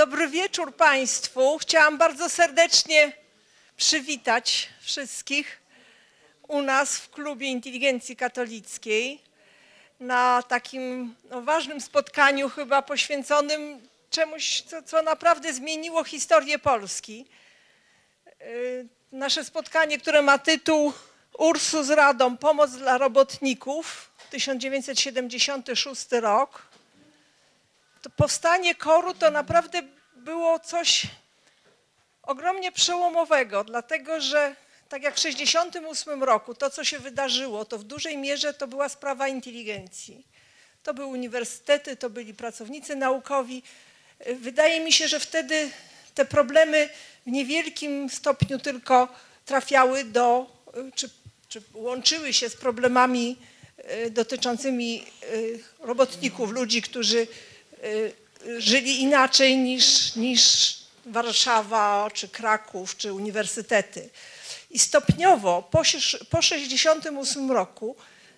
Dobry wieczór Państwu. Chciałam bardzo serdecznie przywitać wszystkich u nas w Klubie Inteligencji Katolickiej na takim no, ważnym spotkaniu, chyba poświęconym czemuś, co, co naprawdę zmieniło historię Polski. Yy, Nasze spotkanie, które ma tytuł Ursus Radą Pomoc dla robotników 1976 rok. To powstanie koru to naprawdę było coś ogromnie przełomowego, dlatego że tak jak w 1968 roku to, co się wydarzyło, to w dużej mierze to była sprawa inteligencji. To były uniwersytety, to byli pracownicy naukowi. Wydaje mi się, że wtedy te problemy w niewielkim stopniu tylko trafiały do, czy, czy łączyły się z problemami e, dotyczącymi e, robotników, ludzi, którzy żyli inaczej niż, niż Warszawa, czy Kraków, czy uniwersytety. I stopniowo po 1968 roku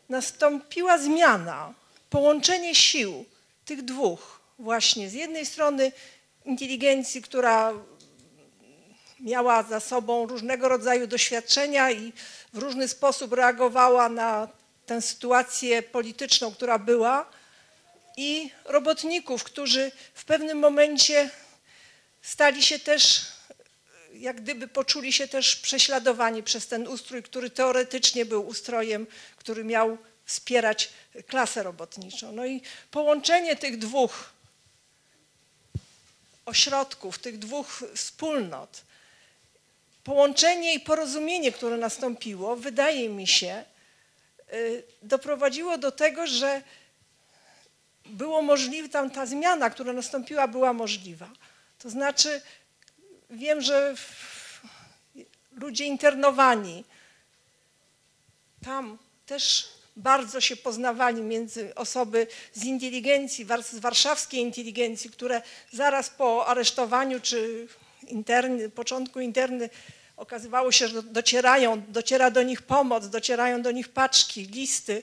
nastąpiła zmiana, połączenie sił tych dwóch właśnie. Z jednej strony inteligencji, która miała za sobą różnego rodzaju doświadczenia i w różny sposób reagowała na tę sytuację polityczną, która była, i robotników, którzy w pewnym momencie stali się też, jak gdyby poczuli się też prześladowani przez ten ustrój, który teoretycznie był ustrojem, który miał wspierać klasę robotniczą. No i połączenie tych dwóch ośrodków, tych dwóch wspólnot, połączenie i porozumienie, które nastąpiło, wydaje mi się, y, doprowadziło do tego, że było możliwe, tam ta zmiana, która nastąpiła, była możliwa. To znaczy, wiem, że ludzie internowani tam też bardzo się poznawali między osoby z inteligencji, z warszawskiej inteligencji, które zaraz po aresztowaniu czy interny, początku interny okazywało się, że docierają, dociera do nich pomoc, docierają do nich paczki, listy,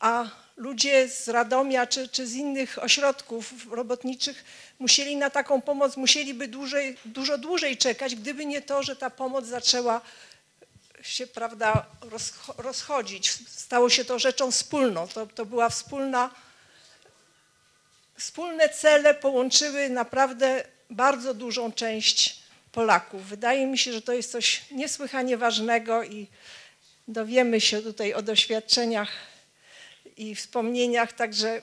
a ludzie z Radomia czy, czy z innych ośrodków robotniczych musieli na taką pomoc, musieliby dłużej, dużo dłużej czekać, gdyby nie to, że ta pomoc zaczęła się prawda, rozchodzić. Stało się to rzeczą wspólną. To, to była wspólna, wspólne cele połączyły naprawdę bardzo dużą część Polaków. Wydaje mi się, że to jest coś niesłychanie ważnego i dowiemy się tutaj o doświadczeniach i wspomnieniach, także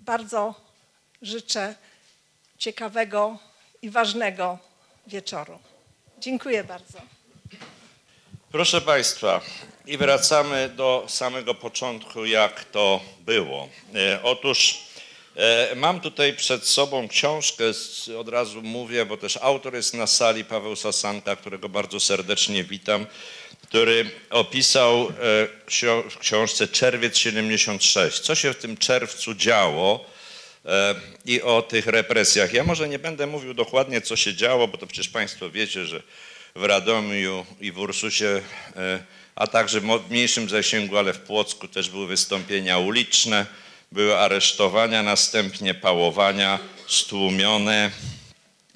bardzo życzę ciekawego i ważnego wieczoru. Dziękuję bardzo. Proszę Państwa, i wracamy do samego początku, jak to było. E, otóż e, mam tutaj przed sobą książkę, od razu mówię, bo też autor jest na sali, Paweł Sasanka, którego bardzo serdecznie witam, który opisał e, w książce Czerwiec 76. Co się w tym czerwcu działo i o tych represjach. Ja może nie będę mówił dokładnie, co się działo, bo to przecież Państwo wiecie, że w Radomiu i w Ursusie, e, a także w mniejszym zasięgu, ale w Płocku też były wystąpienia uliczne, były aresztowania, następnie pałowania stłumione.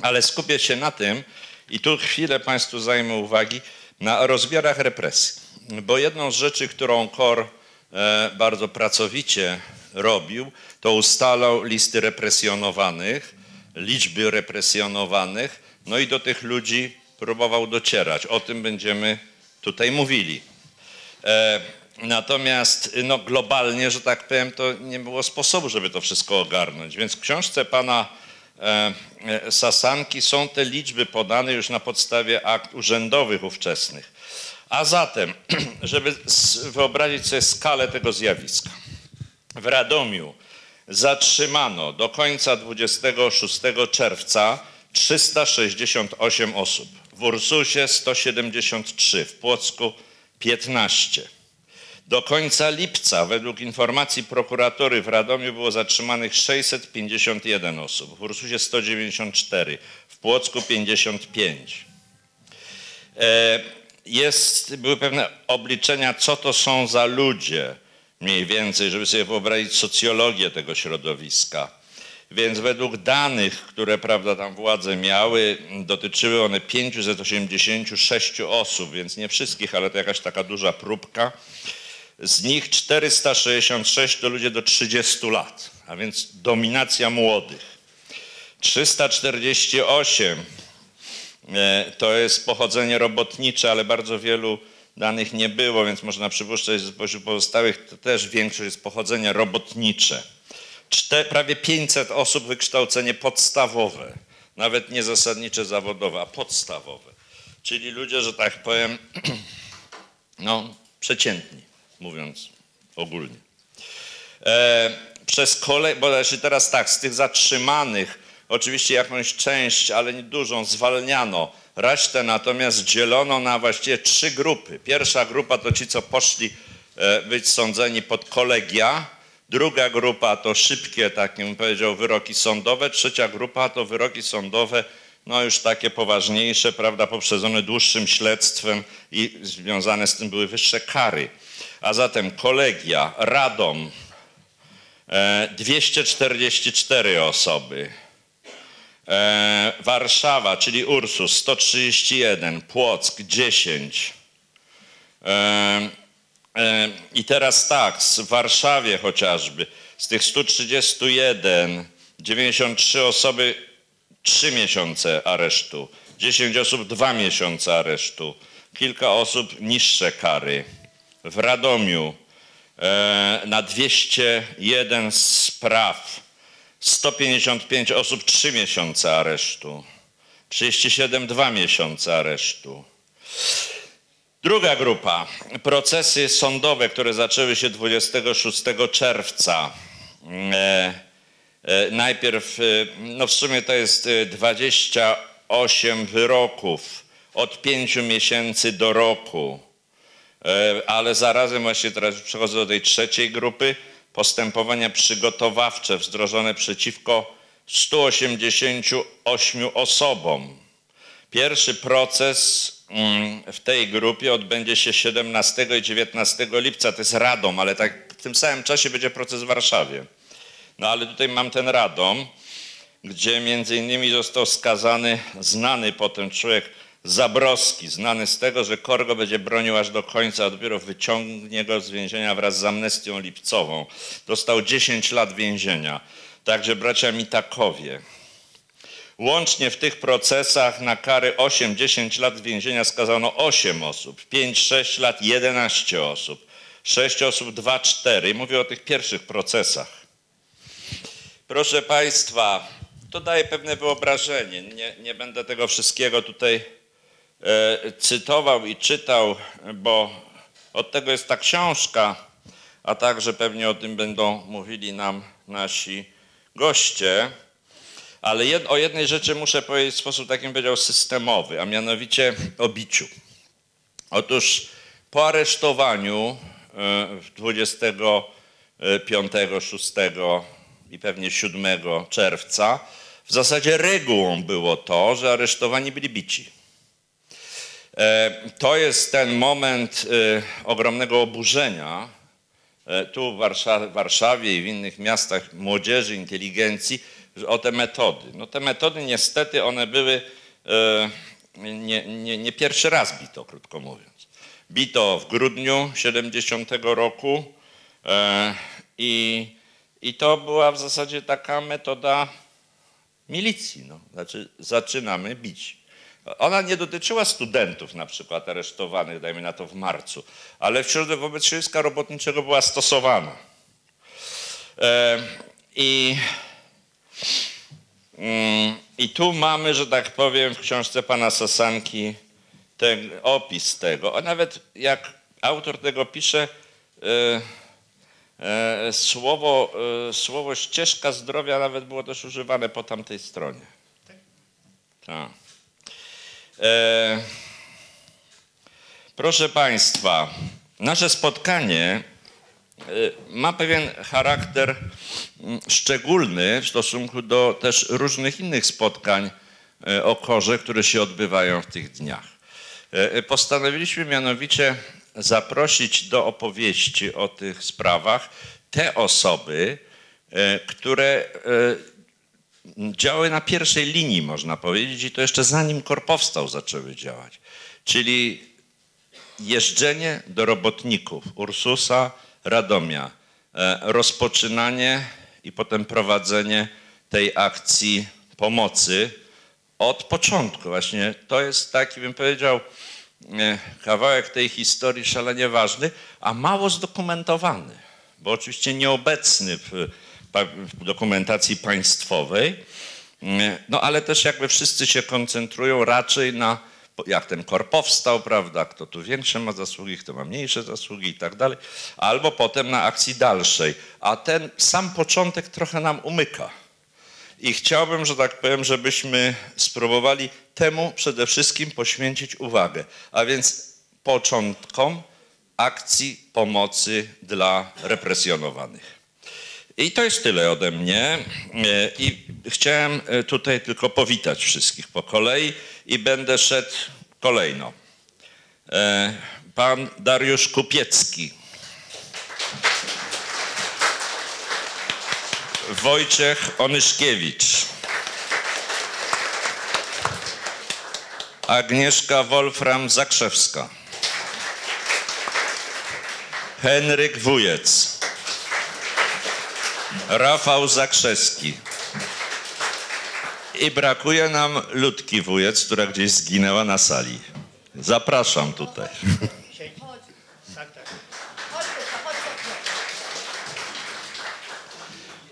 Ale skupię się na tym i tu chwilę Państwu zajmę uwagi na rozmiarach represji. Bo jedną z rzeczy, którą KOR e, bardzo pracowicie robił, to ustalał listy represjonowanych, liczby represjonowanych, no i do tych ludzi próbował docierać. O tym będziemy tutaj mówili. E, natomiast no, globalnie, że tak powiem, to nie było sposobu, żeby to wszystko ogarnąć. Więc w książce pana Sasanki są te liczby podane już na podstawie akt urzędowych ówczesnych. A zatem, żeby wyobrazić sobie skalę tego zjawiska. W Radomiu zatrzymano do końca 26 czerwca 368 osób w Ursusie 173, w Płocku 15. Do końca lipca, według informacji prokuratury w Radomiu było zatrzymanych 651 osób, w Ursusie 194, w Płocku 55. E, jest, były pewne obliczenia, co to są za ludzie, mniej więcej, żeby sobie wyobrazić socjologię tego środowiska. Więc według danych, które prawda, tam władze miały, dotyczyły one 586 osób, więc nie wszystkich, ale to jakaś taka duża próbka. Z nich 466 to ludzie do 30 lat, a więc dominacja młodych. 348 e, to jest pochodzenie robotnicze, ale bardzo wielu danych nie było, więc można przypuszczać, że spośród pozostałych to też większość jest pochodzenie robotnicze. Czte, prawie 500 osób wykształcenie podstawowe, nawet nie zasadnicze zawodowe, a podstawowe. Czyli ludzie, że tak powiem, no, przeciętni, mówiąc ogólnie. E, przez kolej, bo znaczy teraz tak, z tych zatrzymanych oczywiście jakąś część, ale nie dużą, zwalniano. Resztę natomiast dzielono na właściwie trzy grupy. Pierwsza grupa to ci, co poszli e, być sądzeni pod kolegia. Druga grupa to szybkie, tak bym powiedział, wyroki sądowe. Trzecia grupa to wyroki sądowe, no już takie poważniejsze, prawda, poprzedzone dłuższym śledztwem i związane z tym były wyższe kary. A zatem kolegia, Radom, e, 244 osoby. E, Warszawa, czyli Ursus 131, Płock 10. E, e, I teraz tak, w Warszawie chociażby z tych 131, 93 osoby 3 miesiące aresztu, 10 osób 2 miesiące aresztu, kilka osób niższe kary. W Radomiu e, na 201 spraw 155 osób 3 miesiące aresztu, 37 2 miesiące aresztu. Druga grupa, procesy sądowe, które zaczęły się 26 czerwca. E, e, najpierw, no w sumie to jest e, 28 wyroków od 5 miesięcy do roku. E, ale zarazem właśnie teraz przechodzę do tej trzeciej grupy, postępowania przygotowawcze wdrożone przeciwko 188 osobom. Pierwszy proces mm, w tej grupie odbędzie się 17 i 19 lipca, to jest Radom, ale tak w tym samym czasie będzie proces w Warszawie. No ale tutaj mam ten Radom, gdzie między innymi został skazany znany potem człowiek Zabrowski, znany z tego, że Korgo będzie bronił aż do końca, a dopiero wyciągnie go z więzienia wraz z amnestią lipcową. Dostał 10 lat więzienia. Także bracia Mitakowie. Łącznie w tych procesach na kary 8-10 lat więzienia skazano 8 osób, 5-6 lat 11 osób, 6 osób 2-4. Mówię o tych pierwszych procesach. Proszę Państwa, to daje pewne wyobrażenie. Nie, nie będę tego wszystkiego tutaj cytował i czytał, bo od tego jest ta książka, a także pewnie o tym będą mówili nam nasi goście. Ale jed, o jednej rzeczy muszę powiedzieć w sposób takim powiedział systemowy, a mianowicie o biciu. Otóż po aresztowaniu e, 25, 6 i pewnie 7 czerwca w zasadzie regułą było to, że aresztowani byli bici. E, To jest ten moment e, ogromnego oburzenia e, tu w Warszawie, i w innych miastach młodzieży, inteligencji o te metody. No te metody niestety one były nie, nie, nie pierwszy raz bito, krótko mówiąc. Bito w grudniu 70 roku i, i to była w zasadzie taka metoda milicji. No. Znaczy zaczynamy bić. Ona nie dotyczyła studentów na przykład aresztowanych, dajmy na to w marcu, ale wśród wobec środowiska robotniczego była stosowana. I, mm, I tu mamy, że tak powiem, w książce pana Sasanki ten opis tego. A nawet jak autor tego pisze, e, e, słowo, e, słowo ścieżka zdrowia nawet było też używane po tamtej stronie. Tak. E, proszę Państwa, nasze spotkanie e, ma pewien charakter mm, szczególny w stosunku do też różnych innych spotkań e, o korze, które się odbywają w tych dniach. E, Postanowiliśmy mianowicie zaprosić do opowieści o tych sprawach te osoby, które działały na pierwszej linii, można powiedzieć, i to jeszcze zanim KOR powstał zaczęły działać. Czyli jeżdżenie do robotników Ursusa, Radomia, e, rozpoczynanie i potem prowadzenie tej akcji pomocy od początku. Właśnie to jest taki, bym powiedział, e, kawałek tej historii szalenie ważny, a mało zdokumentowany, bo oczywiście nieobecny w, dokumentacji państwowej, E, no ale też jakby wszyscy się koncentrują raczej na, jak ten kor powstał, prawda, kto tu większe ma zasługi, kto ma mniejsze zasługi i tak dalej, albo potem na akcji dalszej. A ten sam początek trochę nam umyka. I chciałbym, że tak powiem, żebyśmy spróbowali temu przede wszystkim poświęcić uwagę. A więc początkom akcji pomocy dla represjonowanych. I to jest tyle ode mnie. E, I chciałem e, tutaj tylko powitać wszystkich po kolei i będę szedł kolejno. E, Pan Dariusz Kupiecki. Wojciech Onyszkiewicz. Agnieszka Wolfram Zakrzewska. Henryk Wujec. Rafał Zakrzewski. I brakuje nam Ludki Wujec, która gdzieś zginęła na sali. Zapraszam tutaj.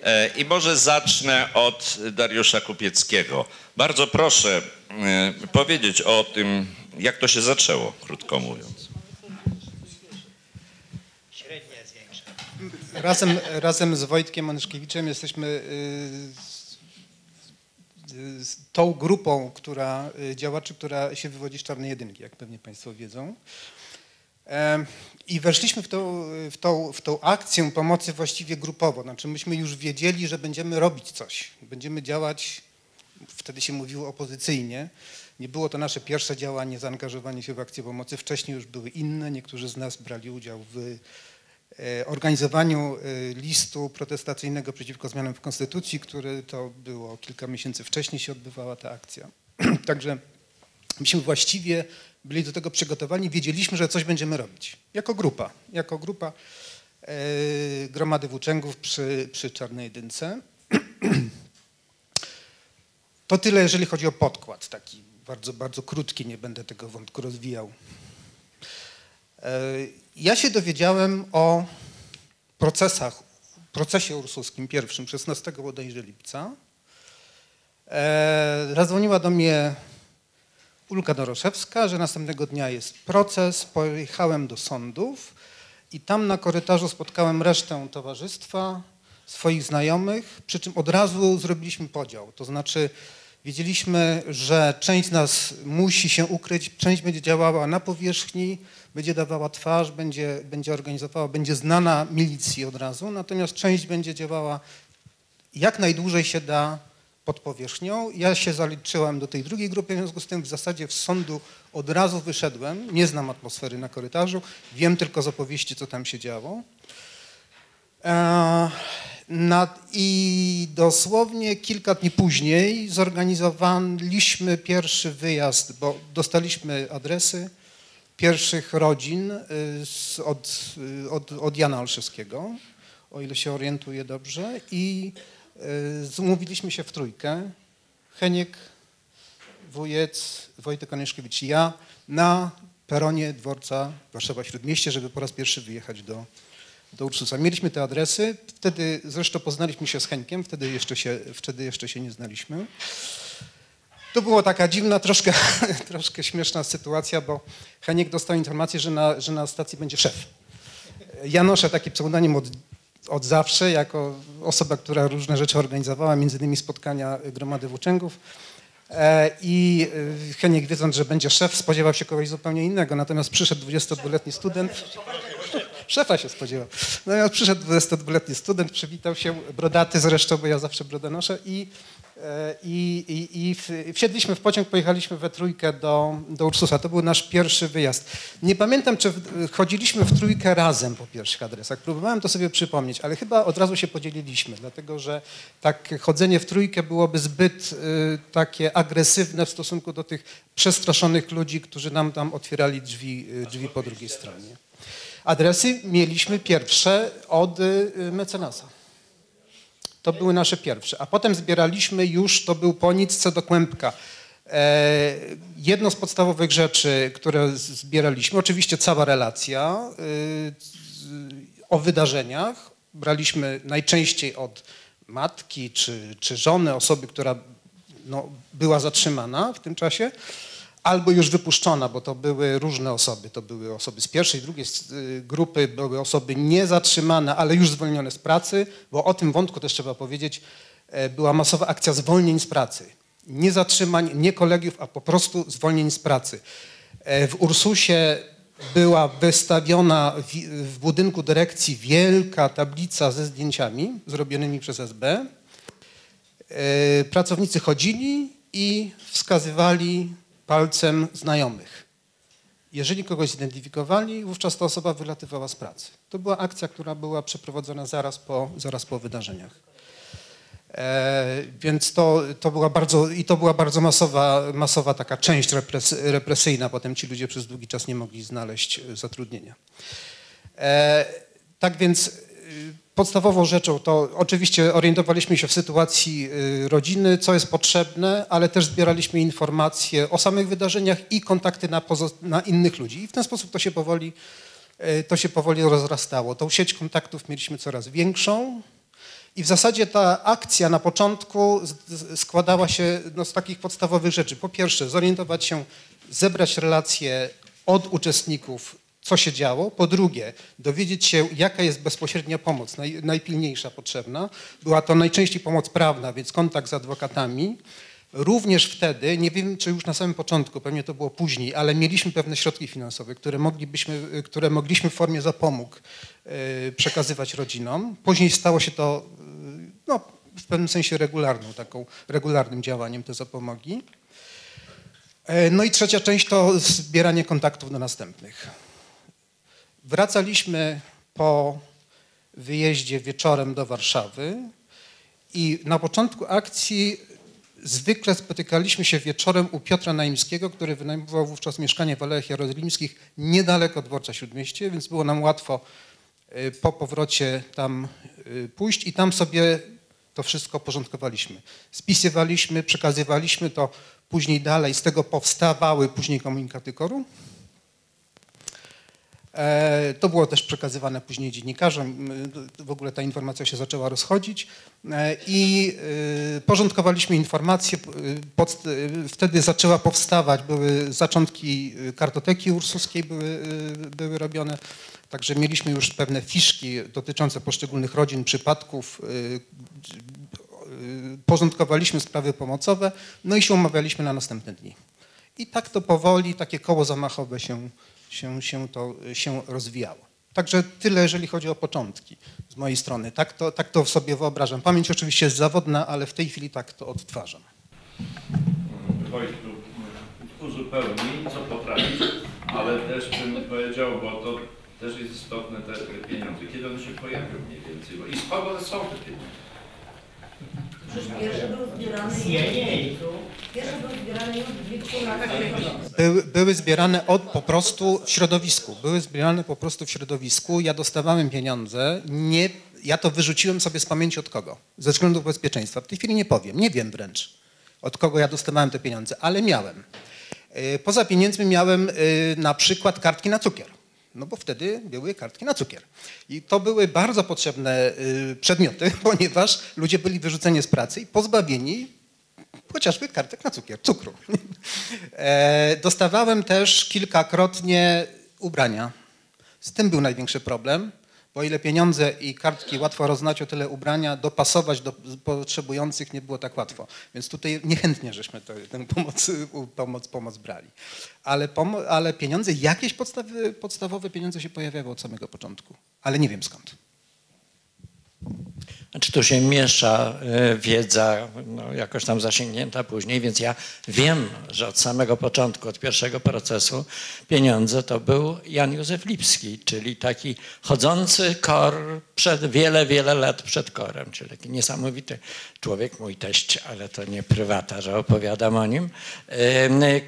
E, I może zacznę od Dariusza Kupieckiego. Bardzo proszę e, powiedzieć o tym, jak to się zaczęło, krótko mówiąc. Razem, razem z Wojtkiem Onyszkiewiczem jesteśmy y, tą grupą która, y, działaczy, która się wywodzi z Czarnej Jedynki, jak pewnie Państwo wiedzą. I weszliśmy w tą, w, tą, w tą akcję pomocy właściwie grupowo. Znaczy myśmy już wiedzieli, że będziemy robić coś. Będziemy działać, wtedy się mówiło opozycyjnie. Nie było to nasze pierwsze działanie, zaangażowanie się w akcję pomocy. Wcześniej już były inne. Niektórzy z nas brali udział w organizowaniu e, listu protestacyjnego przeciwko zmianom w Konstytucji, który to było kilka miesięcy wcześniej się odbywała ta akcja. Także myśmy właściwie byli do tego przygotowani, wiedzieliśmy, że coś będziemy robić. Jako grupa, jako grupa e, gromady włóczęgów przy, przy Czarnej Jedynce. To tyle, jeżeli chodzi o podkład, taki bardzo, bardzo krótki, nie będę tego wątku rozwijał. Ja się dowiedziałem o procesach, procesie ursuskim pierwszym 16 bodajże lipca. E, Zadzwoniła do mnie Ulka Doroszewska, że następnego dnia jest proces. Pojechałem do sądów i tam na korytarzu spotkałem resztę towarzystwa, swoich znajomych, przy czym od razu zrobiliśmy podział. To znaczy wiedzieliśmy, że część z nas musi się ukryć, część będzie działała na powierzchni, będzie dawała twarz, będzie, będzie organizowała, będzie znana milicji od razu, natomiast część będzie działała jak najdłużej się da pod powierzchnią. Ja się zaliczyłem do tej drugiej grupy, w związku z tym w zasadzie w sądu od razu wyszedłem. Nie znam atmosfery na korytarzu, wiem tylko z opowieści, co tam się działo. E, I dosłownie kilka dni później zorganizowaliśmy pierwszy wyjazd, bo dostaliśmy adresy pierwszych rodzin y, z, od, y, od, od Jana Olszewskiego, o ile się orientuję dobrze. I y, umówiliśmy się w trójkę. Heniek, Wujec, Wojtek Onyszkiewicz i ja na peronie dworca Warszawa Śródmieście, żeby po raz pierwszy wyjechać do, do Ursusa. Mieliśmy te adresy, wtedy zresztą poznaliśmy się z Henkiem, wtedy jeszcze się, wtedy jeszcze się nie znaliśmy. To była taka dziwna, troszkę, troszkę śmieszna sytuacja, bo Heniek dostał informację, że na, że na stacji będzie szef. Ja noszę taki pseudonim od, od zawsze, jako osoba, która różne rzeczy organizowała, między innymi spotkania Gromady Włóczęgów. E, I e, Heniek wiedząc, że będzie szef, spodziewał się kogoś zupełnie innego, natomiast przyszedł 22-letni student. Szefa się spodziewał. Natomiast przyszedł 22-letni student, przywitał się, brodaty zresztą, bo ja zawsze brodę noszę i, i, i, i w- wsiedliśmy w pociąg, pojechaliśmy we trójkę do, do Ursusa. To był nasz pierwszy wyjazd. Nie pamiętam, czy w- chodziliśmy w trójkę razem po pierwszych adresach. Próbowałem to sobie przypomnieć, ale chyba od razu się podzieliliśmy, dlatego że tak chodzenie w trójkę byłoby zbyt y, takie agresywne w stosunku do tych przestraszonych ludzi, którzy nam tam otwierali drzwi, y, drzwi po drugiej stronie. Adresy mieliśmy pierwsze od y, mecenasa. To były nasze pierwsze. A potem zbieraliśmy już, to był po nic co do kłębka. E, jedno z podstawowych rzeczy, które zbieraliśmy, oczywiście cała relacja y, o wydarzeniach. Braliśmy najczęściej od matki czy, czy żony, osoby, która no, była zatrzymana w tym czasie, albo już wypuszczona, bo to były różne osoby. To były osoby z pierwszej, drugiej y, grupy, były osoby niezatrzymane, ale już zwolnione z pracy, bo o tym wątku też trzeba powiedzieć, e, była masowa akcja zwolnień z pracy. Nie zatrzymań, nie kolegiów, a po prostu zwolnień z pracy. E, W Ursusie była wystawiona w, budynku dyrekcji wielka tablica ze zdjęciami zrobionymi przez SB. E, pracownicy chodzili i wskazywali palcem znajomych. Jeżeli kogoś zidentyfikowali, wówczas ta osoba wylatywała z pracy. To była akcja, która była przeprowadzona zaraz po, zaraz po wydarzeniach. E, więc to, to była bardzo, i to była bardzo masowa, masowa taka część repres, represyjna. Potem ci ludzie przez długi czas nie mogli znaleźć e, zatrudnienia. E, tak więc podstawową rzeczą to oczywiście orientowaliśmy się w sytuacji y, rodziny, co jest potrzebne, ale też zbieraliśmy informacje o samych wydarzeniach i kontakty na, na innych ludzi. I w ten sposób to się powoli, y, to się powoli rozrastało. Tą sieć kontaktów mieliśmy coraz większą. I w zasadzie ta akcja na początku składała się no, z takich podstawowych rzeczy. Po pierwsze, zorientować się, zebrać relacje od uczestników, co się działo. Po drugie, dowiedzieć się, jaka jest bezpośrednia pomoc, naj, najpilniejsza potrzebna. Była to najczęściej pomoc prawna, więc kontakt z adwokatami. Również wtedy, nie wiem czy już na samym początku, pewnie to było później, ale mieliśmy pewne środki finansowe, które, moglibyśmy, które mogliśmy w formie zapomóg e, przekazywać rodzinom. Później stało się to e, no, w pewnym sensie regularną, taką regularnym działaniem te zapomogi. E, No i trzecia część to zbieranie kontaktów do następnych. Wracaliśmy po wyjeździe wieczorem do Warszawy i na początku akcji zwykle spotykaliśmy się wieczorem u Piotra Naimskiego, który wynajmował wówczas mieszkanie w Alejach Jerozolimskich niedaleko dworca Śródmieście, więc było nam łatwo y, po powrocie tam y, pójść i tam sobie to wszystko porządkowaliśmy. Spisywaliśmy, przekazywaliśmy to później dalej, z tego powstawały później komunikaty koru. E, To było też przekazywane później dziennikarzom. W ogóle ta informacja się zaczęła rozchodzić E, i y, porządkowaliśmy informacje. y, y, wtedy zaczęła powstawać, były zaczątki kartoteki ursuskiej były, były robione. Także mieliśmy już pewne fiszki dotyczące poszczególnych rodzin, przypadków. Porządkowaliśmy sprawy pomocowe, no i się umawialiśmy na następne dni. I tak to powoli, takie koło zamachowe się, się, się to się rozwijało. Także tyle, jeżeli chodzi o początki z mojej strony. Tak to, tak to sobie wyobrażam. Pamięć oczywiście jest zawodna, ale w tej chwili tak to odtwarzam. Wojtku uzupełnij, co potrafisz, ale też bym powiedział, bo to też jest istotne, te pieniądze. Kiedy one się pojawią mniej więcej? Bo I z kogo są te pieniądze? Przecież pierwszy był zbierany Pierwszy był zbierany już w wieku lat Były, były zbierane od, po prostu w środowisku. Były zbierane po prostu w środowisku. Ja dostawałem pieniądze. Nie, ja to wyrzuciłem sobie z pamięci od kogo? Ze względów bezpieczeństwa. W tej chwili nie powiem. Nie wiem wręcz, od kogo ja dostawałem te pieniądze, ale miałem. Y, Poza pieniędzmi miałem y, na przykład kartki na cukier. No bo wtedy były kartki na cukier. I to były bardzo potrzebne y, przedmioty, ponieważ ludzie byli wyrzuceni z pracy i pozbawieni chociażby kartek na cukier, cukru. E, Dostawałem też kilkakrotnie ubrania. Z tym był największy problem, o ile pieniądze i kartki łatwo roznać, o tyle ubrania dopasować do potrzebujących nie było tak łatwo. Więc tutaj niechętnie żeśmy tę pomoc, pomoc, pomoc brali. Ale, ale pieniądze, jakieś podstawy, podstawowe pieniądze się pojawiały od samego początku. Ale nie wiem skąd. Znaczy tu się miesza e, wiedza no, jakoś tam zasięgnięta później, więc ja wiem, że od samego początku, od pierwszego procesu pieniądze to był Jan Józef Lipski, czyli taki chodzący kor przed wiele, wiele lat przed korem, czyli taki niesamowity człowiek, mój teść, ale to nie prywata, że opowiadam o nim,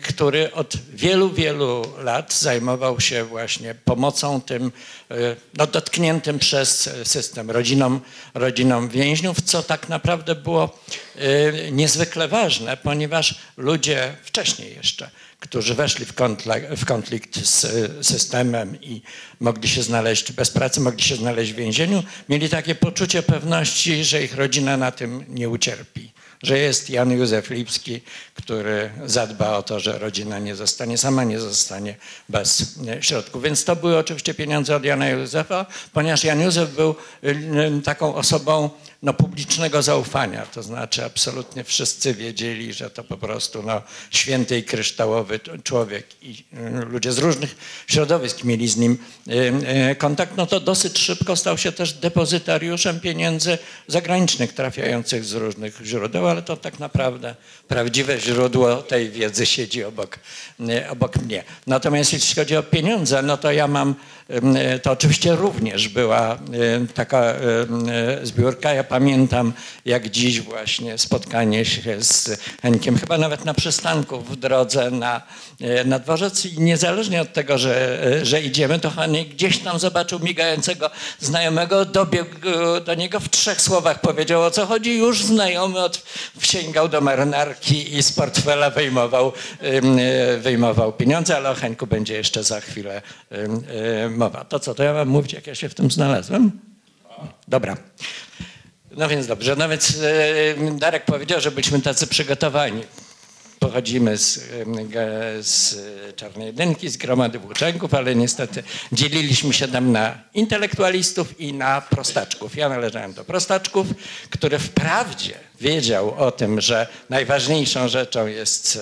który od wielu, wielu lat zajmował się właśnie pomocą tym e, no, dotkniętym przez system rodzinom, rodzinom więźniów, co tak naprawdę było e, niezwykle ważne, ponieważ ludzie wcześniej jeszcze, którzy weszli w konflikt, w konflikt z e, systemem i mogli się znaleźć bez pracy, mogli się znaleźć w więzieniu, mieli takie poczucie pewności, że ich rodzina na tym nie ucierpi że jest Jan Józef Lipski, który zadba o to, że rodzina nie zostanie sama, nie zostanie bez e, środków. Więc to były oczywiście pieniądze od Jana Józefa, ponieważ Jan Józef był e, taką osobą no, publicznego zaufania, to znaczy absolutnie wszyscy wiedzieli, że to po prostu no, święty i kryształowy człowiek i e, ludzie z różnych środowisk mieli z nim e, e, kontakt, no to dosyć szybko stał się też depozytariuszem pieniędzy zagranicznych trafiających z różnych źródeł, ale to tak naprawdę prawdziwe źródło tej wiedzy siedzi obok, obok mnie. Natomiast jeśli chodzi o pieniądze, no to ja mam, to oczywiście również była e, taka e, zbiórka. Ja pamiętam jak dziś właśnie spotkanie się z Henkiem, chyba nawet na przystanku w drodze na, e, na dworzec i niezależnie od tego, że, e, że idziemy, to Henik gdzieś tam zobaczył migającego znajomego, dobiegł e, do niego w trzech słowach, powiedział o co chodzi, już znajomy od, sięgał do marynarki i z portfela wyjmował, e, wyjmował pieniądze, ale o Henku będzie jeszcze za chwilę e, mowa. To co, to ja mam mówić, jak ja się w tym znalazłem? Dobra. No więc dobrze, no więc e, Darek powiedział, że byliśmy tacy przygotowani. Pochodzimy z, z e, Czarnej Jedynki, z gromady włóczęgów, ale niestety dzieliliśmy się tam na intelektualistów i na prostaczków. Ja należałem do prostaczków, który wprawdzie wiedział o tym, że najważniejszą rzeczą jest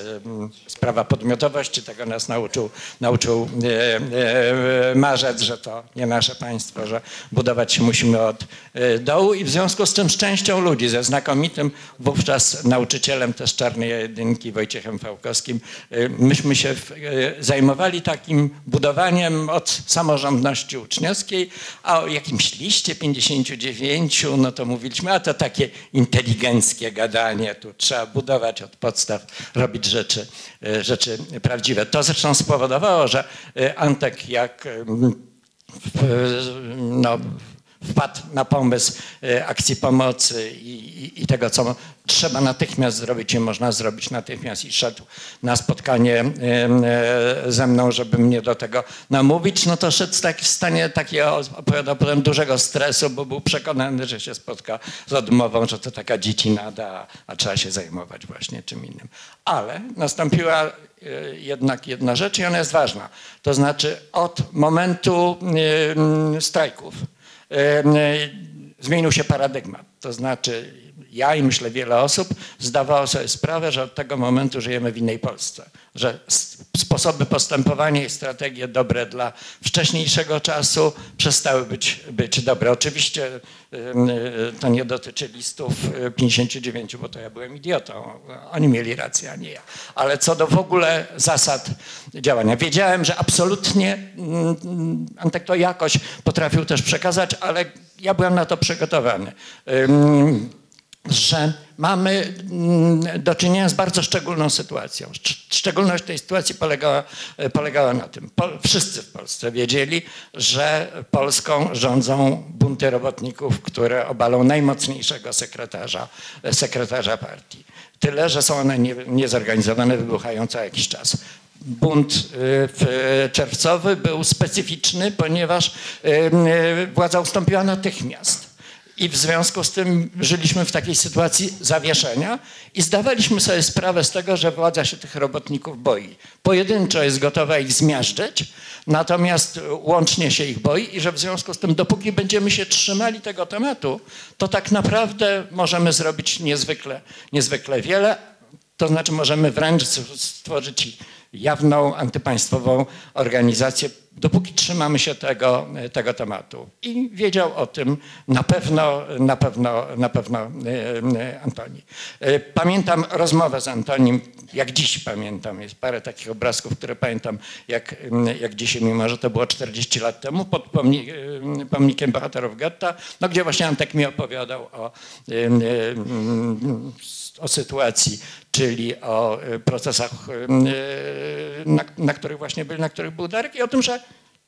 sprawa podmiotowości, tego nas nauczył, nauczył e, e, Marzec, że to nie nasze państwo, że budować się musimy od e, dołu i w związku z czym z częścią ludzi, ze znakomitym wówczas nauczycielem też Czarnej Jedynki, Fałkowskim, e, myśmy się e, zajmowali takim budowaniem od samorządności uczniowskiej, a o jakimś liście 59, no to mówiliśmy, a to takie inteligenckie gadanie, tu trzeba budować od podstaw, robić rzeczy, e, rzeczy prawdziwe. To zresztą spowodowało, że Antek jak no, wpadł na pomysł e, akcji pomocy i, i, i tego, co trzeba natychmiast zrobić i można zrobić natychmiast i szedł na spotkanie e, ze mną, żeby mnie do tego namówić, no to szedł tak, w stanie takiego, opowiadał potem dużego stresu, bo był przekonany, że się spotka z odmową, że to taka dziecinada, a trzeba się zajmować właśnie czym innym. Ale nastąpiła e, jednak jedna rzecz i ona jest ważna. To znaczy od momentu strajków zmienił się paradygmat. To znaczy ja i myślę wiele osób zdawało sobie sprawę, że od tego momentu żyjemy w innej Polsce. Że sposoby postępowania i strategie dobre dla wcześniejszego czasu przestały być, być dobre. Oczywiście y, to nie dotyczy listów y, 59, bo to ja byłem idiotą. Oni mieli rację, a nie ja. Ale co do w ogóle zasad działania. Wiedziałem, że absolutnie mm, mm, Antek to jakoś potrafił też przekazać, ale ja byłem na to przygotowany. Że mamy mm, do czynienia z bardzo szczególną sytuacją. Szcz- Szczególność tej sytuacji polegała, polegała na tym. Pol, wszyscy w Polsce wiedzieli, że Polską rządzą bunty robotników, które obalą najmocniejszego sekretarza, sekretarza partii. Tyle, że są one nie- niezorganizowane, wybuchają co jakiś czas. Bunt y, w- czerwcowy był specyficzny, ponieważ władza ustąpiła natychmiast. I w związku z tym żyliśmy w takiej sytuacji zawieszenia i zdawaliśmy sobie sprawę z tego, że władza się tych robotników boi. Pojedynczo jest gotowa ich zmiażdżyć, natomiast łącznie się ich boi i że w związku z tym, dopóki będziemy się trzymali tego tematu, to tak naprawdę możemy zrobić niezwykle, niezwykle wiele. To znaczy możemy wręcz stworzyć jawną, antypaństwową organizację, dopóki trzymamy się tego, tego tematu. I wiedział o tym na pewno, na pewno, na pewno e, e, Antoni. E, Pamiętam rozmowę z Antonim, jak dziś pamiętam, jest parę takich obrazków, które pamiętam jak, jak dzisiaj, mimo że to było 40 lat temu, pod pomni pomnikiem bohaterów getta, no, gdzie właśnie Antek mi opowiadał o, o sytuacji, czyli o e, procesach, e, na, na których właśnie byli, na których był Darek i o tym, że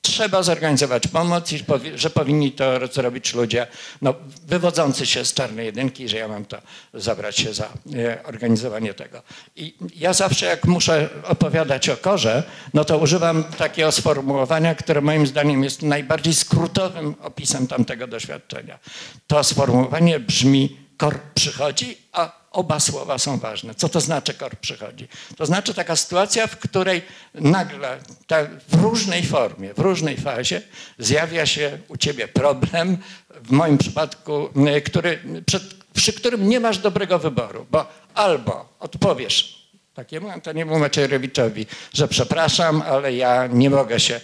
trzeba zorganizować pomoc i że powinni to zrobić ludzie no, wywodzący się z czarnej jedynki, że ja mam to zabrać się za e, organizowanie tego. I ja zawsze jak muszę opowiadać o korze, no to używam takiego sformułowania, które moim zdaniem jest najbardziej skrótowym opisem tamtego doświadczenia. To sformułowanie brzmi kor przychodzi, a oba słowa są ważne. Co to znaczy kor przychodzi? To znaczy taka sytuacja, w której nagle ta, w różnej formie, w różnej fazie zjawia się u ciebie problem, w moim przypadku, y, który, przed, przy którym nie masz dobrego wyboru, bo albo odpowiesz takiemu Antoniemu Macierewiczowi, że przepraszam, ale ja nie mogę się e,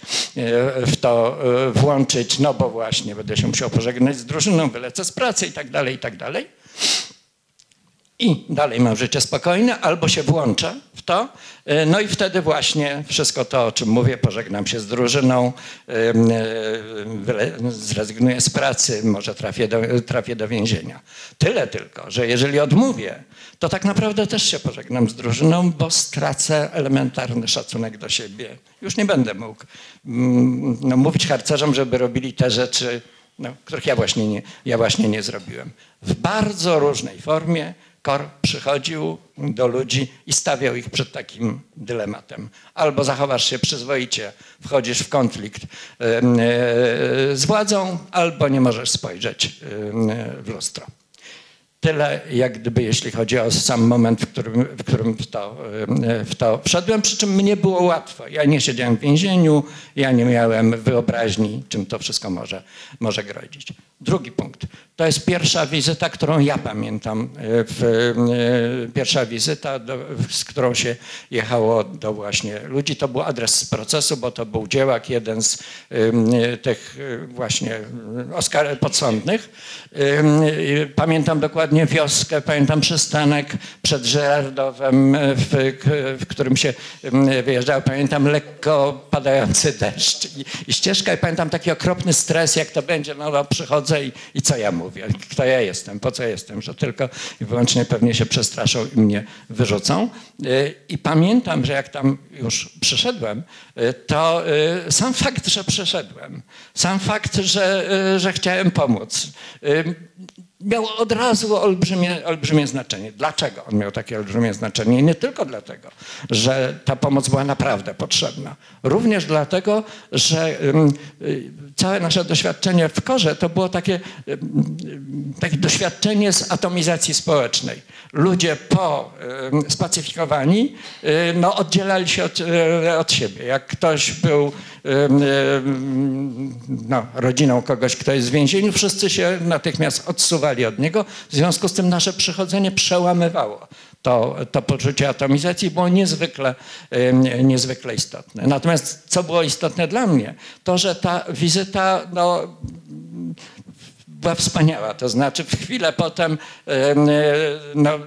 w to e, włączyć, no bo właśnie będę się musiał pożegnać z drużyną, wylecę z pracy i tak dalej, i tak dalej. I dalej mam życie spokojne, albo się włączę w to, e, no i wtedy właśnie wszystko to, o czym mówię, pożegnam się z drużyną, e, zrezygnuję z pracy, może trafię do, trafię do więzienia. Tyle tylko, że jeżeli odmówię, to tak naprawdę też się pożegnam z drużyną, bo stracę elementarny szacunek do siebie. Już nie będę mógł mm, no, mówić harcerzom, żeby robili te rzeczy, no, których ja właśnie, nie, ja właśnie nie zrobiłem. W bardzo różnej formie KOR przychodził do ludzi i stawiał ich przed takim dylematem. Albo zachowasz się przyzwoicie, wchodzisz w konflikt e, z władzą, albo nie możesz spojrzeć w lustro. Tyle jak gdyby jeśli chodzi o sam moment, w którym, w którym w, to, w to wszedłem, przy czym mnie było łatwo. Ja nie siedziałem w więzieniu, ja nie miałem wyobraźni, czym to wszystko może, może grozić. Drugi punkt. To jest pierwsza wizyta, którą ja pamiętam. e, W, e, pierwsza wizyta, do, z którą się jechało do właśnie ludzi. To był adres z procesu, bo to był dziełak, jeden z e, tych właśnie Oskar podsądnych. Pamiętam dokładnie wioskę, pamiętam przystanek przed Żerardowem, w, w którym się wyjeżdżało. Pamiętam lekko padający deszcz i, i ścieżka i pamiętam taki okropny stres, jak to będzie, no, no przychodzę i, i co ja mówię, kto ja jestem, po co jestem, że tylko i wyłącznie pewnie się przestraszą i mnie wyrzucą. E, I pamiętam, że jak tam już przyszedłem, e, to e, sam fakt, że przyszedłem, sam fakt, że, że chciałem pomóc, miał od razu olbrzymie, olbrzymie znaczenie. Dlaczego on miał takie olbrzymie znaczenie? I nie tylko dlatego, że ta pomoc była naprawdę potrzebna. Również dlatego, że y, całe nasze doświadczenie w korze to było takie, takie doświadczenie z atomizacji społecznej. Ludzie po spacyfikowani y, no, oddzielali się od, y, od siebie. Jak ktoś był no, rodziną kogoś, kto jest w więzieniu, wszyscy się natychmiast odsuwali od niego. W związku z tym nasze przychodzenie przełamywało to, to poczucie atomizacji było niezwykle, niezwykle istotne. Natomiast co było istotne dla mnie, to że ta wizyta no, była wspaniała. To znaczy w chwilę potem, em, no,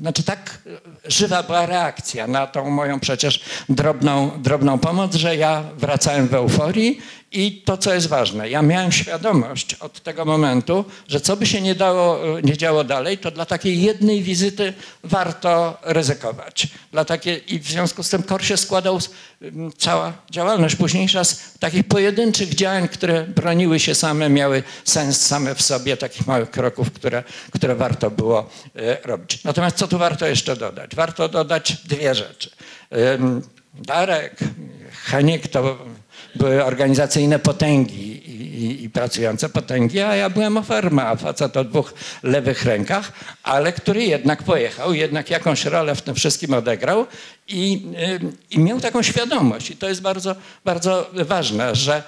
znaczy tak żywa była reakcja na tą moją przecież drobną, drobną pomoc, że ja wracałem w euforii i to, co jest ważne, ja miałem świadomość od tego momentu, że co by się nie, dało, nie działo dalej, to dla takiej jednej wizyty warto ryzykować. Dla takiej, I w związku z tym KOR się składał, ym, cała działalność późniejsza z takich pojedynczych działań, które broniły się same, miały sens same w sobie, takich małych kroków, które, które warto było e, robić. Natomiast co tu warto jeszcze dodać? Warto dodać dwie rzeczy. Darek, Heniek to były organizacyjne potęgi i, i, pracujące potęgi, a ja byłem oferma, facet o dwóch lewych rękach, ale który jednak pojechał, jednak jakąś rolę w tym wszystkim odegrał i, ym, i miał taką świadomość. I to jest bardzo, bardzo ważne, że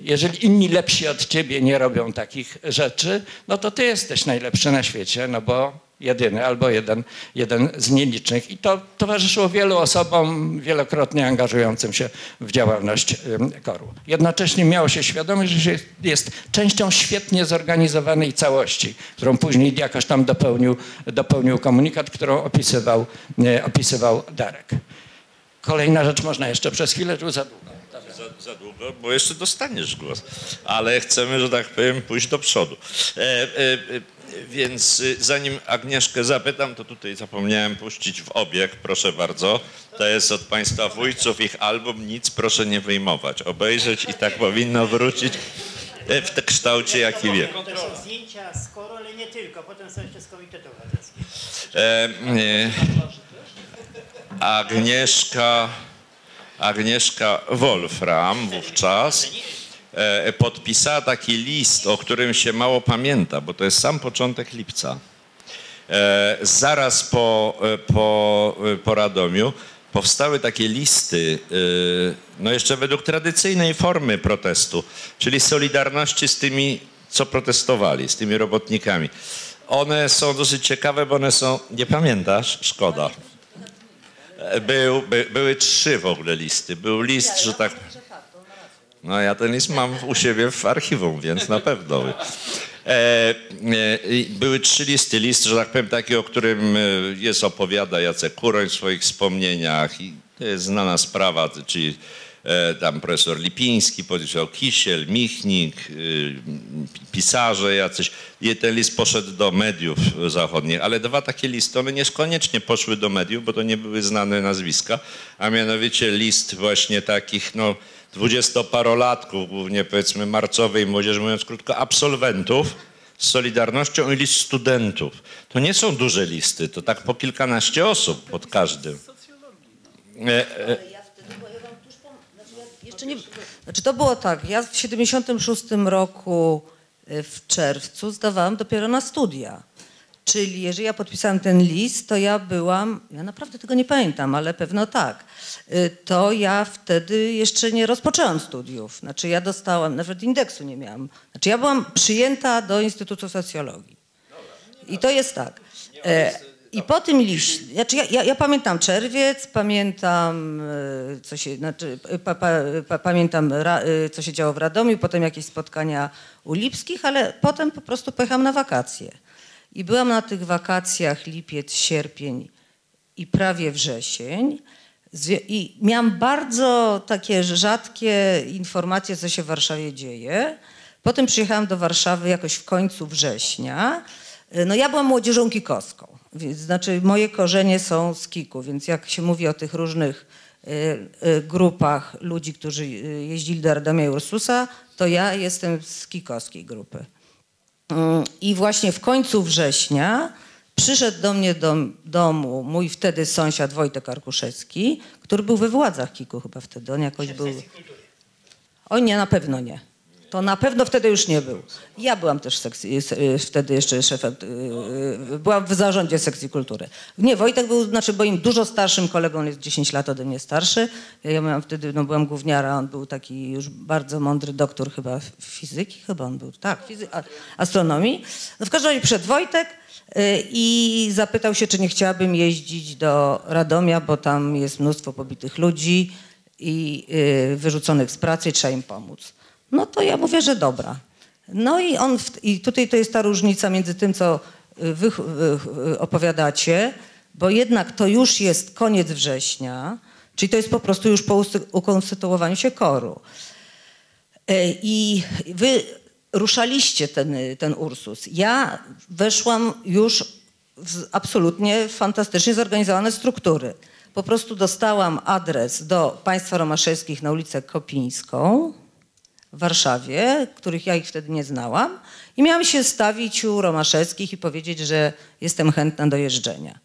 jeżeli inni lepsi od ciebie nie robią takich rzeczy, no to ty jesteś najlepszy na świecie, no bo jedyny albo jeden, jeden z nielicznych. I to towarzyszyło wielu osobom wielokrotnie angażującym się w działalność koru. Jednocześnie miało się świadomość, że jest częścią świetnie zorganizowanej całości, którą później jakoś tam dopełnił, dopełnił komunikat, którą opisywał, e, opisywał Darek. Kolejna rzecz, można jeszcze przez chwilę, czy za długo? Za, za długo, bo jeszcze dostaniesz głos, ale chcemy, że tak powiem, pójść do przodu. E, e, e, więc y, zanim Agnieszkę zapytam, to tutaj zapomniałem puścić w obieg, proszę bardzo. To jest od Państwa wójców ich album, nic proszę nie wyjmować. Obejrzeć i tak powinno wrócić e, w tym kształcie, jaki wie. To są zdjęcia z koru, ale nie tylko. Potem są jeszcze z Komitetu Obywatelskiego. E, Agnieszka, Agnieszka Wolfram wówczas e, podpisała taki list, o którym się mało pamięta, bo to jest sam początek lipca. E, zaraz po, e, po, po Radomiu powstały takie listy, no jeszcze według tradycyjnej formy protestu, czyli solidarności z tymi, co protestowali, z tymi robotnikami. One są dosyć ciekawe, bo one są, nie pamiętasz? Szkoda. Był, by, były trzy w ogóle listy. Był list, że tak... No ja ten list mam u siebie w archiwum, więc na pewno. E, e, były trzy listy. List, że tak powiem, taki, o którym e, jest opowiada Jacek Kuroń w swoich wspomnieniach i to jest znana sprawa, czyli tam profesor Lipiński, podpisał Kisiel, Michnik, y, pisarze jacyś. I ten list poszedł do mediów zachodnich, ale dwa takie listy, one niekoniecznie poszły do mediów, bo to nie były znane nazwiska, a mianowicie list właśnie takich, no, dwudziestoparolatków, głównie powiedzmy marcowej młodzieży, mówiąc krótko, absolwentów z Solidarnością i list studentów. To nie są duże listy, to tak po kilkanaście osób pod każdym. E, e, Ja wtedy, bo ja wam tuż po, znaczy ja jeszcze nie, znaczy to było tak, ja w 76 roku y, w czerwcu zdawałam dopiero na studia. Czyli jeżeli ja podpisałam ten list, to ja byłam, ja naprawdę tego nie pamiętam, ale pewno tak, y, to ja wtedy jeszcze nie rozpoczęłam studiów. Znaczy ja dostałam, nawet indeksu nie miałam. Znaczy ja byłam przyjęta do Instytutu Socjologii. I to jest tak. E, I po tym liście, znaczy ja, ja, ja pamiętam czerwiec, pamiętam, e, co się, znaczy, pa, pa, pa, pamiętam, ra, e, co się działo w Radomiu, potem jakieś spotkania u Lipskich, ale potem po prostu pojechałam na wakacje. I byłam na tych wakacjach lipiec, sierpień i prawie wrzesień. I miałam bardzo takie rzadkie informacje, co się w Warszawie dzieje. Potem przyjechałam do Warszawy jakoś w końcu września. No ja byłam młodzieżą kikowską, znaczy moje korzenie są z kiku, więc jak się mówi o tych różnych y, y, grupach ludzi, którzy y, jeździli do Radomia i Ursusa, to ja jestem z kikowskiej grupy. Mm, I właśnie w końcu września przyszedł do mnie do domu mój wtedy sąsiad Wojtek Arkuszewski, który był we władzach Kiku chyba wtedy. On jakoś był... Oj nie, na pewno nie. To na pewno wtedy już nie był. Ja byłam też sekcji, wtedy jeszcze szefem, y, byłam w zarządzie sekcji kultury. Nie, Wojtek był, znaczy moim dużo starszym kolegą, on jest 10 lat ode mnie starszy. Ja miałam wtedy, no byłam gówniara, on był taki już bardzo mądry doktor chyba fizyki, chyba on był, tak, fizy- astronomii. No w każdym razie przed Wojtek y, i zapytał się, czy nie chciałabym jeździć do Radomia, bo tam jest mnóstwo pobitych ludzi i y, wyrzuconych z pracy, trzeba im pomóc. No to ja mówię, że dobra. No i on, w, i tutaj to jest ta różnica między tym, co y, wy y, y, opowiadacie, bo jednak to już jest koniec września, czyli to jest po prostu już po ukonstytuowaniu się koru. E, I wy ruszaliście ten, ten Ursus. Ja weszłam już w absolutnie fantastycznie zorganizowane struktury. Po prostu dostałam adres do państwa romaszewskich na ulicę Kopińską w Warszawie, których ja ich wtedy nie znałam. I miałam się stawić u Romaszewskich i powiedzieć, że jestem chętna do jeżdżenia.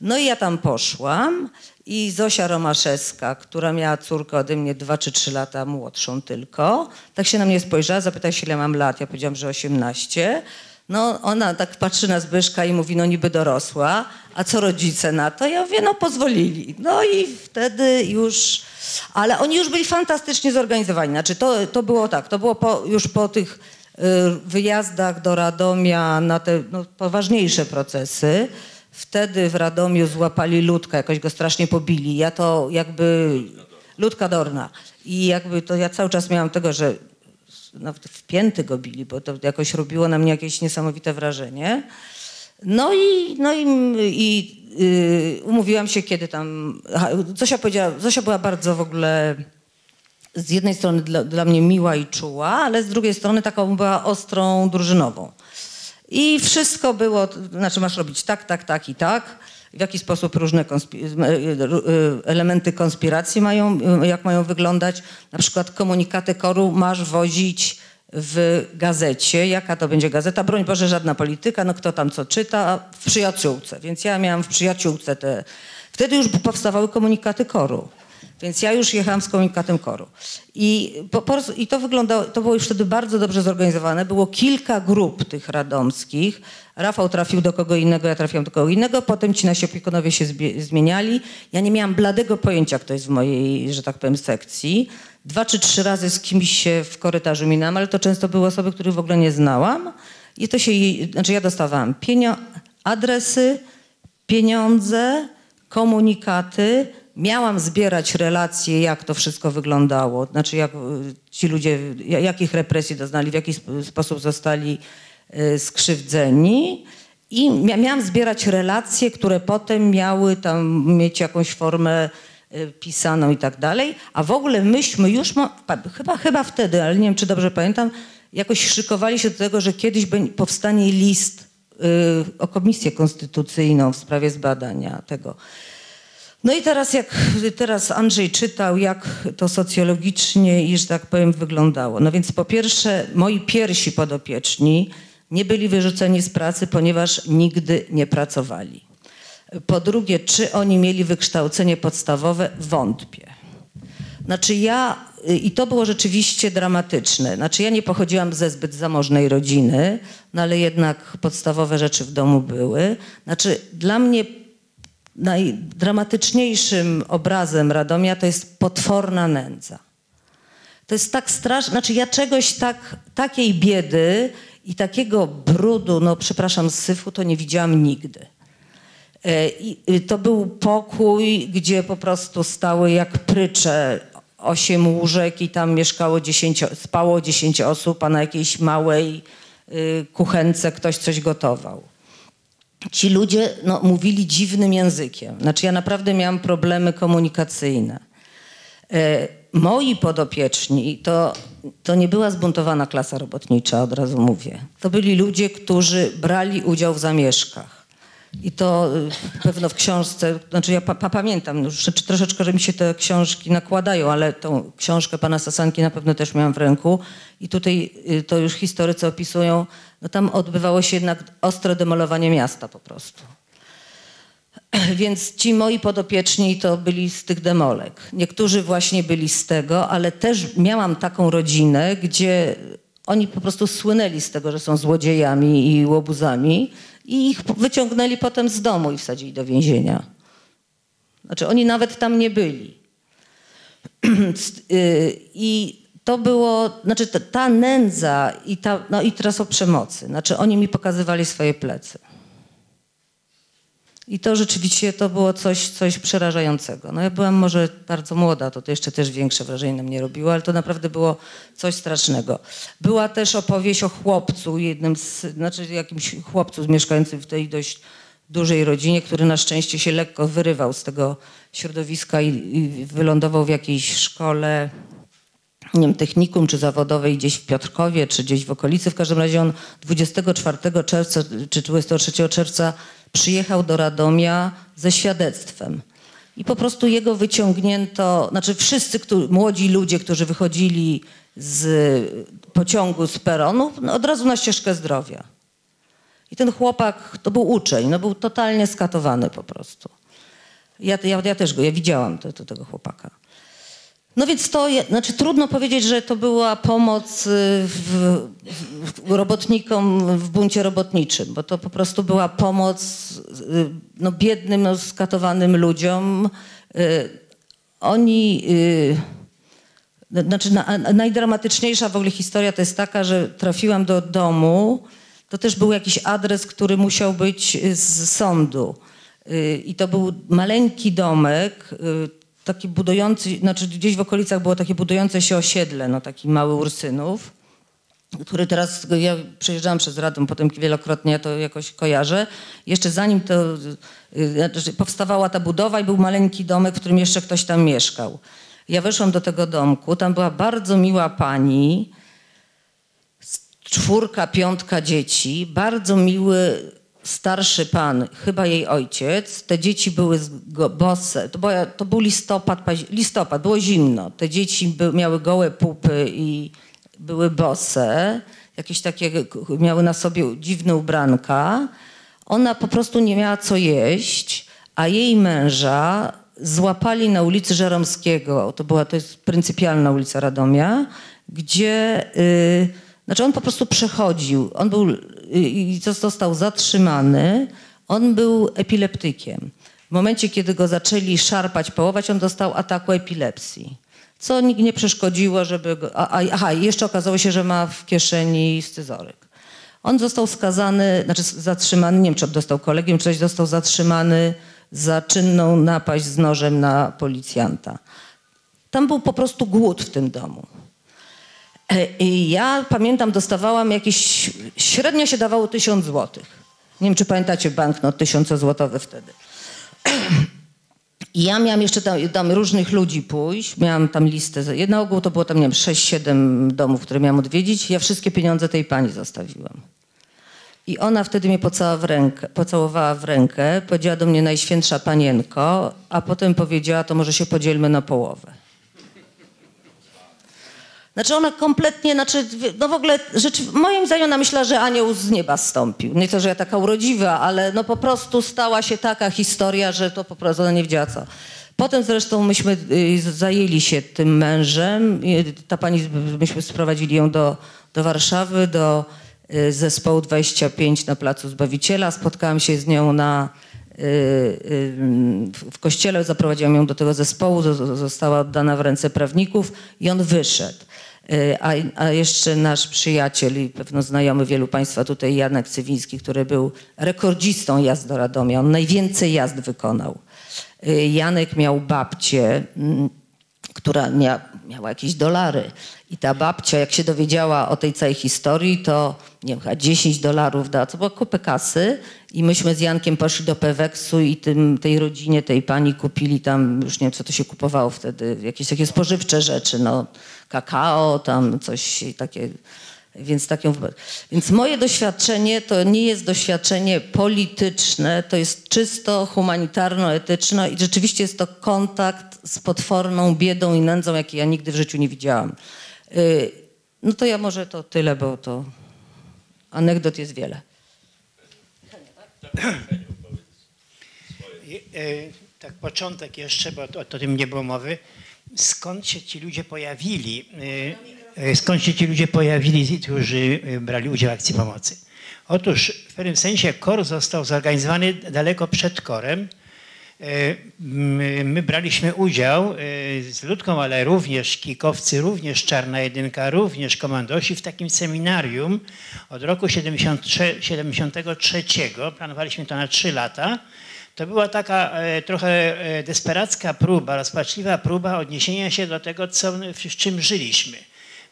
No i ja tam poszłam i Zosia Romaszewska, która miała córkę ode mnie dwa czy trzy lata młodszą tylko, tak się na mnie spojrzała, zapytała się ile mam lat, ja powiedziałam, że 18. No ona tak patrzy na Zbyszka i mówi, no niby dorosła, a co rodzice na to? Ja mówię, no pozwolili. No i wtedy już, ale oni już byli fantastycznie zorganizowani. Znaczy to, to było tak, to było po, już po tych y, wyjazdach do Radomia na te no, poważniejsze procesy. Wtedy w Radomiu złapali Ludka, jakoś go strasznie pobili. Ja to jakby... Ludka Dorna. I jakby to ja cały czas miałam tego, że nawet w pięty go bili, bo to jakoś robiło na mnie jakieś niesamowite wrażenie. No i, no i, i y, umówiłam się, kiedy tam... Zosia powiedziała, Zosia była bardzo w ogóle z jednej strony dla, dla mnie miła i czuła, ale z drugiej strony taką była ostrą drużynową. I wszystko było, znaczy masz robić tak, tak, tak i tak. W jaki sposób różne konspi- elementy konspiracji mają, jak mają wyglądać. Na przykład komunikaty koru masz wozić w gazecie. Jaka to będzie gazeta? Broń Boże, żadna polityka, no kto tam co czyta, w przyjaciółce. Więc ja miałam w przyjaciółce te... Wtedy już powstawały komunikaty koru. Więc ja już jechałam z komunikatem koru. I, po, po, I to wyglądało, to było już wtedy bardzo dobrze zorganizowane. Było kilka grup tych radomskich. Rafał trafił do kogo innego, ja trafiłam do kogo innego. Potem ci nasi opiekunowie się zbie, zmieniali. Ja nie miałam bladego pojęcia, kto jest w mojej, że tak powiem, sekcji. Dwa czy trzy razy z kimś się w korytarzu minęłam, ale to często były osoby, których w ogóle nie znałam. I to się, znaczy ja dostawałam pienio- adresy, pieniądze, komunikaty. Miałam zbierać relacje, jak to wszystko wyglądało. Znaczy, jak y, ci ludzie, ja- jakich represji doznali, w jaki sp- sposób zostali y, skrzywdzeni. I mia- miałam zbierać relacje, które potem miały tam mieć jakąś formę y, pisaną i tak dalej. A w ogóle myśmy już, chyba, chyba wtedy, ale nie wiem, czy dobrze pamiętam, jakoś szykowali się do tego, że kiedyś powstanie list o komisję konstytucyjną w sprawie zbadania tego. No i teraz jak teraz Andrzej czytał, jak to socjologicznie i że tak powiem wyglądało. No więc po pierwsze moi pierwsi podopieczni nie byli wyrzuceni z pracy, ponieważ nigdy nie pracowali. Po drugie, czy oni mieli wykształcenie podstawowe? Wątpię. Znaczy ja, i to było rzeczywiście dramatyczne. Znaczy ja nie pochodziłam ze zbyt zamożnej rodziny, no ale jednak podstawowe rzeczy w domu były. Znaczy dla mnie najdramatyczniejszym obrazem Radomia to jest potworna nędza. To jest tak straszne, znaczy ja czegoś tak, takiej biedy i takiego brudu, no przepraszam, syfu to nie widziałam nigdy. E, I y, to był pokój, gdzie po prostu stały jak prycze osiem łóżek i tam mieszkało 10, spało 10 osób, a na jakiejś małej y, kuchence ktoś coś gotował. Ci ludzie no, mówili dziwnym językiem. Znaczy ja naprawdę miałam problemy komunikacyjne. E, moi podopieczni to, to nie była zbuntowana klasa robotnicza, od razu mówię. To byli ludzie, którzy brali udział w zamieszkach. I to y, pewno w książce, znaczy ja pa, pa, pamiętam już troszeczkę, że mi się te książki nakładają, ale tą książkę pana Sasanki na pewno też miałam w ręku. I tutaj y, to już historycy opisują, no tam odbywało się jednak ostre demolowanie miasta po prostu. Więc ci moi podopieczni to byli z tych demolek. Niektórzy właśnie byli z tego, ale też miałam taką rodzinę, gdzie oni po prostu słynęli z tego, że są złodziejami i łobuzami i ich wyciągnęli potem z domu i wsadzili do więzienia. Znaczy oni nawet tam nie byli. Y, I to było, znaczy ta, ta nędza i ta, no i teraz o przemocy. Znaczy oni mi pokazywali swoje plecy. I to rzeczywiście to było coś, coś przerażającego. No ja byłam może bardzo młoda, to, to jeszcze też większe wrażenie na mnie robiło, ale to naprawdę było coś strasznego. Była też opowieść o chłopcu, jednym z, znaczy jakimś chłopcu mieszkającym w tej dość dużej rodzinie, który na szczęście się lekko wyrywał z tego środowiska i, i wylądował w jakiejś szkole, nie wiem, technikum czy zawodowej gdzieś w Piotrkowie, czy gdzieś w okolicy. W każdym razie on 24 czerwca czy 23 czerwca przyjechał do Radomia ze świadectwem. I po prostu jego wyciągnięto, znaczy wszyscy którzy, młodzi ludzie, którzy wychodzili z pociągu, z peronu, no od razu na ścieżkę zdrowia. I ten chłopak, to był uczeń, no był totalnie skatowany po prostu. Ja, ja, ja też go, ja widziałam to, to, tego chłopaka. No więc to, znaczy trudno powiedzieć, że to była pomoc y, w, w, robotnikom w buncie robotniczym, bo to po prostu była pomoc y, no, biednym, no, skatowanym ludziom. Y, Oni, znaczy najdramatyczniejsza w ogóle historia to jest taka, że trafiłam do domu, to też był jakiś adres, który musiał być z sądu. I to był maleńki domek, taki budujący, znaczy gdzieś w okolicach było takie budujące się osiedle, no taki mały Ursynów, który teraz, ja przejeżdżałam przez Radom, potem wielokrotnie to jakoś kojarzę. Jeszcze zanim to y, znaczy powstawała ta budowa i był maleńki domek, w którym jeszcze ktoś tam mieszkał. Ja weszłam do tego domku, tam była bardzo miła pani, czwórka, piątka dzieci, bardzo miły starszy pan, chyba jej ojciec. Te dzieci były bose. To, była, to był listopad, listopad, było zimno. Te dzieci by, miały gołe pupy i były bose. Jakieś takie, miały na sobie dziwne ubranka. Ona po prostu nie miała co jeść, a jej męża złapali na ulicy Żeromskiego, to była, to jest pryncypialna ulica Radomia, gdzie, y, znaczy on po prostu przechodził, on był, i zos- został zatrzymany, on był epileptykiem. W momencie, kiedy go zaczęli szarpać, połować, on dostał ataku epilepsji. Co nikt nie przeszkodziło, żeby go, aha, i jeszcze okazało się, że ma w kieszeni scyzoryk. On został skazany, znaczy zatrzymany, nie wiem czy dostał kolegium, czy coś, został zatrzymany za czynną napaść z nożem na policjanta. Tam był po prostu głód w tym domu. E, I ja pamiętam, dostawałam jakieś, średnio się dawało tysiąc złotych. Nie wiem, czy pamiętacie banknot tysiącozłotowy wtedy. I ja miałam jeszcze tam, tam różnych ludzi pójść, miałam tam listę. Na ogół to było tam, nie wiem, 6-7 domów, które miałam odwiedzić. Ja wszystkie pieniądze tej pani zostawiłam. I ona wtedy mnie pocałowała w rękę, pocałowała w rękę, powiedziała do mnie Najświętsza Panienko, a potem powiedziała, to może się podzielmy na połowę. Znaczy ona kompletnie, znaczy, no w ogóle, rzecz, moim zdaniem ona myślała, że anioł z nieba stąpił. Nie to, że ja taka urodziwa, ale no po prostu stała się taka historia, że to po prostu ona nie wiedziała co. Potem zresztą myśmy y, zajęli się tym mężem. I Ta pani, myśmy sprowadzili ją do, do Warszawy, do y, zespołu 25 na Placu Zbawiciela. Spotkałam się z nią na, y, y, w- kościele, zaprowadziłam ją do tego zespołu, zo- zo- została oddana w ręce prawników i on wyszedł. Y, A, a jeszcze nasz przyjaciel i pewno znajomy wielu Państwa tutaj, Janek Cywiński, który był rekordzistą jazd do Radomia. On najwięcej jazd wykonał. Y, Janek miał babcię, która mia, miała jakieś dolary. I ta babcia, jak się dowiedziała o tej całej historii, to nie wiem, chyba 10 dolarów dała, to była kupę kasy. I myśmy z Jankiem poszli do Peweksu i tym, tej rodzinie, tej pani kupili tam, już nie wiem, co to się kupowało wtedy, jakieś takie spożywcze rzeczy, no kakao, tam coś takie. Więc, taką, więc moje doświadczenie to nie jest doświadczenie polityczne, to jest czysto humanitarno-etyczne i rzeczywiście jest to kontakt z potworną biedą i nędzą, jakiej ja nigdy w życiu nie widziałam. Y, No to ja może to tyle, bo to anegdot jest wiele. E, tak początek jeszcze, bo to, o tym nie było mowy. Skąd się ci ludzie pojawili? E, Skąd się ci ludzie pojawili, którzy e, brali udział w akcji pomocy? Otóż w pewnym sensie KOR został zorganizowany daleko przed KORem. E, My, my braliśmy udział z Ludką, ale również kikowcy, również Czarna Jedynka, również komandosi w takim seminarium od roku 73, 73. Planowaliśmy to na trzy lata. To była taka trochę desperacka próba, rozpaczliwa próba odniesienia się do tego, co, w czym żyliśmy.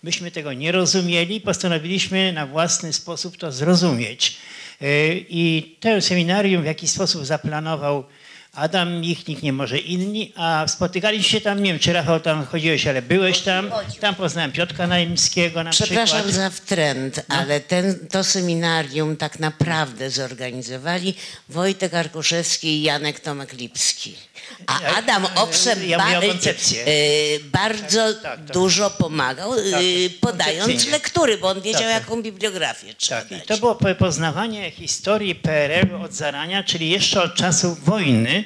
Myśmy tego nie rozumieli, postanowiliśmy na własny sposób to zrozumieć. E, I to seminarium w jakiś sposób zaplanował Adam Michnik, nie może inni, a spotykaliśmy się tam, nie wiem czy Rafał tam chodziłeś, ale byłeś tam, tam poznałem Piotka Naimskiego na Przepraszam przykład. za wtręt, ale ten, to seminarium tak naprawdę zorganizowali Wojtek Arkuszewski i Janek Tomek Lipski. A Adam owszem ja ba- e, bardzo Tak, tak. dużo pomagał, e, podając koncepcyjnie. lektury, bo on wiedział, Tak, tak. jaką bibliografię trzeba Tak, i dać. to było po- poznawanie historii PRL-u od zarania, czyli jeszcze od czasów wojny.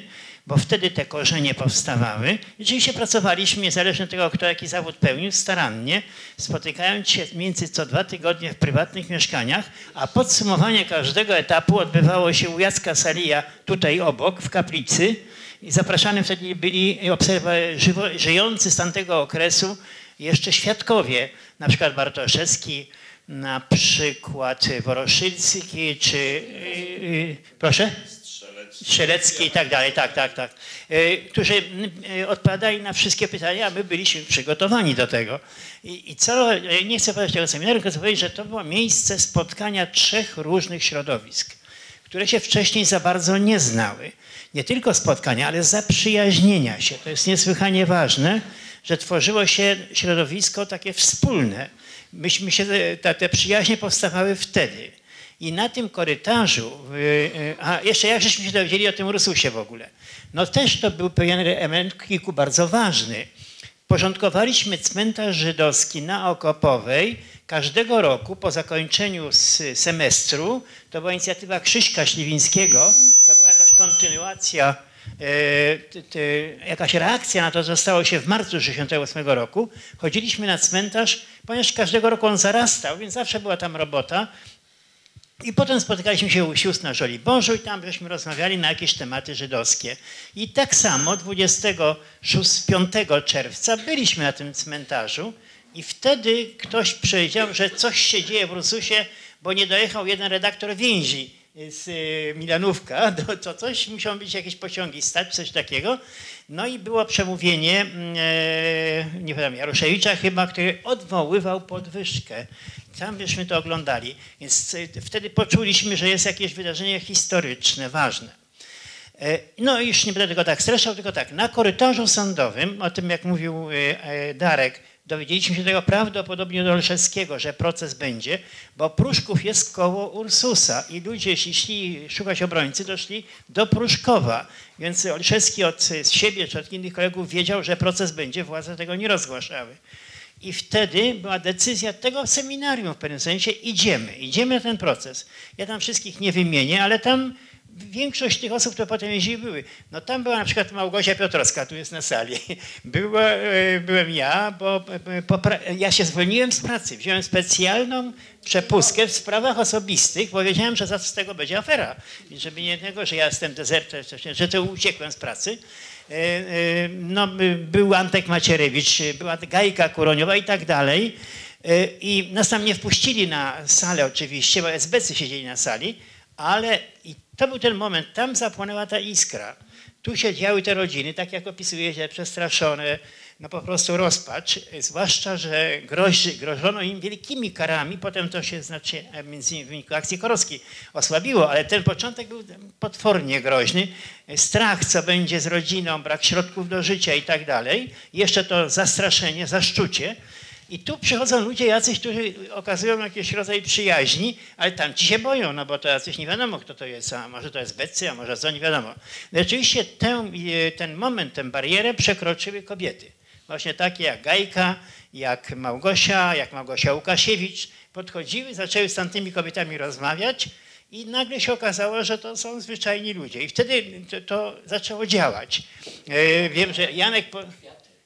Bo wtedy te korzenie powstawały. Rzeczywiście pracowaliśmy, niezależnie od tego, kto jaki zawód pełnił, starannie, spotykając się między co dwa tygodnie w prywatnych mieszkaniach, a podsumowanie każdego etapu odbywało się u Jacka Salija, tutaj obok, w kaplicy. I zapraszani wtedy byli żywo, żyjący z tamtego okresu jeszcze świadkowie, na przykład Bartoszewski, na przykład Woroszycki, czy... Yy, yy, proszę? Strzelecki i tak dalej, tak, tak, tak. Yy, którzy yy, odpowiadali na wszystkie pytania, a my byliśmy przygotowani do tego. I, i co, yy, nie chcę powiedzieć tego seminarium, tylko chcę powiedzieć, że to było miejsce spotkania trzech różnych środowisk, które się wcześniej za bardzo nie znały. Nie tylko spotkania, ale zaprzyjaźnienia się. To jest niesłychanie ważne, że tworzyło się środowisko takie wspólne. Myśmy się, te, te przyjaźnie powstawały wtedy. I na tym korytarzu, y, y, a jeszcze jak żeśmy się dowiedzieli o tym Ursusie w ogóle, no też to był pewien element kilku bardzo ważny. Porządkowaliśmy cmentarz żydowski na Okopowej każdego roku po zakończeniu semestru. To była inicjatywa Krzyśka Śliwińskiego. To była jakaś kontynuacja, e, jakaś reakcja na to, co stało się w marcu 1968 roku. Chodziliśmy na cmentarz, ponieważ każdego roku on zarastał, więc zawsze była tam robota. I potem spotykaliśmy się u sióstr na Żoliborzu i tam żeśmy rozmawiali na jakieś tematy żydowskie. I tak samo 25 czerwca byliśmy na tym cmentarzu i wtedy ktoś powiedział, że coś się dzieje w Rususie, bo nie dojechał jeden redaktor więzi z y, Milanówka, to, coś, musiały być jakieś pociągi stać, coś takiego. No i było przemówienie, mm, e, nie pamiętam, Jaruszewicza chyba, który odwoływał podwyżkę. Tam byśmy to oglądali. Więc y, wtedy poczuliśmy, że jest jakieś wydarzenie historyczne, ważne. E, No już nie będę tego tak streszczał, tylko tak, na korytarzu sądowym, o tym jak mówił e, e, Darek, dowiedzieliśmy się tego prawdopodobnie do Olszewskiego, że proces będzie, bo Pruszków jest koło Ursusa i ludzie, jeśli szli szukać obrońcy, to szli do Pruszkowa. Więc Olszewski od e, siebie czy od innych kolegów wiedział, że proces będzie, władze tego nie rozgłaszały. I wtedy była decyzja tego seminarium w pewnym sensie, idziemy, idziemy na ten proces. Ja tam wszystkich nie wymienię, ale tam większość tych osób, które potem jeździły, były. No tam była na przykład Małgosia Piotrowska, tu jest na sali. Była, e, byłem ja, bo e, pra- ja się zwolniłem z pracy. Wziąłem specjalną przepustkę w sprawach osobistych, bo wiedziałem, że za z tego będzie afera. Żeby nie tego, że ja jestem dezerter, że to uciekłem z pracy. E, e, No, by- był Antek Macierewicz, była Gajka Kuroniowa i tak dalej. E, I nas tam nie wpuścili na salę oczywiście, bo SBC siedzieli na sali, ale to był ten moment, tam zapłonęła ta iskra. Tu siedziały te rodziny, tak jak opisuje się, przestraszone, no po prostu rozpacz, zwłaszcza, że grożono im wielkimi karami, potem to się znaczy między innymi w wyniku akcji Korowskiej osłabiło, ale ten początek był potwornie groźny. Strach, co będzie z rodziną, brak środków do życia i tak dalej. Jeszcze to zastraszenie, zaszczucie. I tu przychodzą ludzie jacyś, którzy okazują jakiś rodzaj przyjaźni, ale tam ci się boją, no bo to jacyś nie wiadomo, kto to jest, a może to jest Becy, a może co, nie wiadomo. Rzeczywiście e, ten moment, tę barierę przekroczyły kobiety. Właśnie takie jak Gajka, jak Małgosia, jak Małgosia Łukasiewicz podchodziły, zaczęły z tamtymi kobietami rozmawiać i nagle się okazało, że to są zwyczajni ludzie. I wtedy to, to zaczęło działać. E, Wiem, że Janek... Po...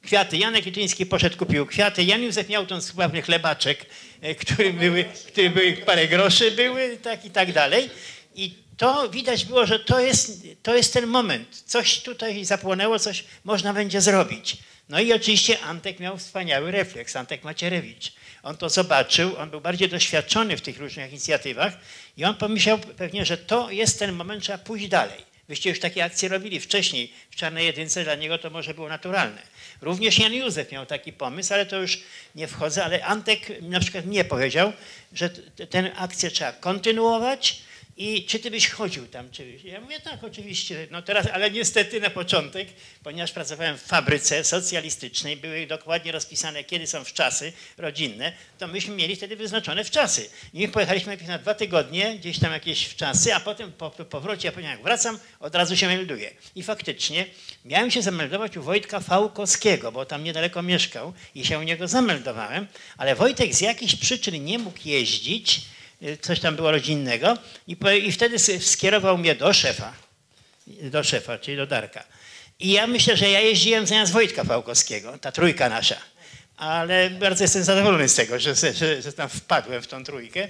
Kwiaty. Janek Liczyński poszedł, kupił kwiaty. Jan Józef miał ten sławny chlebaczek, e, który były, który były parę groszy były, tak i tak dalej. I to widać było, że to jest, to jest ten moment. Coś tutaj zapłonęło, coś można będzie zrobić. No i oczywiście Antek miał wspaniały refleks, Antek Macierewicz. On to zobaczył, on był bardziej doświadczony w tych różnych inicjatywach i on pomyślał pewnie, że to jest ten moment, trzeba pójść dalej. Wyście już takie akcje robili wcześniej w Czarnej Jedynce, dla niego to może było naturalne. Również Jan Józef miał taki pomysł, ale to już nie wchodzę, ale Antek na przykład mnie powiedział, że tę akcję trzeba kontynuować i czy ty byś chodził tam? Czy... Ja mówię tak, oczywiście, no teraz, ale niestety na początek, ponieważ pracowałem w fabryce socjalistycznej, były dokładnie rozpisane, kiedy są wczasy rodzinne, to myśmy mieli wtedy wyznaczone wczasy. I my pojechaliśmy na dwa tygodnie, gdzieś tam jakieś wczasy, a potem po po powrocie, ja powiedziałem, jak wracam, od razu się melduję. I faktycznie miałem się zameldować u Wojtka Fałkowskiego, bo tam niedaleko mieszkał i się u niego zameldowałem, ale Wojtek z jakichś przyczyn nie mógł jeździć, coś tam było rodzinnego i, po, i wtedy skierował mnie do szefa. do szefa, czyli do Darka. I ja myślę, że ja jeździłem zamiast Wojtka Pałkowskiego, ta trójka nasza. Ale bardzo jestem zadowolony z tego, że, że, że tam wpadłem w tą trójkę.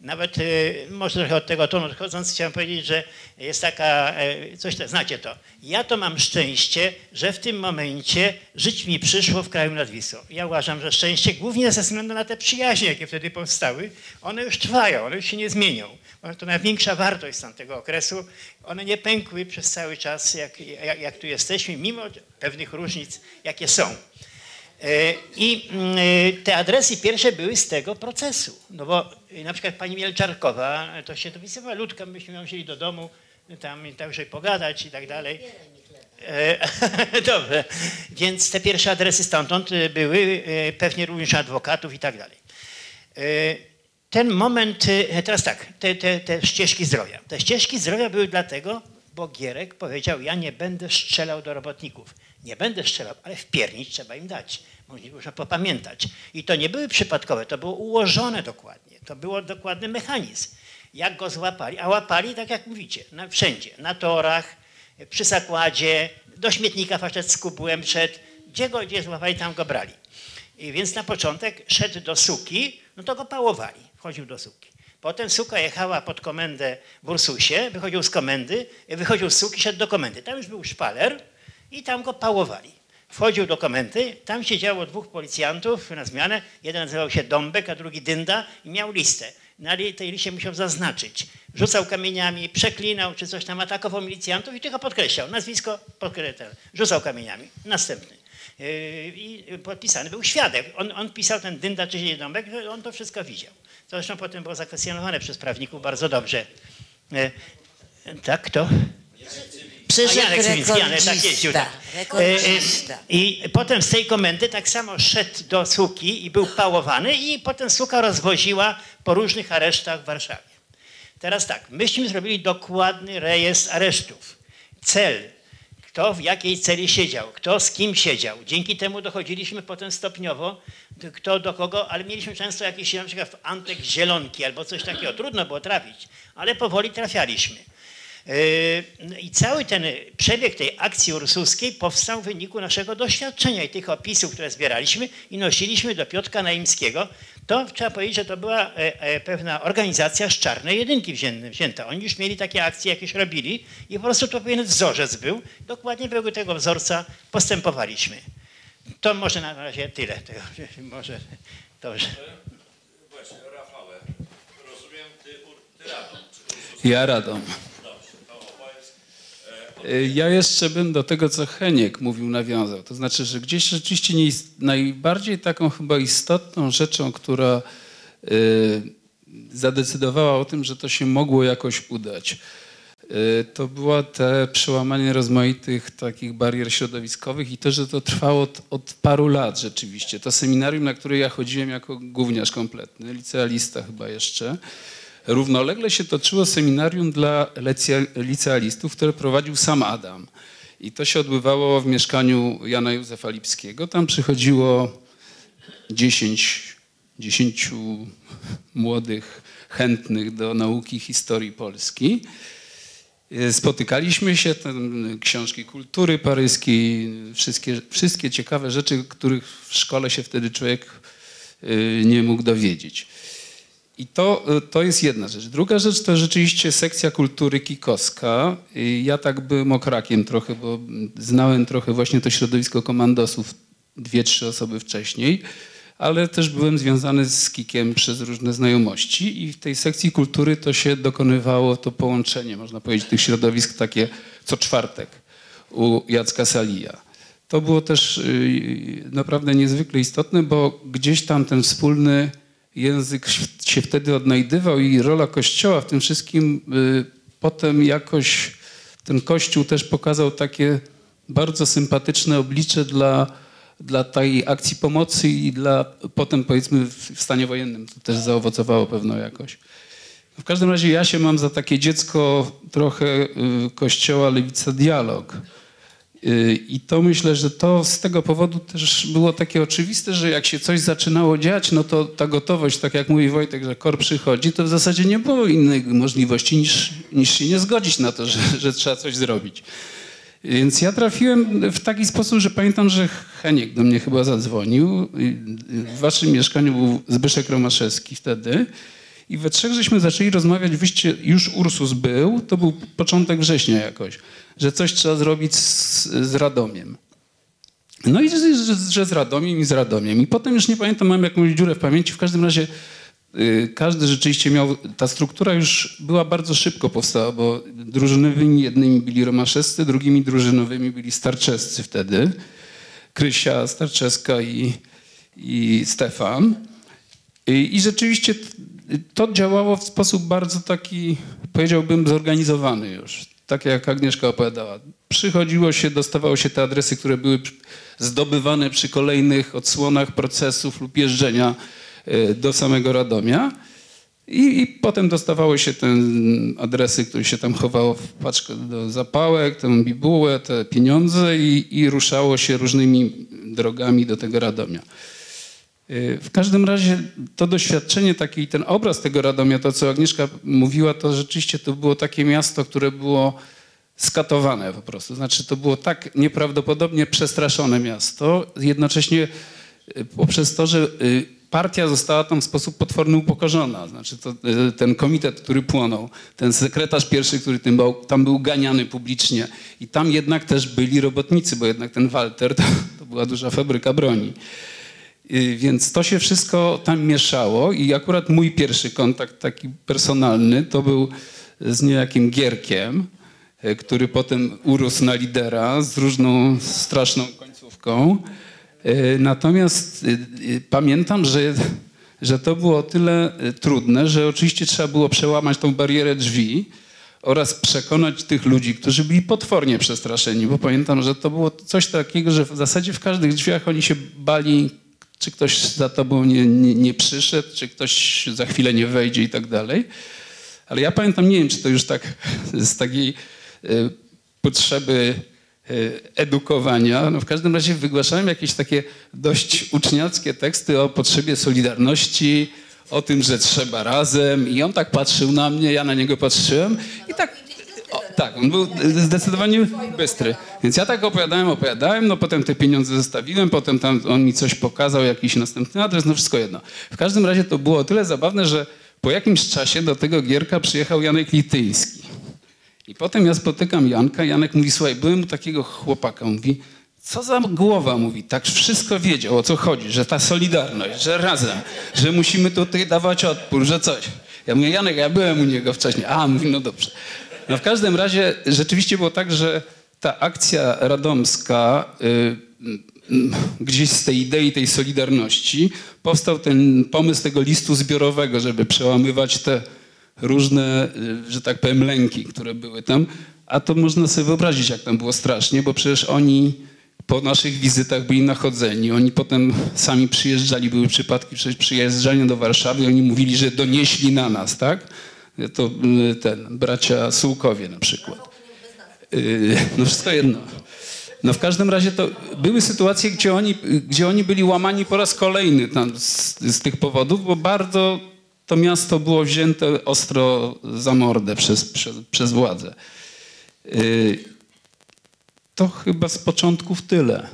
Nawet y, może trochę od tego tonu odchodząc, chciałem powiedzieć, że jest taka, e, coś, te- znacie to. Ja to mam szczęście, że w tym momencie żyć mi przyszło w kraju nad Wisłą. Ja uważam, że szczęście głównie ze względu na te przyjaźnie, jakie wtedy powstały, one już trwają, one już się nie zmienią. To największa wartość z tamtego okresu. One nie pękły przez cały czas, jak, jak, jak tu jesteśmy, mimo pewnych różnic, jakie są. E, I mm, e, te adresy pierwsze były z tego procesu. No bo na przykład pani Mielczarkowa, e, to się dopisywała, Ludka, myśmy ją wzięli do domu, e, tam także pogadać i tak dalej. Dobrze, więc te pierwsze adresy stamtąd były, pewnie również adwokatów i tak dalej. Ten moment, teraz tak, te, te, te ścieżki zdrowia. Te ścieżki zdrowia były dlatego, bo Gierek powiedział, ja nie będę strzelał do robotników. Nie będę strzelał, ale wpiernić trzeba im dać. Muszę popamiętać. I to nie były przypadkowe, to było ułożone dokładnie. To było dokładny mechanizm. Jak go złapali, a łapali, tak jak mówicie, na, wszędzie. Na torach, przy zakładzie, do śmietnika facet z kubłem szedł. Gdzie go gdzie złapali, tam go brali. I więc na początek szedł do suki, no to go pałowali, wchodził do suki. Potem suka jechała pod komendę w Ursusie, wychodził z komendy, wychodził z suki, szedł do komendy. Tam już był szpaler i tam go pałowali. Wchodził do komendy, tam siedziało dwóch policjantów na zmianę. Jeden nazywał się Dąbek, a drugi Dynda i miał listę. Na li- tej liście musiał zaznaczyć. Rzucał kamieniami, przeklinał czy coś tam, atakował milicjantów i tylko podkreślał. Nazwisko podkreślał. Rzucał kamieniami. Następny. Yy, I podpisany był świadek. On, on pisał ten Dynda czy Dąbek, on to wszystko widział. Zresztą potem było zakwestionowane przez prawników bardzo dobrze. Yy, Tak, kto? Przyszedł Janek Szymiński, tak jeździł. rekordzista. Tak. E, e, Rekordzista. I potem z tej komendy tak samo szedł do Suki i był pałowany i potem Suka rozwoziła po różnych aresztach w Warszawie. Teraz tak, myśmy zrobili dokładny rejestr aresztów. Cel, kto w jakiej celi siedział, kto z kim siedział. Dzięki temu dochodziliśmy potem stopniowo, kto do kogo, ale mieliśmy często jakieś na przykład Antek Zielonki albo coś takiego. Trudno było trafić, ale powoli trafialiśmy. Yy, I cały ten przebieg tej akcji ursuskiej powstał w wyniku naszego doświadczenia i tych opisów, które zbieraliśmy i nosiliśmy do Piotrka Naimskiego. To trzeba powiedzieć, że to była e, e, pewna organizacja z czarnej jedynki wzięta-. Oni już mieli takie akcje, jakieś robili i po prostu to pewien wzorzec był. Dokładnie według tego wzorca postępowaliśmy. To może na razie tyle. Może dobrze. Właśnie, Rafale, rozumiem, ty, ty Radom. Ja Radom. Y, Ja jeszcze bym do tego, co Heniek mówił, nawiązał. To znaczy, że gdzieś rzeczywiście nie najbardziej taką chyba istotną rzeczą, która y, zadecydowała o tym, że to się mogło jakoś udać, y, to było te przełamanie rozmaitych takich barier środowiskowych i to, że to trwało od, od paru lat rzeczywiście. To seminarium, na które ja chodziłem jako gówniarz kompletny, licealista chyba jeszcze, Równolegle się toczyło seminarium dla licealistów, które prowadził sam Adam. I to się odbywało w mieszkaniu Jana Józefa Lipskiego. Tam przychodziło 10, 10 młodych, chętnych do nauki historii Polski. Spotykaliśmy się, książki kultury paryskiej, wszystkie, wszystkie ciekawe rzeczy, których w szkole się wtedy człowiek y, nie mógł dowiedzieć. I to, to jest jedna rzecz. Druga rzecz to rzeczywiście sekcja kultury kikowska. Ja tak byłem okrakiem trochę, bo znałem trochę właśnie to środowisko komandosów dwie, trzy osoby wcześniej, ale też byłem związany z kikiem przez różne znajomości i w tej sekcji kultury to się dokonywało to połączenie, można powiedzieć, tych środowisk takie co czwartek u Jacka Salija. To było też y, naprawdę niezwykle istotne, bo gdzieś tam ten wspólny język się wtedy odnajdywał i rola Kościoła w tym wszystkim y, potem jakoś ten Kościół też pokazał takie bardzo sympatyczne oblicze dla, dla tej akcji pomocy i dla potem powiedzmy w, stanie wojennym to też zaowocowało pewną jakoś. W każdym razie ja się mam za takie dziecko trochę y, Kościoła Lewica Dialog. Y, I to myślę, że to z tego powodu też było takie oczywiste, że jak się coś zaczynało dziać, no to ta gotowość, tak jak mówi Wojtek, że KOR przychodzi, to w zasadzie nie było innej możliwości niż, niż się nie zgodzić na to, że, że trzeba coś zrobić. Więc ja trafiłem w taki sposób, że pamiętam, że Heniek do mnie chyba zadzwonił. I W waszym mieszkaniu był Zbyszek Romaszewski wtedy. I we trzech żeśmy zaczęli rozmawiać, wyście, już Ursus był, to był początek września jakoś, że coś trzeba zrobić z, z Radomiem. No i że, że, z Radomiem i z Radomiem. I potem już nie pamiętam, mam jakąś dziurę w pamięci. W każdym razie y, każdy rzeczywiście miał, ta struktura już była bardzo szybko powstała, bo drużynowymi jednymi byli Romaszewscy, drugimi drużynowymi byli Starczewscy wtedy. Krysia, Starczewska i, i Stefan. I, I rzeczywiście to działało w sposób bardzo taki, powiedziałbym, zorganizowany już. Tak jak Agnieszka opowiadała. Przychodziło się, dostawało się te adresy, które były zdobywane przy kolejnych odsłonach procesów lub jeżdżenia e, do samego Radomia. I, I potem dostawało się te adresy, które się tam chowało w paczkę do zapałek, tę bibułę, te pieniądze i, i ruszało się różnymi drogami do tego Radomia. W każdym razie to doświadczenie, taki ten obraz tego Radomia, to co Agnieszka mówiła, to rzeczywiście to było takie miasto, które było skatowane po prostu. Znaczy to było tak nieprawdopodobnie przestraszone miasto, jednocześnie y, poprzez to, że y, partia została tam w sposób potworny upokorzona. Znaczy to, y, ten komitet, który płonął, ten sekretarz pierwszy, który był, tam był ganiany publicznie i tam jednak też byli robotnicy, bo jednak ten Walter to, to była duża fabryka broni. Y, Więc to się wszystko tam mieszało i akurat mój pierwszy kontakt taki personalny to był z niejakim Gierkiem, y, który potem urósł na lidera z różną straszną końcówką. Y, Natomiast pamiętam, że, że to było o tyle trudne, że oczywiście trzeba było przełamać tą barierę drzwi oraz przekonać tych ludzi, którzy byli potwornie przestraszeni, bo pamiętam, że to było coś takiego, że w zasadzie w każdych drzwiach oni się bali, czy ktoś za tobą nie, nie, nie przyszedł, czy ktoś za chwilę nie wejdzie i tak dalej. Ale ja pamiętam, nie wiem, czy to już tak z takiej y, potrzeby y, edukowania. No w każdym razie wygłaszałem jakieś takie dość uczniackie teksty o potrzebie solidarności, o tym, że trzeba razem. I on tak patrzył na mnie, ja na niego patrzyłem i tak o, tak, on był zdecydowanie bystry. Więc ja tak opowiadałem, opowiadałem, no potem te pieniądze zostawiłem, potem tam on mi coś pokazał, jakiś następny adres, no wszystko jedno. W każdym razie to było o tyle zabawne, że po jakimś czasie do tego Gierka przyjechał Janek Lityński. I potem ja spotykam Janka, Janek mówi, słuchaj, byłem u takiego chłopaka, mówi, co za głowa, mówi, tak wszystko wiedział, o co chodzi, że ta solidarność, że razem, że musimy tutaj dawać odpór, że coś. Ja mówię, Janek, ja byłem u niego wcześniej. A, mówi, no dobrze. No w każdym razie rzeczywiście było tak, że ta akcja radomska, y, gdzieś z tej idei tej solidarności powstał ten pomysł tego listu zbiorowego, żeby przełamywać te różne, y, że tak powiem, lęki, które były tam. A to można sobie wyobrazić, jak tam było strasznie, bo przecież oni po naszych wizytach byli nachodzeni. Oni potem sami przyjeżdżali, były przypadki przyjeżdżania do Warszawy, oni mówili, że donieśli na nas, tak? To y, ten, bracia Sułkowie na przykład. Y, No wszystko jedno. No w każdym razie to były sytuacje, gdzie oni, gdzie oni byli łamani po raz kolejny z, z tych powodów, bo bardzo to miasto było wzięte ostro za mordę przez, przez, przez władzę. Y, To chyba z początków tyle.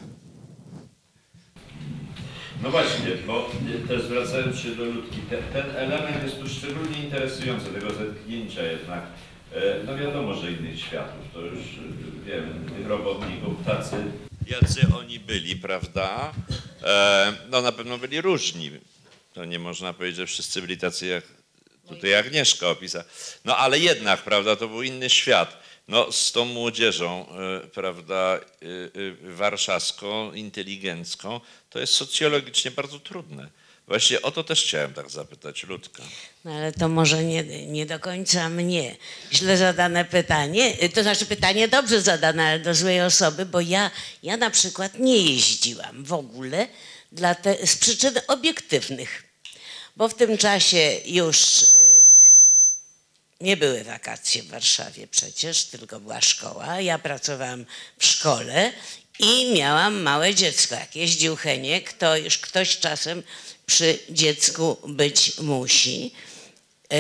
No właśnie, bo też zwracając się do Ludki, te, ten element jest tu szczególnie interesujący, tego zetknięcia jednak. E, No wiadomo, że innych światów, to już e, wiem, tych robotników tacy, jacy oni byli, prawda? E, No na pewno byli różni. To nie można powiedzieć, że wszyscy byli tacy jak tutaj Agnieszka opisa. No ale jednak, prawda, to był inny świat. No z tą młodzieżą, e, prawda, e, e, warszawską, inteligencką, to jest socjologicznie bardzo trudne. Właśnie o to też chciałem tak zapytać Ludka. No ale to może nie, nie do końca mnie. Źle zadane pytanie, y, to znaczy pytanie dobrze zadane, ale do złej osoby, bo ja, ja na przykład nie jeździłam w ogóle dla te, z przyczyn obiektywnych. Bo w tym czasie już y, nie były wakacje w Warszawie przecież, tylko była szkoła. Ja pracowałam w szkole i miałam małe dziecko. Jak jeździł Heniek, to już ktoś czasem przy dziecku być musi. E,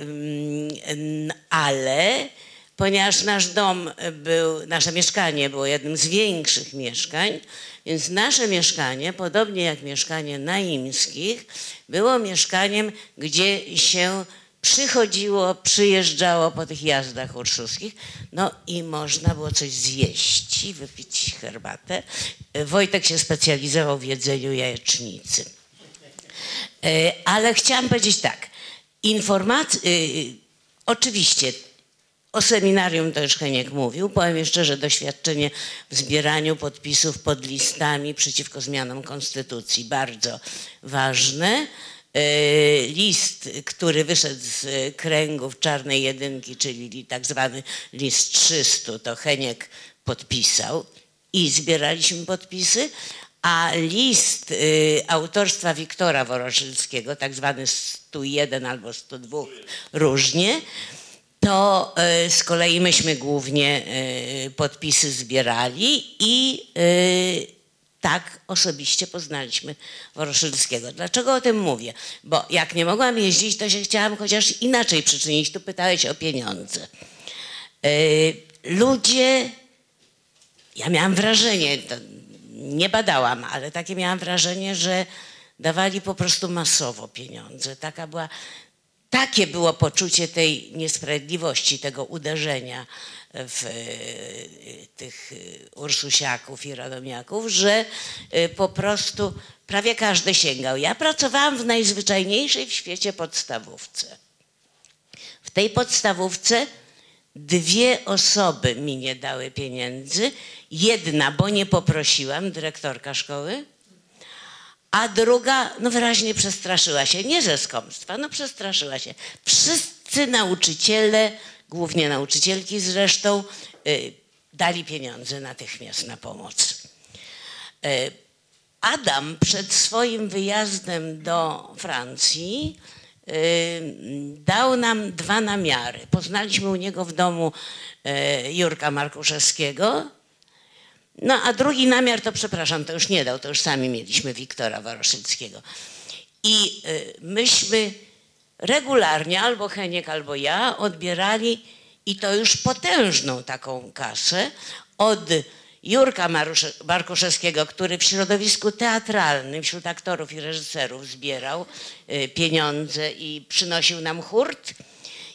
mm, Ale ponieważ nasz dom był, nasze mieszkanie było jednym z większych mieszkań, więc nasze mieszkanie, podobnie jak mieszkanie naimskich, było mieszkaniem, gdzie się przychodziło, przyjeżdżało po tych jazdach urszowskich, no i można było coś zjeść i wypić herbatę. Wojtek się specjalizował w jedzeniu jajecznicy. E, Ale chciałam powiedzieć tak. Informacje, oczywiście o seminarium to już Heniek mówił. Powiem jeszcze, że doświadczenie w zbieraniu podpisów pod listami przeciwko zmianom konstytucji bardzo ważne. E, List, który wyszedł z kręgów czarnej jedynki, czyli tak zwany list 300, to Heniek podpisał i zbieraliśmy podpisy, a list y, autorstwa Wiktora Woroszylskiego, tak zwany 101 albo 102 różnie, to z kolei myśmy głównie podpisy zbierali i tak osobiście poznaliśmy Woroszylskiego. Dlaczego o tym mówię? Bo jak nie mogłam jeździć, to się chciałam chociaż inaczej przyczynić. Tu pytałeś o pieniądze. Y, Ludzie ja miałam wrażenie, nie badałam, ale takie miałam wrażenie, że dawali po prostu masowo pieniądze. Taka była, takie było poczucie tej niesprawiedliwości, tego uderzenia w e, tych e, Ursusiaków i Radomiaków, że e, po prostu prawie każdy sięgał. Ja pracowałam w najzwyczajniejszej w świecie podstawówce. W tej podstawówce dwie osoby mi nie dały pieniędzy. Jedna, bo nie poprosiłam, dyrektorka szkoły, a druga, no wyraźnie przestraszyła się, nie ze skąpstwa, no przestraszyła się. Wszyscy nauczyciele, głównie nauczycielki zresztą, y, dali pieniądze natychmiast na pomoc. Y, Adam przed swoim wyjazdem do Francji y, dał nam dwa namiary. Poznaliśmy u niego w domu Jurka Markuszewskiego. No a drugi namiar to, przepraszam, to już nie dał, to już sami mieliśmy Wiktora Waroszyckiego. I myśmy regularnie, albo Heniek, albo ja, odbierali i to już potężną taką kasę od Jurka Barkuszewskiego, który w środowisku teatralnym, wśród aktorów i reżyserów zbierał y, pieniądze i przynosił nam hurt.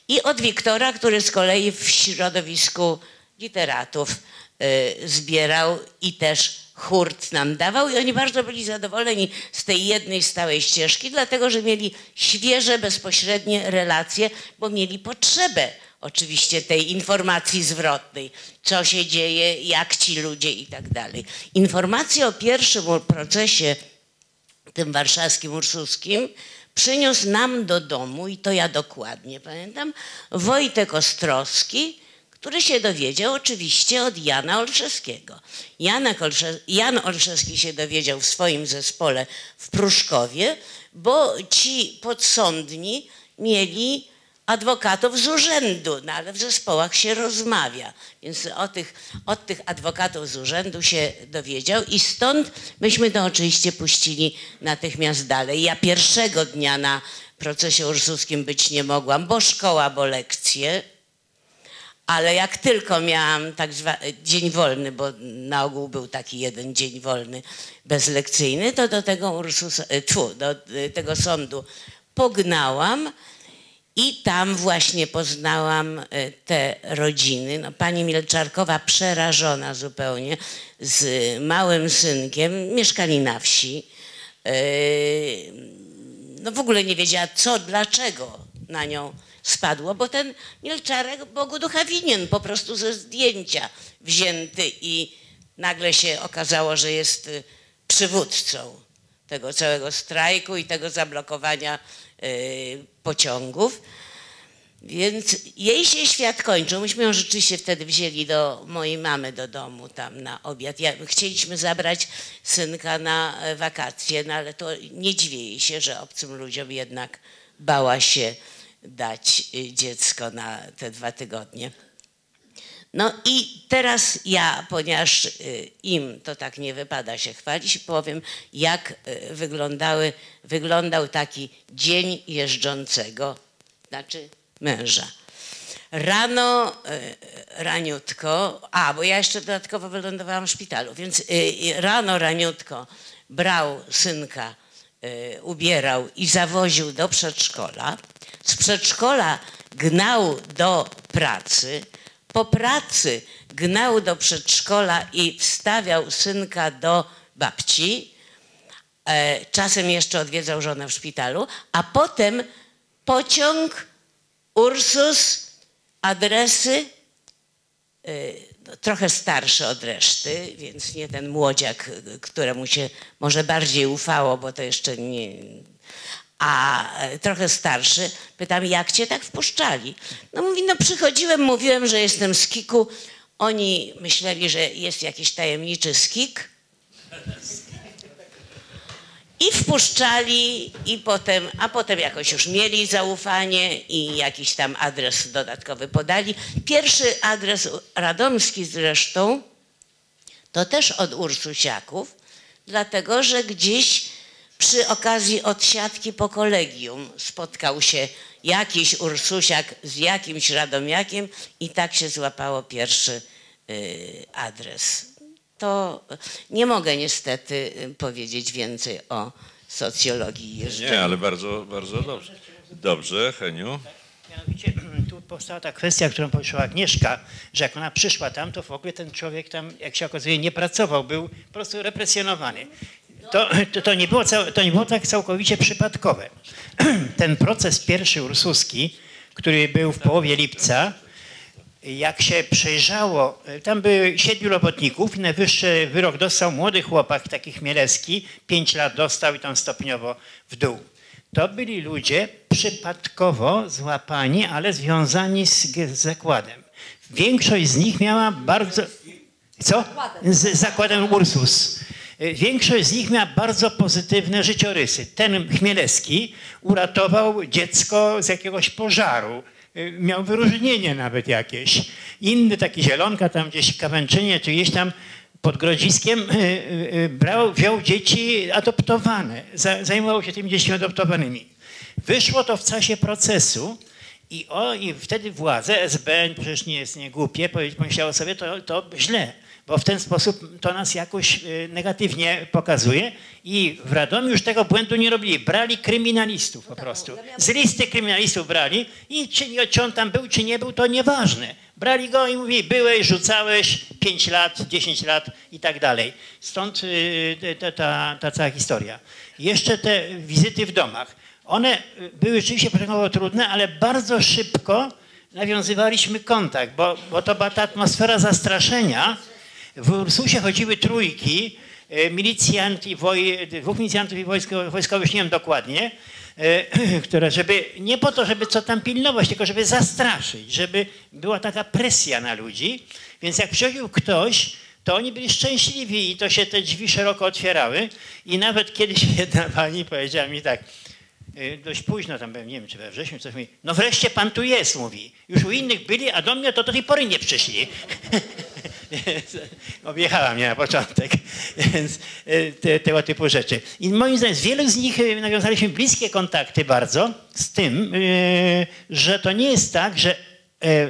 I od Wiktora, który z kolei w środowisku literatów y, zbierał i też hurt nam dawał. I oni bardzo byli zadowoleni z tej jednej stałej ścieżki, dlatego że mieli świeże, bezpośrednie relacje, bo mieli potrzebę oczywiście tej informacji zwrotnej, co się dzieje, jak ci ludzie i tak dalej. Informacje o pierwszym procesie tym warszawskim, ursuskim, przyniósł nam do domu, i to ja dokładnie pamiętam, Wojtek Ostrowski, który się dowiedział oczywiście od Jana Olszewskiego. Janek Olsze, Jan Olszewski się dowiedział w swoim zespole w Pruszkowie, bo ci podsądni mieli adwokatów z urzędu, no ale w zespołach się rozmawia. Więc o tych, od tych adwokatów z urzędu się dowiedział i stąd myśmy to oczywiście puścili natychmiast dalej. Ja pierwszego dnia na procesie ursuskim być nie mogłam, bo szkoła, bo lekcje. Ale jak tylko miałam tak dzień wolny, bo na ogół był taki jeden dzień wolny bezlekcyjny, to do tego Ursusa, e, tfu, do e, tego sądu pognałam i tam właśnie poznałam e, te rodziny. No, pani Milczarkowa przerażona zupełnie z małym synkiem, mieszkali na wsi. No w ogóle nie wiedziała co, dlaczego na nią spadło, bo ten Milczarek Bogu ducha winien, po prostu ze zdjęcia wzięty i nagle się okazało, że jest y, przywódcą tego całego strajku i tego zablokowania y, pociągów. Więc jej się świat kończył. Myśmy ją rzeczywiście wtedy wzięli do mojej mamy do domu tam na obiad. Ja, chcieliśmy zabrać synka na e, wakacje, no ale to nie dziwię jej się, że obcym ludziom jednak bała się dać y, dziecko na te dwa tygodnie. No i teraz ja, ponieważ y, im to tak nie wypada się chwalić, powiem, jak y, wyglądały, wyglądał taki dzień jeżdżącego, znaczy męża. Rano, raniutko, a bo ja jeszcze dodatkowo wylądowałam w szpitalu, więc rano, raniutko brał synka, ubierał i zawoził do przedszkola. Z przedszkola gnał do pracy, po pracy gnał do przedszkola i wstawiał synka do babci. E, Czasem jeszcze odwiedzał żonę w szpitalu, a potem pociąg, Ursus, adresy, no, trochę starszy od reszty, więc nie ten młodziak, któremu się może bardziej ufało, bo to jeszcze nie. A trochę starszy, pytam, jak cię tak wpuszczali? No mówi, no przychodziłem, mówiłem, że jestem z Kiku. Oni myśleli, że jest jakiś tajemniczy skik. I wpuszczali, i potem, a potem jakoś już mieli zaufanie i jakiś tam adres dodatkowy podali. Pierwszy adres radomski zresztą to też od Ursusiaków, dlatego że gdzieś przy okazji odsiadki po kolegium spotkał się jakiś Ursusiak z jakimś Radomiakiem i tak się złapało pierwszy y, adres. To nie mogę niestety y, powiedzieć więcej o socjologii jeżdżenia. Nie, ale bardzo, bardzo dobrze. Dobrze, Heniu. Mianowicie tu powstała ta kwestia, którą poruszyła Agnieszka, że jak ona przyszła tam, to w ogóle ten człowiek tam, jak się okazuje, nie pracował, był po prostu represjonowany. To, to, to, nie, było cał, to nie było tak całkowicie przypadkowe. Ten proces pierwszy ursuski, który był w połowie lipca, jak się przejrzało, tam było siedmiu robotników i najwyższy wyrok dostał młody chłopak, taki Chmielewski, pięć lat dostał i tam stopniowo w dół. To byli ludzie przypadkowo złapani, ale związani z, z zakładem. Większość z nich miała bardzo... Co? Z zakładem Ursus. Większość z nich miała bardzo pozytywne życiorysy. Ten Chmielewski uratował dziecko z jakiegoś pożaru. Miał wyróżnienie nawet jakieś. Inny taki zielonka tam gdzieś Kawęczynie, czy gdzieś tam pod Grodziskiem y, y, y, brał, wziął dzieci adoptowane, za- zajmował się tymi dziećmi adoptowanymi. Wyszło to w czasie procesu i, o, i wtedy władze, SB, przecież nie jest niegłupie, pomyślało sobie, to, to źle, bo w ten sposób to nas jakoś y, negatywnie pokazuje i w Radomiu już tego błędu nie robili. Brali kryminalistów po prostu. Z listy kryminalistów brali i czy, czy on tam był, czy nie był, to nieważne. Brali go i mówili, byłeś, rzucałeś 5 lat, 10 lat i tak dalej. Stąd y, ta, ta, ta cała historia. Jeszcze te wizyty w domach. One y, były rzeczywiście początkowo trudne, ale bardzo szybko nawiązywaliśmy kontakt, bo, bo to była ta atmosfera zastraszenia. W Ursusie chodziły trójki, e, milicjant i woj, dwóch milicjantów i wojsko, wojskowych, nie wiem dokładnie, e, które żeby, nie po to, żeby co tam pilnować, tylko żeby zastraszyć, żeby była taka presja na ludzi. Więc jak przychodził ktoś, to oni byli szczęśliwi i to się te drzwi szeroko otwierały. I nawet kiedyś jedna pani powiedziała mi tak, e, dość późno tam byłem, nie wiem czy we wrześniu, coś mówi, no wreszcie pan tu jest, mówi. Już u innych byli, a do mnie to do tej pory nie przyszli. Objechała mnie na początek, więc e, te, tego typu rzeczy. I moim zdaniem z wielu z nich e, nawiązaliśmy bliskie kontakty bardzo z tym, e, że to nie jest tak, że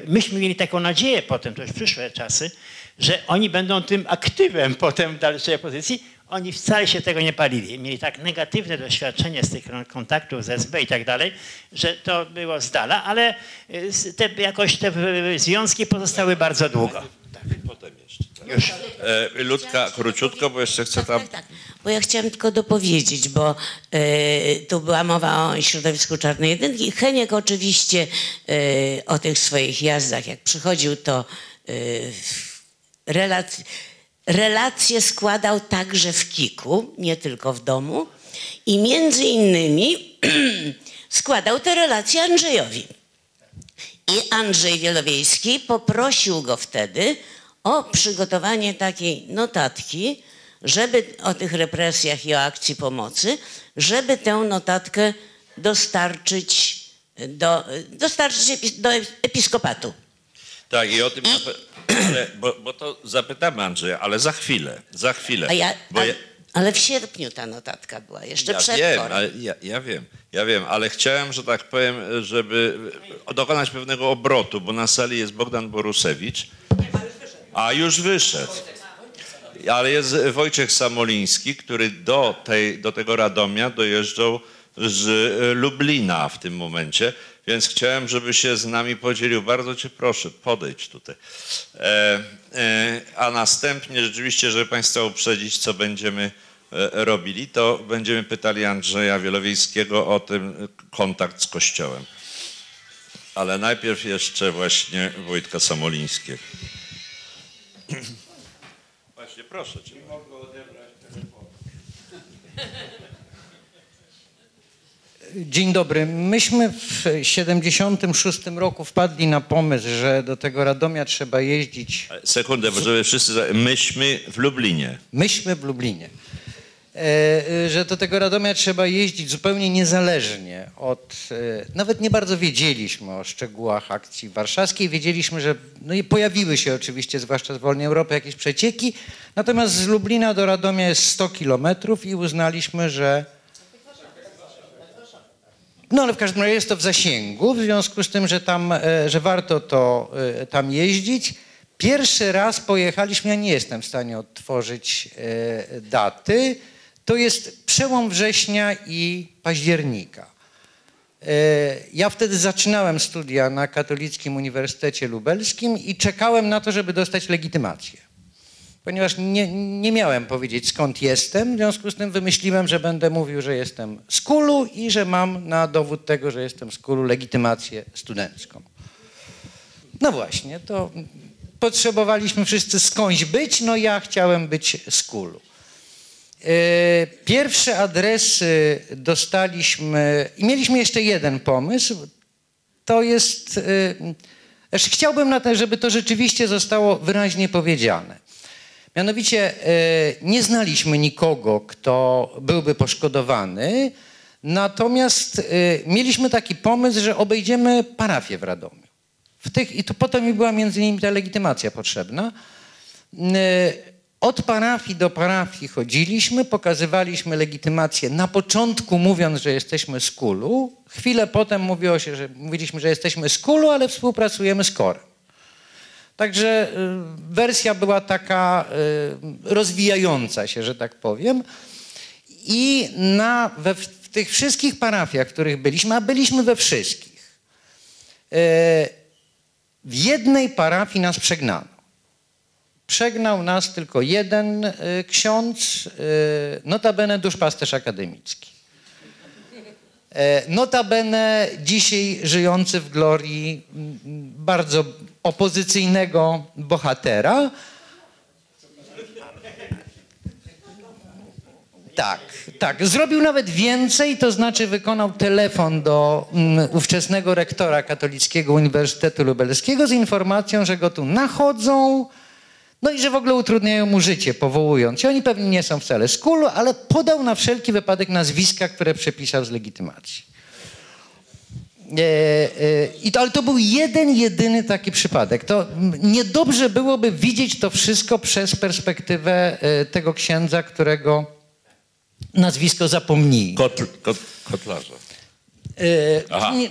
myśmy mieli taką nadzieję potem, to już przyszłe czasy, że oni będą tym aktywem potem w dalszej pozycji. Oni wcale się tego nie palili. Mieli tak negatywne doświadczenie z tych kontaktów z SB i tak dalej, że to było z dala, ale te, jakoś te związki pozostały bardzo długo. Potem jeszcze. Tak. Już. E, Ludka, króciutko, bo jeszcze chcę tam... Tak, tak. Bo ja chciałam tylko dopowiedzieć, bo e, tu była mowa o środowisku Czarnej Jedynki. Heniek oczywiście e, o tych swoich jazdach, jak przychodził, to e, relac- relacje składał także w Kiku, nie tylko w domu. I między innymi składał te relacje Andrzejowi. I Andrzej Wielowiejski poprosił go wtedy o przygotowanie takiej notatki, żeby o tych represjach i o akcji pomocy, żeby tę notatkę dostarczyć do, dostarczyć do episkopatu. Tak, i o tym, ale, bo, bo to zapytamy Andrzeja, ale za chwilę, za chwilę. A ja, bo a, ja, ale w sierpniu ta notatka była, jeszcze ja przed wiem, ale ja, ja wiem, ja wiem, ale chciałem, że tak powiem, żeby dokonać pewnego obrotu, bo na sali jest Bogdan Borusewicz, a już wyszedł. Ale jest Wojciech Samoliński, który do, tej, do tego Radomia dojeżdżał z Lublina w tym momencie, więc chciałem, żeby się z nami podzielił. Bardzo cię proszę, podejdź tutaj. E, e, a następnie rzeczywiście, żeby Państwa uprzedzić, co będziemy e, robili, to będziemy pytali Andrzeja Wielowiejskiego o ten kontakt z Kościołem. Ale najpierw jeszcze właśnie Wojtka Samolińskiego. Właśnie, proszę cię. Dzień dobry. Myśmy w 76 roku wpadli na pomysł, że do tego Radomia trzeba jeździć. Sekundę, bo żeby wszyscy... za- Myśmy w Lublinie. Myśmy w Lublinie. E, e, że do tego Radomia trzeba jeździć zupełnie niezależnie od... E, nawet nie bardzo wiedzieliśmy o szczegółach akcji warszawskiej. Wiedzieliśmy, że no i pojawiły się oczywiście, zwłaszcza z Wolnej Europy, jakieś przecieki. Natomiast z Lublina do Radomia jest 100 kilometrów i uznaliśmy, że... No ale w każdym razie jest to w zasięgu, w związku z tym, że tam, e, że warto to e, tam jeździć. Pierwszy raz pojechaliśmy, ja nie jestem w stanie odtworzyć e, daty, to jest przełom września i października. Ja wtedy zaczynałem studia na Katolickim Uniwersytecie Lubelskim i czekałem na to, żeby dostać legitymację. Ponieważ nie, nie miałem powiedzieć skąd jestem, w związku z tym wymyśliłem, że będę mówił, że jestem z Kulu i że mam na dowód tego, że jestem z Kulu legitymację studencką. No właśnie, to potrzebowaliśmy wszyscy skądś być, no ja chciałem być z Kulu. E, Pierwsze adresy dostaliśmy i mieliśmy jeszcze jeden pomysł. To jest, e, znaczy chciałbym na to, żeby to rzeczywiście zostało wyraźnie powiedziane. Mianowicie e, nie znaliśmy nikogo, kto byłby poszkodowany, natomiast e, mieliśmy taki pomysł, że obejdziemy parafię w Radomiu. W tych, I to potem mi była między innymi ta legitymacja potrzebna. E, Od parafii do parafii chodziliśmy, pokazywaliśmy legitymację. Na początku mówiąc, że jesteśmy z Kulu, chwilę potem mówiło się, że mówiliśmy, że jesteśmy z Kulu, ale współpracujemy z Korem. Także y, wersja była taka y, rozwijająca się, że tak powiem. I na, we, w tych wszystkich parafiach, w których byliśmy, a byliśmy we wszystkich, y, w jednej parafii nas przegnano. Przegnał nas tylko jeden ksiądz, notabene duszpasterz akademicki. E, Notabene dzisiaj żyjący w glorii bardzo opozycyjnego bohatera. Tak, tak. Zrobił nawet więcej, to znaczy wykonał telefon do mm, ówczesnego rektora Katolickiego Uniwersytetu Lubelskiego z informacją, że go tu nachodzą, no i że w ogóle utrudniają mu życie, powołując się. Oni pewnie nie są wcale z kulu, ale podał na wszelki wypadek nazwiska, które przepisał z legitymacji. E, e, i to, ale to był jeden, jedyny taki przypadek. To niedobrze byłoby widzieć to wszystko przez perspektywę e, tego księdza, którego nazwisko zapomnij. Kotl, kot, kotlarza. Aha. nie,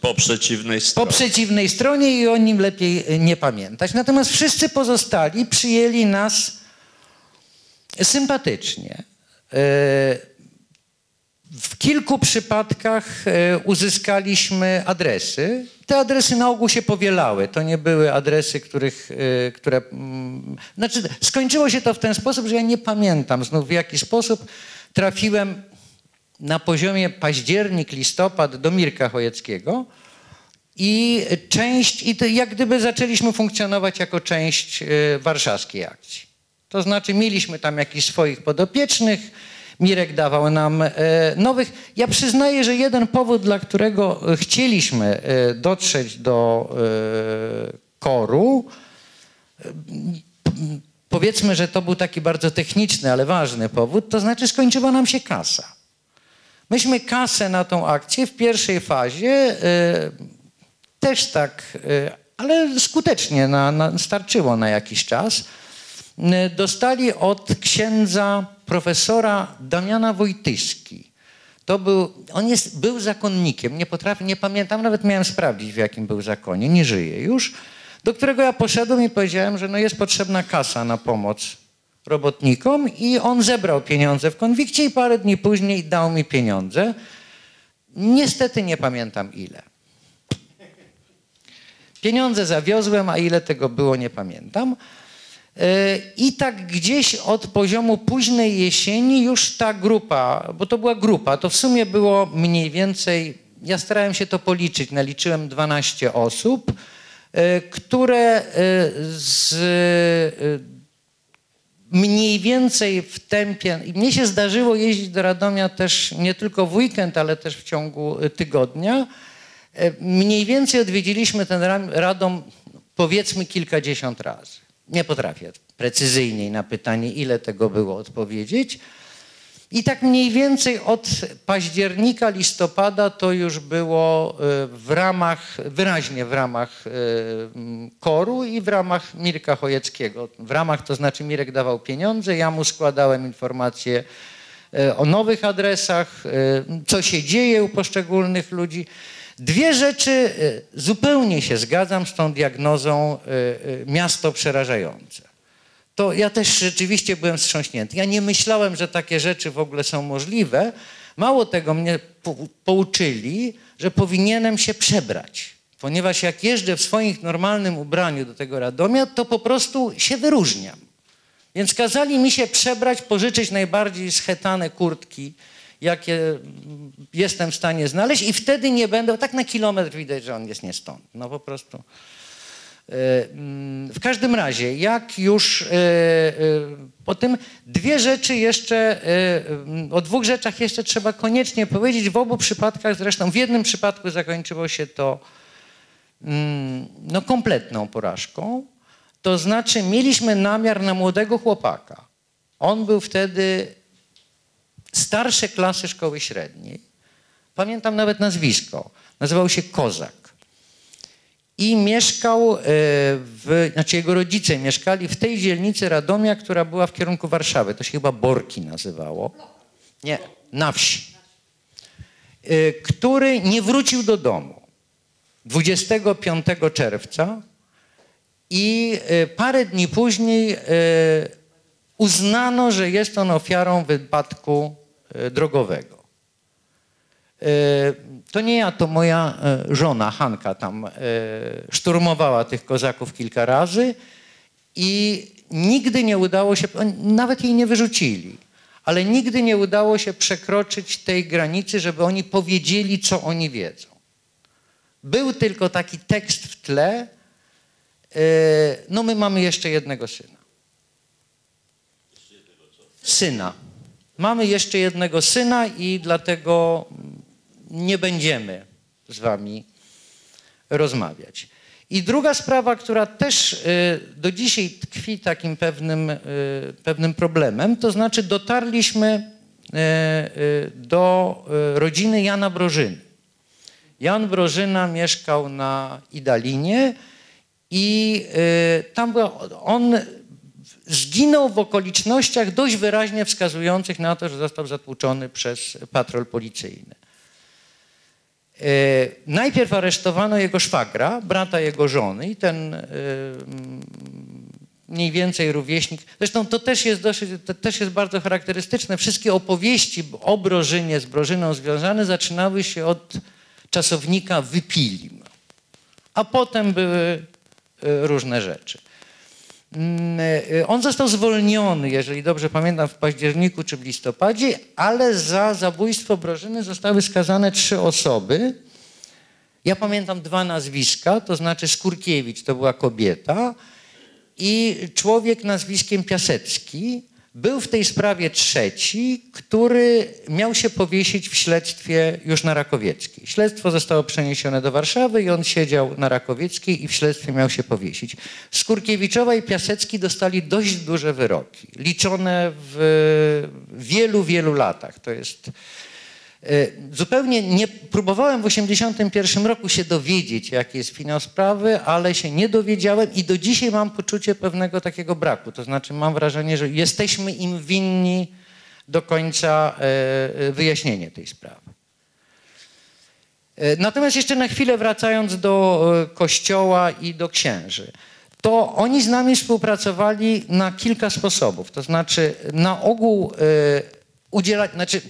Po przeciwnej po stronie. przeciwnej stronie i o nim lepiej nie pamiętać. Natomiast wszyscy pozostali przyjęli nas sympatycznie. W kilku przypadkach e, uzyskaliśmy adresy. Te adresy na ogół się powielały. To nie były adresy, których, e, które. mm, Znaczy, skończyło się to w ten sposób, że ja nie pamiętam znów w jaki sposób trafiłem na poziomie październik, listopad do Mirka Chojeckiego. I część, i to jak gdyby zaczęliśmy funkcjonować jako część e, warszawskiej akcji. To znaczy mieliśmy tam jakichś swoich podopiecznych, Mirek dawał nam e, nowych. Ja przyznaję, że jeden powód, dla którego e, chcieliśmy e, dotrzeć do koru, powiedzmy, że to był taki bardzo techniczny, ale ważny powód, to znaczy skończyła nam się kasa. Myśmy kasę na tą akcję w pierwszej fazie też tak, ale skutecznie na, na, starczyło na jakiś czas. Dostali od księdza profesora Damiana Wojtyski. To był, on jest, był zakonnikiem, nie potrafię, nie pamiętam, nawet miałem sprawdzić w jakim był zakonie, nie żyje już, do którego ja poszedłem i powiedziałem, że no jest potrzebna kasa na pomoc robotnikom i on zebrał pieniądze w konwikcie i parę dni później dał mi pieniądze. Niestety nie pamiętam ile. Pieniądze zawiozłem, a ile tego było, nie pamiętam. I tak gdzieś od poziomu późnej jesieni już ta grupa, bo to była grupa, to w sumie było mniej więcej, ja starałem się to policzyć, naliczyłem 12 osób, yy, które yy, z yy, mniej więcej w tempie. Mnie się zdarzyło jeździć do Radomia też nie tylko w weekend, ale też w ciągu tygodnia. E, Mniej więcej odwiedziliśmy ten Radom powiedzmy kilkadziesiąt razy. Nie potrafię precyzyjniej na pytanie, ile tego było odpowiedzieć. I tak mniej więcej od października, listopada to już było y, w ramach, wyraźnie w ramach y, mm, koru i w ramach Mirka Chojeckiego. W ramach to znaczy Mirek dawał pieniądze, ja mu składałem informacje y, o nowych adresach, co się dzieje u poszczególnych ludzi. Dwie rzeczy y, zupełnie się zgadzam z tą diagnozą y, y, miasto przerażające to ja też rzeczywiście byłem wstrząśnięty. Ja nie myślałem, że takie rzeczy w ogóle są możliwe. Mało tego, mnie po, pouczyli, że powinienem się przebrać. Ponieważ jak jeżdżę w swoim normalnym ubraniu do tego Radomia, to po prostu się wyróżniam. Więc kazali mi się przebrać, pożyczyć najbardziej schetane kurtki, jakie jestem w stanie znaleźć i wtedy nie będę, tak na kilometr widać, że on jest nie stąd. No po prostu. E, mm, W każdym razie, jak już e, e, po tym dwie rzeczy jeszcze, mm, o dwóch rzeczach jeszcze trzeba koniecznie powiedzieć. W obu przypadkach, zresztą w jednym przypadku zakończyło się to mm, no, kompletną porażką. To znaczy, mieliśmy namiar na młodego chłopaka. On był wtedy starsze klasy szkoły średniej. Pamiętam nawet nazwisko. Nazywał się Kozak i mieszkał e, w, znaczy jego rodzice mieszkali w tej dzielnicy Radomia, która była w kierunku Warszawy. To się chyba Borki nazywało. Nie, na wsi. E, Który nie wrócił do domu 25 czerwca i e, parę dni później uznano, że jest on ofiarą wypadku drogowego. E, To nie ja, to moja e, żona Hanka tam e, szturmowała tych kozaków kilka razy i nigdy nie udało się, nawet jej nie wyrzucili, ale nigdy nie udało się przekroczyć tej granicy, żeby oni powiedzieli, co oni wiedzą. Był tylko taki tekst w tle, e, no my mamy jeszcze jednego syna. Syna. Mamy jeszcze jednego syna i dlatego nie będziemy z wami rozmawiać. I druga sprawa, która też y, do dzisiaj tkwi takim pewnym, y, pewnym problemem, to znaczy dotarliśmy y, do rodziny Jana Brożyny. Jan Brożyna mieszkał na Idalinie i tam była, on zginął w okolicznościach dość wyraźnie wskazujących na to, że został zatłuczony przez patrol policyjny. E, najpierw aresztowano jego szwagra, brata jego żony i ten e, mm, mniej więcej rówieśnik. Zresztą to też jest, dosyć, to też jest bardzo charakterystyczne. Wszystkie opowieści o Brożynie z Brożyną związane zaczynały się od czasownika wypilim, a potem były e, różne rzeczy. Mm, e, On został zwolniony, jeżeli dobrze pamiętam, w październiku czy w listopadzie, ale za zabójstwo Brożyny zostały skazane trzy osoby. Ja pamiętam dwa nazwiska, to znaczy Skurkiewicz to była kobieta i człowiek nazwiskiem Piasecki. Był w tej sprawie trzeci, który miał się powiesić w śledztwie już na Rakowieckiej. Śledztwo zostało przeniesione do Warszawy i on siedział na Rakowieckiej i w śledztwie miał się powiesić. Skurkiewiczowa i Piasecki dostali dość duże wyroki, liczone w wielu, wielu latach. To jest Zupełnie nie próbowałem w 1981 roku się dowiedzieć, jaki jest finał sprawy, ale się nie dowiedziałem i do dzisiaj mam poczucie pewnego takiego braku. To znaczy mam wrażenie, że jesteśmy im winni do końca e, e, wyjaśnienie tej sprawy. E, Natomiast jeszcze na chwilę wracając do e, kościoła i do księży, to oni z nami współpracowali na kilka sposobów. To znaczy na ogół e, udzielać, znaczy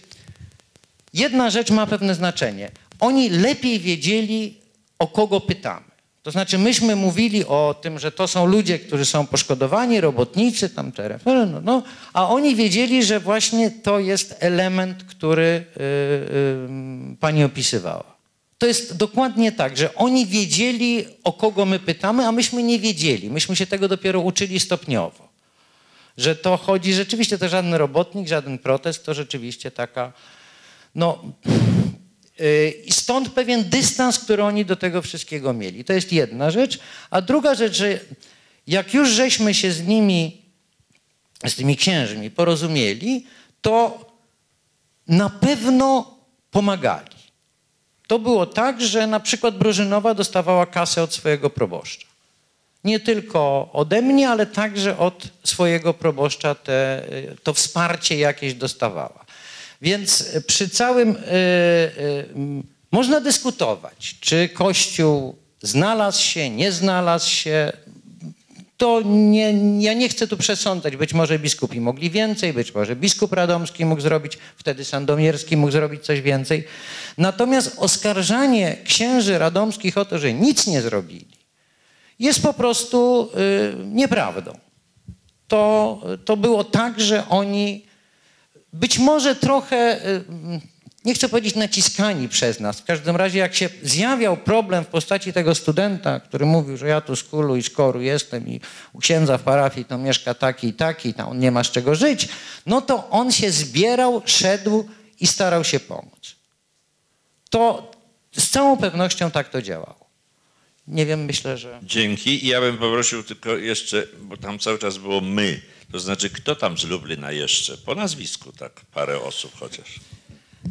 jedna rzecz ma pewne znaczenie. Oni lepiej wiedzieli, o kogo pytamy. To znaczy, myśmy mówili o tym, że to są ludzie, którzy są poszkodowani, robotnicy, tam te no, no, a oni wiedzieli, że właśnie to jest element, który y, y, pani opisywała. To jest dokładnie tak, że oni wiedzieli, o kogo my pytamy, a myśmy nie wiedzieli. Myśmy się tego dopiero uczyli stopniowo. Że to chodzi, rzeczywiście to żaden robotnik, żaden protest, to rzeczywiście taka, no, i stąd pewien dystans, który oni do tego wszystkiego mieli. To jest jedna rzecz. A druga rzecz, że jak już żeśmy się z nimi, z tymi księżmi porozumieli, to na pewno pomagali. To było tak, że na przykład Brożynowa dostawała kasę od swojego proboszcza. Nie tylko ode mnie, ale także od swojego proboszcza te, to wsparcie jakieś dostawała. Więc przy całym y, y, można dyskutować, czy Kościół znalazł się, nie znalazł się. To nie, ja nie chcę tu przesądzać. Być może biskupi mogli więcej, być może biskup radomski mógł zrobić, wtedy sandomierski mógł zrobić coś więcej. Natomiast oskarżanie księży radomskich o to, że nic nie zrobili, jest po prostu y, nieprawdą. To, to było tak, że oni być może trochę, y, nie chcę powiedzieć naciskani przez nas, w każdym razie jak się zjawiał problem w postaci tego studenta, który mówił, że ja tu z kulu i z koru jestem i u księdza w parafii to mieszka taki i taki, tam on nie ma z czego żyć, no to on się zbierał, szedł i starał się pomóc. To z całą pewnością tak to działało. Nie wiem, myślę, że... Dzięki. I ja bym poprosił tylko jeszcze, bo tam cały czas było my. To znaczy, kto tam z Lublina jeszcze? Po nazwisku, tak, parę osób chociaż.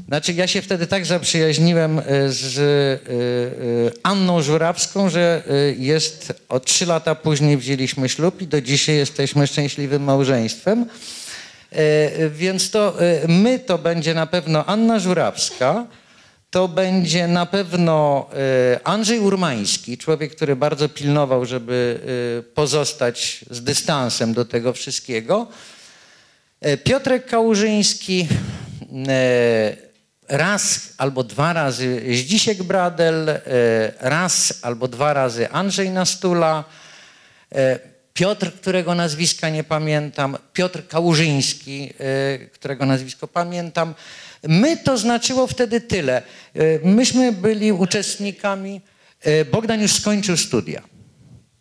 Znaczy, ja się wtedy tak zaprzyjaźniłem y, z y, y, Anną Żurawską, że jest o trzy lata później wzięliśmy ślub i do dzisiaj jesteśmy szczęśliwym małżeństwem. Więc to my to będzie na pewno Anna Żurawska, to będzie na pewno y, Andrzej Urmański, człowiek, który bardzo pilnował, żeby y, pozostać z dystansem do tego wszystkiego. E, Piotrek Kałużyński, e, raz albo dwa razy Zdzisiek Bradel, e, raz albo dwa razy Andrzej Nastula, e, Piotr, którego nazwiska nie pamiętam, Piotr Kałużyński, e, którego nazwisko pamiętam. My to znaczyło wtedy tyle. E, Myśmy byli uczestnikami, e, Bogdan już skończył studia.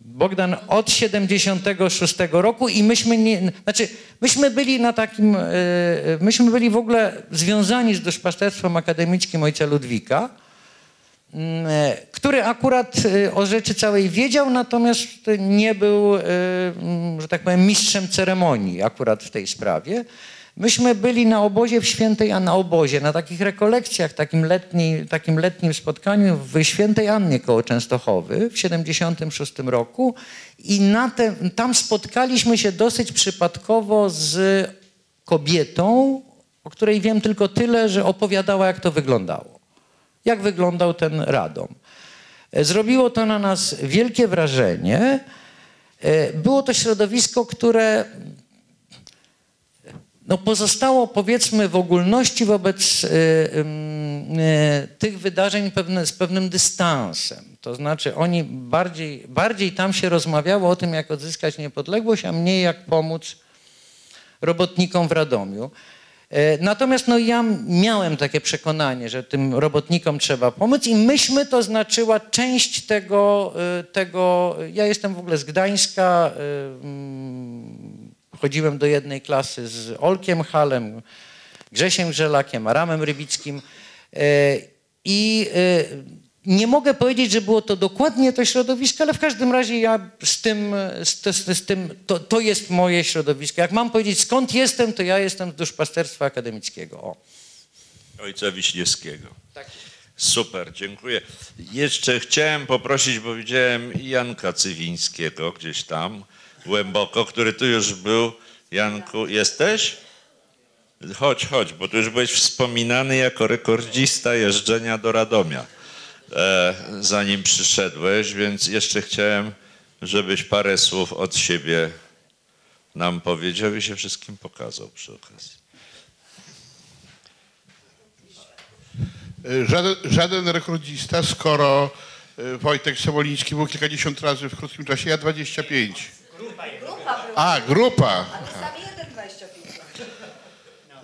Bogdan od 76 roku i myśmy nie, znaczy myśmy byli na takim, e, myśmy byli w ogóle związani z duszpasterstwem akademickim ojca Ludwika, mm, który akurat o rzeczy całej wiedział, natomiast nie był, że tak powiem, mistrzem ceremonii akurat w tej sprawie. Myśmy byli na obozie w Świętej, a na obozie, na takich rekolekcjach, takim, letni, takim letnim spotkaniu w Świętej Annie koło Częstochowy w 76 roku i na te, tam spotkaliśmy się dosyć przypadkowo z kobietą, o której wiem tylko tyle, że opowiadała, jak to wyglądało. Jak wyglądał ten Radom. E, Zrobiło to na nas wielkie wrażenie. E, Było to środowisko, które no pozostało powiedzmy w ogólności wobec y, ym, y, tych wydarzeń pewne, z pewnym dystansem. To znaczy oni bardziej, bardziej tam się rozmawiało o tym, jak odzyskać niepodległość, a mniej jak pomóc robotnikom w Radomiu. E, Natomiast no, ja miałem takie przekonanie, że tym robotnikom trzeba pomóc i myśmy to znaczyła część tego, e, tego ja jestem w ogóle z Gdańska, e, mm, chodziłem do jednej klasy z Olkiem Halem, Grzesiem Grzelakiem, Aramem Rybickim e, i e, nie mogę powiedzieć, że było to dokładnie to środowisko, ale w każdym razie ja z tym, z, z, z tym to, to jest moje środowisko. Jak mam powiedzieć skąd jestem, to ja jestem z duszpasterstwa akademickiego. O. Ojca Wiśniewskiego. Super, dziękuję. Jeszcze chciałem poprosić, bo widziałem Janka Cywińskiego gdzieś tam głęboko, który tu już był. Janku, jesteś? Chodź, chodź, bo tu już byłeś wspominany jako rekordzista jeżdżenia do Radomia, e, zanim przyszedłeś, więc jeszcze chciałem, żebyś parę słów od siebie nam powiedział i się wszystkim pokazał przy okazji. Żaden, żaden rekordzista, skoro y, Wojtek Samoliński był kilkadziesiąt razy w krótkim czasie, ja 25. A, grupa.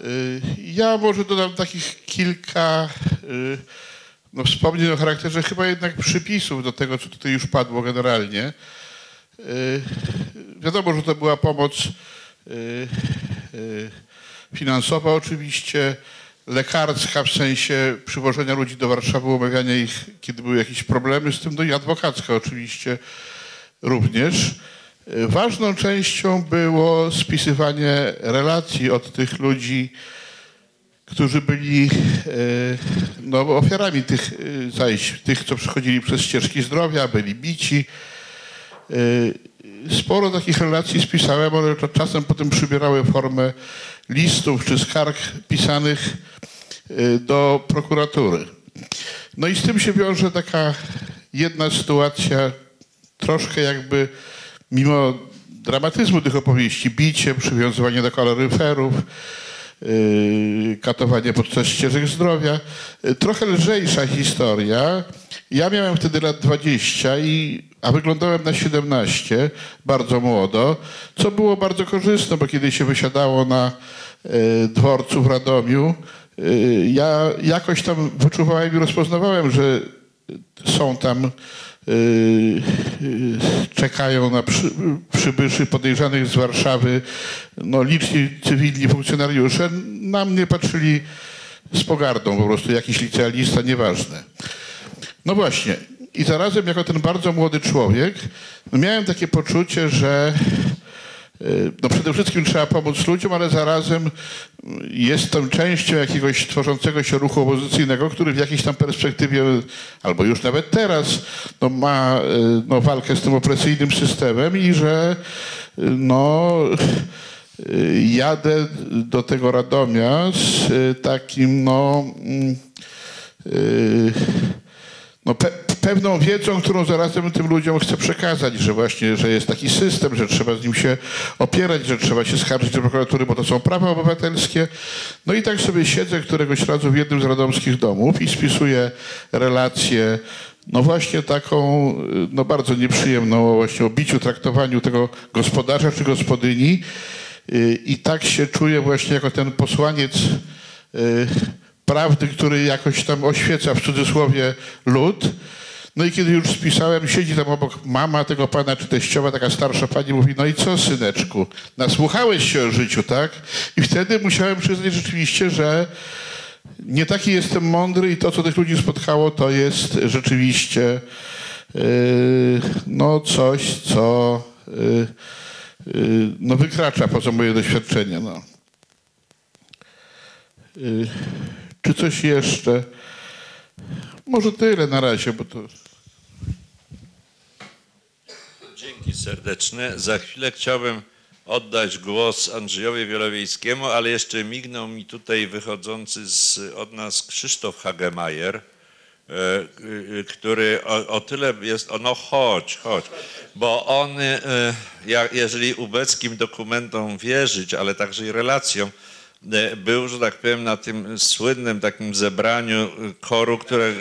Y, Ja może dodam takich kilka y, no, wspomnień o charakterze chyba jednak przypisów do tego, co tutaj już padło generalnie. Y, Wiadomo, że to była pomoc finansowa oczywiście, lekarska w sensie przywożenia ludzi do Warszawy, umawiania ich, kiedy były jakieś problemy z tym, no i adwokacka oczywiście również. Y, Ważną częścią było spisywanie relacji od tych ludzi, którzy byli e, no, ofiarami tych e, zajść, tych, co przechodzili przez ścieżki zdrowia, byli bici. Sporo takich relacji spisałem, one to czasem potem przybierały formę listów czy skarg pisanych do prokuratury. No i z tym się wiąże taka jedna sytuacja, troszkę jakby mimo dramatyzmu tych opowieści, bicie, przywiązywanie do kaloryferów, yy, katowanie podczas ścieżek zdrowia. Yy, Trochę lżejsza historia. Ja miałem wtedy lat 20, i, a wyglądałem na 17, bardzo młodo, co było bardzo korzystne, bo kiedy się wysiadało na yy, dworcu w Radomiu, ja jakoś tam wyczuwałem i rozpoznawałem, że są tam czekają na przy, przybyszy podejrzanych z Warszawy no, liczni cywilni funkcjonariusze. Na mnie patrzyli z pogardą po prostu, jakiś licealista, nieważne. No właśnie. I zarazem jako ten bardzo młody człowiek no miałem takie poczucie, że y, no przede wszystkim trzeba pomóc ludziom, ale zarazem jestem częścią jakiegoś tworzącego się ruchu opozycyjnego, który w jakiejś tam perspektywie, albo już nawet teraz, no ma y, no, walkę z tym opresyjnym systemem i że y, no, y, jadę do tego Radomia z y, takim no, mm, y, no, pe pewną wiedzą, którą zarazem tym ludziom chcę przekazać, że właśnie, że jest taki system, że trzeba z nim się opierać, że trzeba się skarżyć do prokuratury, bo to są prawa obywatelskie. No i tak sobie siedzę któregoś razu w jednym z radomskich domów i spisuję relację, no właśnie taką, no bardzo nieprzyjemną, właśnie o biciu, traktowaniu tego gospodarza czy gospodyni. Y, I tak się czuję właśnie jako ten posłaniec y, prawdy, który jakoś tam oświeca w cudzysłowie lud. No i kiedy już spisałem, siedzi tam obok mama tego pana, czy teściowa, taka starsza pani, mówi, no i co syneczku, nasłuchałeś się o życiu, tak? I wtedy musiałem przyznać rzeczywiście, że nie taki jestem mądry i to, co tych ludzi spotkało, to jest rzeczywiście yy, no coś, co yy, yy, no wykracza poza moje doświadczenie. No. Yy, czy coś jeszcze? Może tyle na razie, bo to... Dzięki serdeczne. Za chwilę chciałbym oddać głos Andrzejowi Wielowiejskiemu, ale jeszcze mignął mi tutaj wychodzący z, od nas Krzysztof Hagemajer, e, y, który o, o tyle jest, o, no chodź, chodź, bo on, e, jeżeli ubeckim dokumentom wierzyć, ale także i relacjom, e, był, że tak powiem, na tym słynnym takim zebraniu e, koru, które,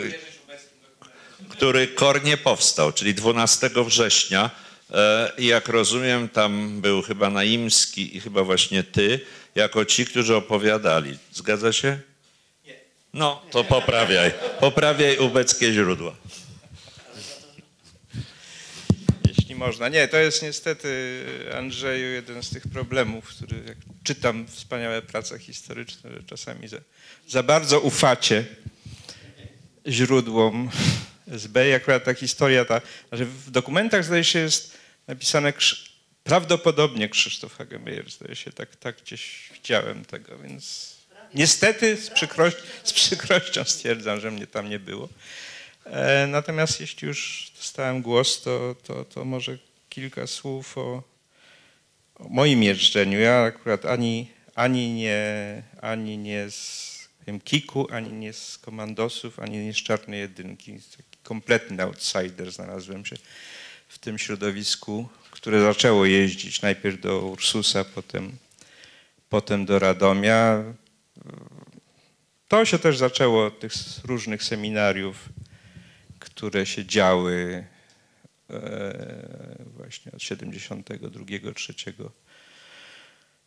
który kor nie powstał, czyli 12 września. E, I jak rozumiem, tam był chyba Naimski i chyba właśnie ty, jako ci, którzy opowiadali. Zgadza się? Nie. No, to poprawiaj. Poprawiaj ubeckie źródła. Jeśli można. Nie, to jest niestety, Andrzeju, jeden z tych problemów, który jak czytam wspaniałe prace historyczne, że czasami za, za bardzo ufacie źródłom SB i akurat ta historia, ta, że w dokumentach zdaje się jest napisane Krz- prawdopodobnie Krzysztof Hagemeyer, zdaje się, tak, tak gdzieś widziałem tego, więc Niestety z, z przykrością stwierdzam, że mnie tam nie było. E, natomiast jeśli już dostałem głos, to, to, to może kilka słów o, o moim jeżdżeniu. Ja akurat ani, ani, nie, ani nie z wiem, Kiku, ani nie z komandosów, ani nie z czarnej jedynki. Taki kompletny outsider znalazłem się w tym środowisku, które zaczęło jeździć najpierw do Ursusa, potem, potem do Radomia. To się też zaczęło od tych różnych seminariów, które się działy e, właśnie od 72 3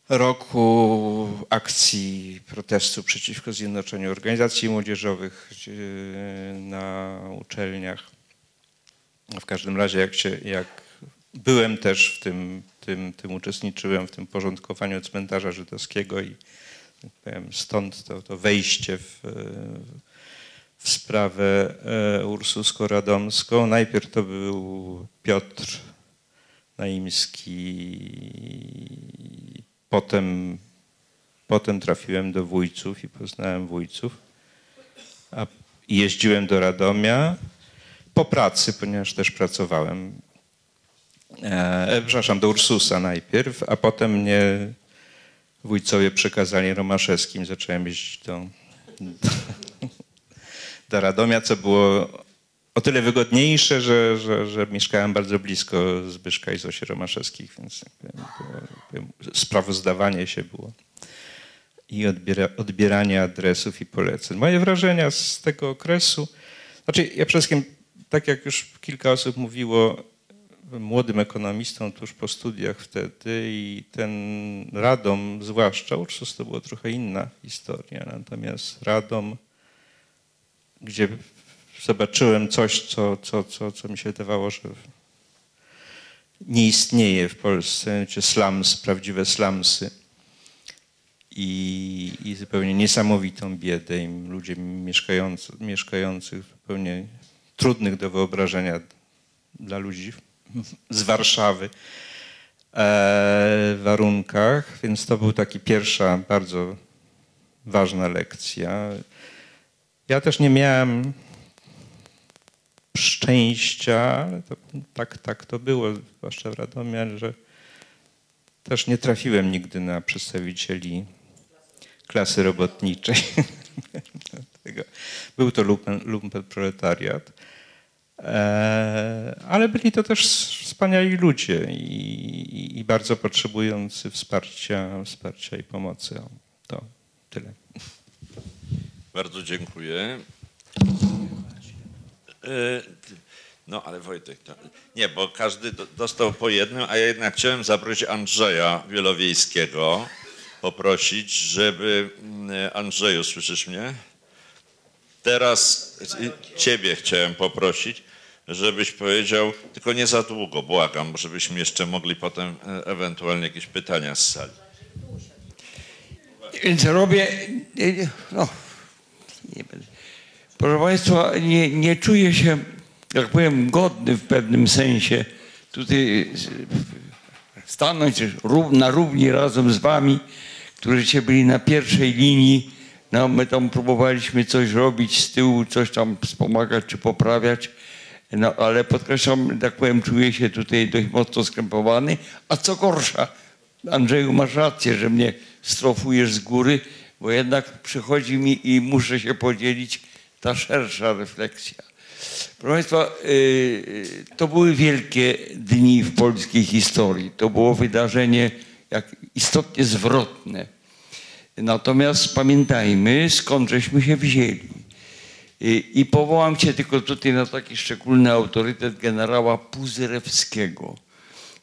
roku akcji protestu przeciwko zjednoczeniu organizacji młodzieżowych gdzie, na uczelniach. W każdym razie jak, się, jak byłem też w tym, tym, tym uczestniczyłem w tym porządkowaniu cmentarza żydowskiego i tak powiem, stąd to, to wejście w, w sprawę e, ursusko-radomską. Najpierw to był Piotr Naimski, potem, potem trafiłem do Wójców i poznałem Wójców, a jeździłem do Radomia po pracy, ponieważ też pracowałem. E, przepraszam, do Ursusa najpierw, a potem mnie wójcowie przekazali Romaszewskim. Zacząłem jeździć do, do, do Radomia, co było o tyle wygodniejsze, że, że, że mieszkałem bardzo blisko Zbyszka i Zosi Romaszewskich, więc było, sprawozdawanie się było i odbiera, odbieranie adresów i poleceń. Moje wrażenia z tego okresu, znaczy ja przede wszystkim, tak jak już kilka osób mówiło, młodym ekonomistą tuż po studiach wtedy i ten Radom, zwłaszcza Ursus, to była trochę inna historia, natomiast Radom, gdzie zobaczyłem coś, co, co, co, co mi się wydawało, że nie istnieje w Polsce, czy slums, prawdziwe slumsy. I, i zupełnie niesamowitą biedę i ludzie mieszkający, mieszkających zupełnie trudnych do wyobrażenia dla ludzi z Warszawy e, warunkach, więc to był taki pierwsza bardzo ważna lekcja. Ja też nie miałem szczęścia, to, tak, tak to było, zwłaszcza w Radomie, że też nie trafiłem nigdy na przedstawicieli klasy robotniczej. Był to lumpen, lumpen proletariat. E, ale byli to też wspaniali ludzie i, i bardzo potrzebujący wsparcia, wsparcia i pomocy. To tyle. Bardzo dziękuję. No ale Wojtek, nie, bo każdy do, dostał po jednym, a ja jednak chciałem zaprosić Andrzeja Wielowiejskiego, poprosić, żeby mm, Andrzeju, słyszysz mnie? Teraz ciebie chciałem poprosić, żebyś powiedział, tylko nie za długo, błagam, żebyśmy jeszcze mogli potem e, ewentualnie jakieś pytania z sali. Więc robię, no, nie będę. Proszę Państwa, nie, nie czuję się, jak powiem, godny w pewnym sensie tutaj stanąć na równi razem z Wami, którzy byli na pierwszej linii. No, my tam próbowaliśmy coś robić z tyłu, coś tam wspomagać czy poprawiać. No, ale podkreślam, tak powiem, czuję się tutaj dość mocno skrępowany. A co gorsza, Andrzeju, masz rację, że mnie strofujesz z góry, bo jednak przychodzi mi i muszę się podzielić ta szersza refleksja. Proszę Państwa, y, to były wielkie dni w polskiej historii. To było wydarzenie jak istotnie zwrotne. Natomiast pamiętajmy, skąd żeśmy się wzięli. I powołam się tylko tutaj na taki szczególny autorytet generała Puzyrewskiego,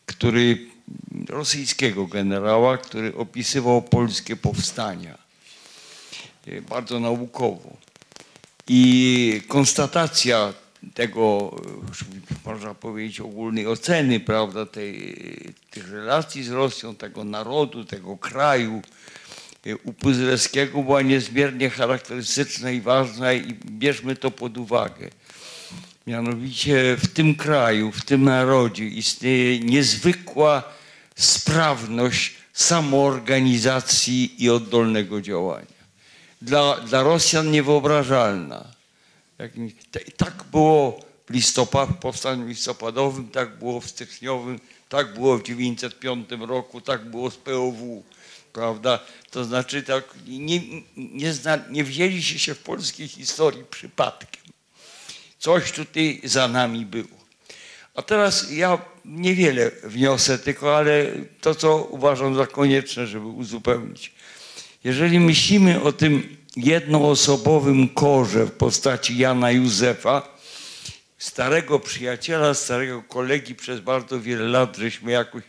który, rosyjskiego generała, który opisywał polskie powstania. Bardzo naukowo. I konstatacja tego, można powiedzieć, ogólnej oceny, prawda, tej, tych relacji z Rosją, tego narodu, tego kraju u Puzylewskiego była niezmiernie charakterystyczna i ważna i bierzmy to pod uwagę. Mianowicie w tym kraju, w tym narodzie istnieje niezwykła sprawność samoorganizacji i oddolnego działania. dla, dla Rosjan niewyobrażalna. Tak było w listopad, powstaniu listopadowym, tak było w styczniowym, tak było w 1905 roku, tak było z POW, prawda? To znaczy tak, nie, nie, zna, nie wzięliście się w polskiej historii przypadkiem. Coś tutaj za nami było. A teraz ja niewiele wniosę, tylko ale to, co uważam za konieczne, żeby uzupełnić. Jeżeli myślimy o tym jednoosobowym korze w postaci Jana Józefa, starego przyjaciela, starego kolegi, przez bardzo wiele lat żeśmy jakoś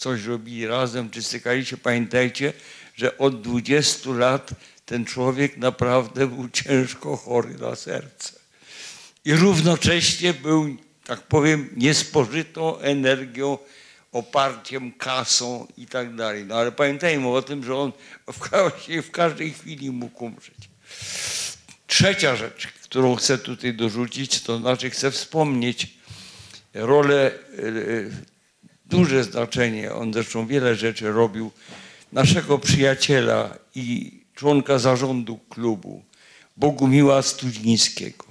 coś robili razem, czy stykali się, pamiętajcie, że od 20 lat ten człowiek naprawdę był ciężko chory na serce. I równocześnie był, tak powiem, niespożytą energią, oparciem, kasą i tak dalej. No ale pamiętajmy o tym, że on w, w każdej chwili mógł umrzeć. Trzecia rzecz, którą chcę tutaj dorzucić, to znaczy chcę wspomnieć rolę, e, duże znaczenie, on zresztą wiele rzeczy robił, naszego przyjaciela i członka zarządu klubu, Bogumiła Studzińskiego.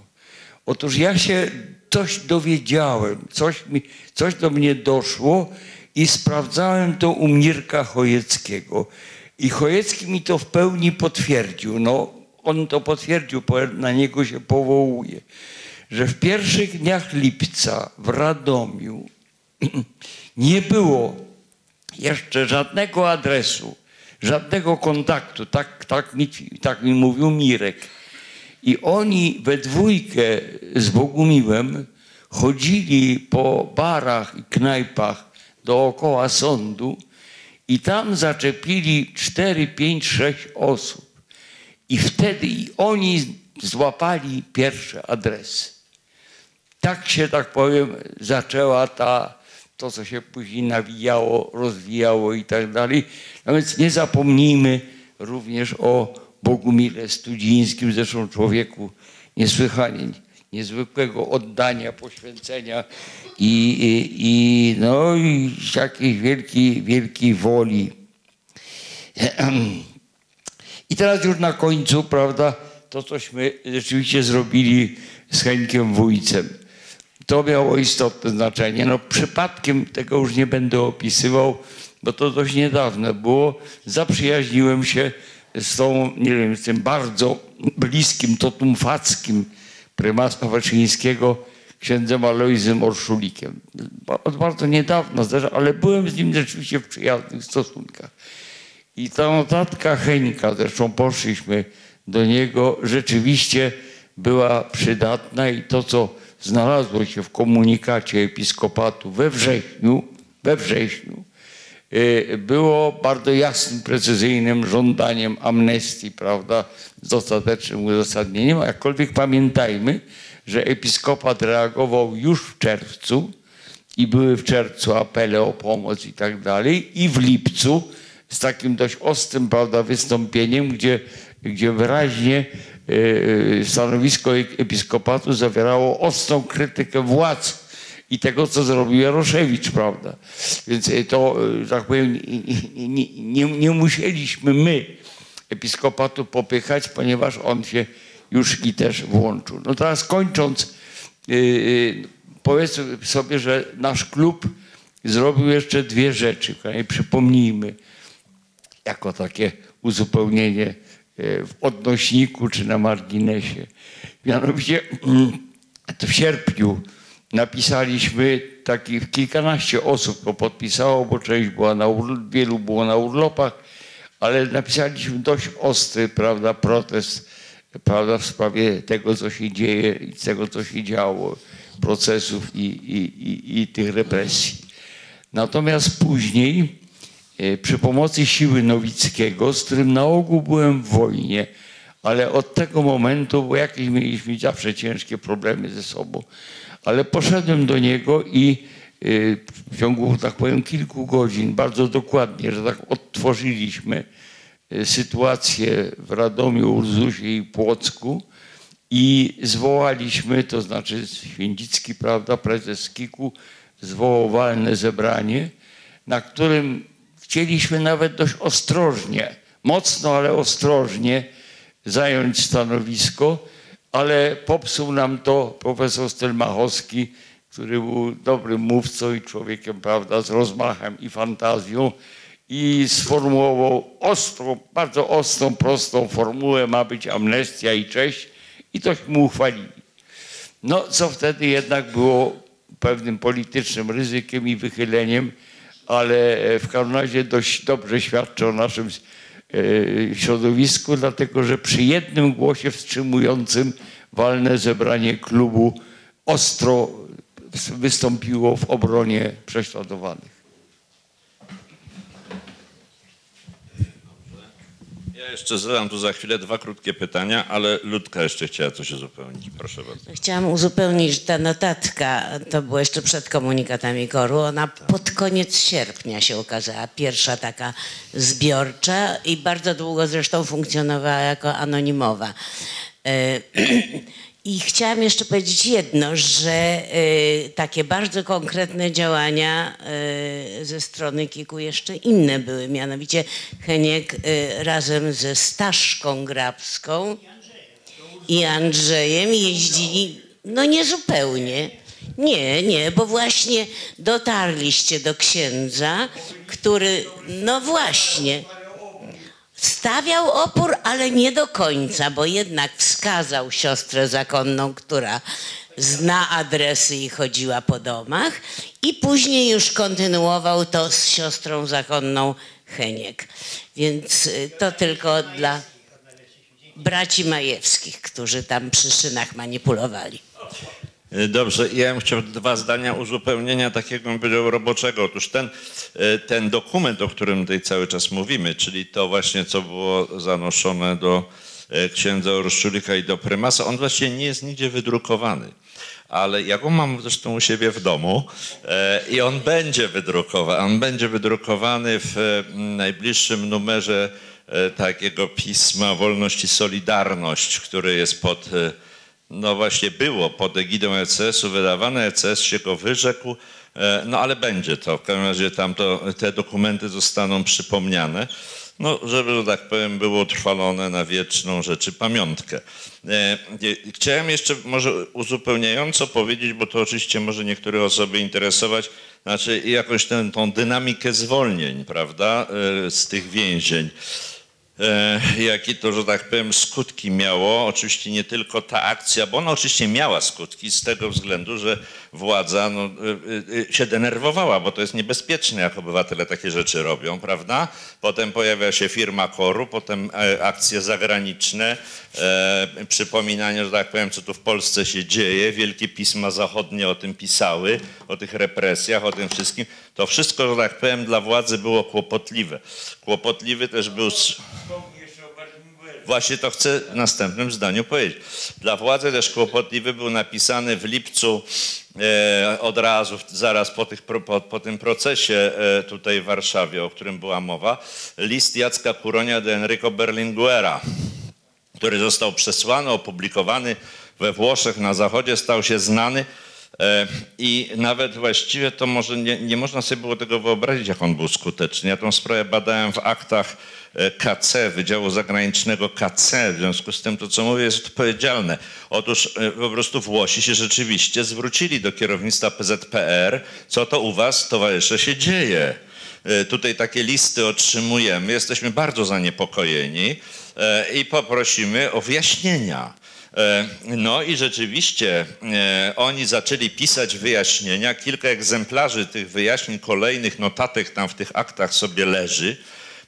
Otóż ja się coś dowiedziałem, coś, mi, coś do mnie doszło i sprawdzałem to u Mirka Chojeckiego. I Chojecki mi to w pełni potwierdził. No, on to potwierdził, na niego się powołuje, że w pierwszych dniach lipca w Radomiu nie było jeszcze żadnego adresu, żadnego kontaktu. Tak, tak, mi, tak mi mówił Mirek. I oni we dwójkę z Bogumiłem chodzili po barach i knajpach dookoła sądu i tam zaczepili 4, 5, 6 osób. I wtedy i oni złapali pierwsze adresy. Tak się, tak powiem, zaczęła ta, to, co się później nawijało, rozwijało i tak dalej. No więc nie zapomnijmy również o Bogumile Studzińskim, zresztą człowieku niesłychanie niezwykłego oddania, poświęcenia i, i, i, no, i jakiejś wielkiej, wielkiej woli. I teraz już na końcu, prawda, to cośmy rzeczywiście zrobili z Henkiem Wójcem. To miało istotne znaczenie. No przypadkiem tego już nie będę opisywał, bo to dość niedawno było. Zaprzyjaźniłem się z tą, nie wiem, z tym bardzo bliskim, totumfackim prymasa Waczyńskiego, księdzem Alojzym Orszulikiem. Od bardzo niedawna, zdarza- ale byłem z nim rzeczywiście w przyjaznych stosunkach. I ta notatka Henka, zresztą poszliśmy do niego, rzeczywiście była przydatna i to, co znalazło się w komunikacie episkopatu we wrześniu, we wrześniu, y, było bardzo jasnym, precyzyjnym żądaniem amnestii, prawda, z dostatecznym uzasadnieniem, jakkolwiek pamiętajmy, że episkopat reagował już w czerwcu i były w czerwcu apele o pomoc i tak dalej i w lipcu z takim dość ostrym, prawda, wystąpieniem, gdzie, gdzie wyraźnie stanowisko episkopatu zawierało ostrą krytykę władz i tego, co zrobił Jaroszewicz, prawda. Więc y, to, y, tak powiem, nie, nie, nie, musieliśmy my episkopatu popychać, ponieważ on się już i też włączył. No teraz kończąc, powiedzmy sobie, że nasz klub zrobił jeszcze dwie rzeczy, przypomnijmy jako takie uzupełnienie w odnośniku czy na marginesie. Mianowicie mm, w sierpniu napisaliśmy takich kilkanaście osób to podpisało, bo część była na wielu było na urlopach, ale napisaliśmy dość ostry, prawda, protest, prawda, w sprawie tego, co się dzieje i tego, co się działo, procesów i, i, i, i tych represji. Natomiast później e, przy pomocy siły Nowickiego, z którym na ogół byłem w wojnie, ale od tego momentu, bo jakieś mieliśmy zawsze ciężkie problemy ze sobą, ale poszedłem do niego i y, w ciągu, tak powiem, kilku godzin, bardzo dokładnie, że tak odtworzyliśmy y, sytuację w Radomiu, Urzusie i Płocku i zwołaliśmy, to znaczy Święcicki, prawda, prezes KIK-u, zwołał zebranie, na którym chcieliśmy nawet dość ostrożnie, mocno, ale ostrożnie zająć stanowisko, ale popsuł nam to profesor Stelmachowski, który był dobrym mówcą i człowiekiem, prawda, z rozmachem i fantazją i sformułował ostrą, bardzo ostrą, prostą formułę, ma być amnestia i cześć i tośmy mu uchwalili. No, co wtedy jednak było pewnym politycznym ryzykiem i wychyleniem, ale w każdym razie dość dobrze świadczy o naszym e, środowisku, dlatego że przy jednym głosie wstrzymującym walne zebranie klubu ostro wystąpiło w obronie prześladowanych. Jeszcze zadam tu za chwilę dwa krótkie pytania, ale Ludka jeszcze chciała coś uzupełnić. Proszę bardzo. Chciałam uzupełnić, że ta notatka, to było jeszcze przed komunikatami KOR-u, ona pod koniec sierpnia się ukazała, pierwsza taka zbiorcza i bardzo długo zresztą funkcjonowała jako anonimowa. I chciałam jeszcze powiedzieć jedno, że y, takie bardzo konkretne działania y, ze strony KIK-u jeszcze inne były. Mianowicie Heniek y, razem ze Staszką Grabską i Andrzejem jeździli, no nie zupełnie. Nie, nie, bo właśnie dotarliście do księdza, który, no właśnie, Stawiał opór, ale nie do końca, bo jednak wskazał siostrę zakonną, która zna adresy i chodziła po domach i później już kontynuował to z siostrą zakonną Heniek. Więc y, to tylko dla braci Majewskich, którzy tam przy szynach manipulowali. E, Dobrze, ja bym chciał dwa zdania uzupełnienia takiego bym roboczego. Otóż ten, e, ten dokument, o którym tutaj cały czas mówimy, czyli to właśnie, co było zanoszone do e, księdza Orszczulika i do prymasa, on właściwie nie jest nigdzie wydrukowany. Ale ja go mam zresztą u siebie w domu i on będzie wydrukowany. On będzie wydrukowany w najbliższym numerze takiego pisma Wolność i Solidarność, który jest pod no właśnie było pod egidą ECS-u wydawane, ECS się go wyrzekł, e, no ale będzie to. W każdym razie tam to, te dokumenty zostaną przypomniane, no żeby, że tak powiem, było utrwalone na wieczną rzeczy pamiątkę. E, nie, Chciałem jeszcze może uzupełniająco powiedzieć, bo to oczywiście może niektóre osoby interesować, znaczy jakąś tę, tą dynamikę zwolnień, prawda, e, z tych więzień. E, jakie to, że tak powiem, skutki miało. Oczywiście nie tylko ta akcja, bo ona oczywiście miała skutki z tego względu, że władza no, y, y, się denerwowała, bo to jest niebezpieczne, jak obywatele takie rzeczy robią, prawda? Potem pojawia się firma koru, potem e, akcje zagraniczne, e, przypominanie, że tak powiem, co tu w Polsce się dzieje. Wielkie pisma zachodnie o tym pisały, o tych represjach, o tym wszystkim. To wszystko, że tak powiem, dla władzy było kłopotliwe. Kłopotliwy też był... Właśnie to chcę w następnym zdaniu powiedzieć. Dla władzy też kłopotliwy był napisany w lipcu od razu, zaraz po, tych, po, po tym procesie e, tutaj w Warszawie, o którym była mowa, list Jacka Kuronia do Enrico Berlinguera, który został przesłany, opublikowany we Włoszech na zachodzie, stał się znany e, i nawet właściwie to może nie, nie można sobie było tego wyobrazić, jak on był skuteczny. Ja tą sprawę badałem w aktach e, KC, Wydziału Zagranicznego KC, w związku z tym to, co mówię, jest odpowiedzialne. Otóż e, po prostu Włosi się rzeczywiście zwrócili do kierownictwa PZPR, co to u was, towarzysze, się dzieje. E, Tutaj takie listy otrzymujemy, jesteśmy bardzo zaniepokojeni e, i poprosimy o wyjaśnienia. E, No i rzeczywiście e, oni zaczęli pisać wyjaśnienia. Kilka egzemplarzy tych wyjaśnień, kolejnych notatek tam w tych aktach sobie leży.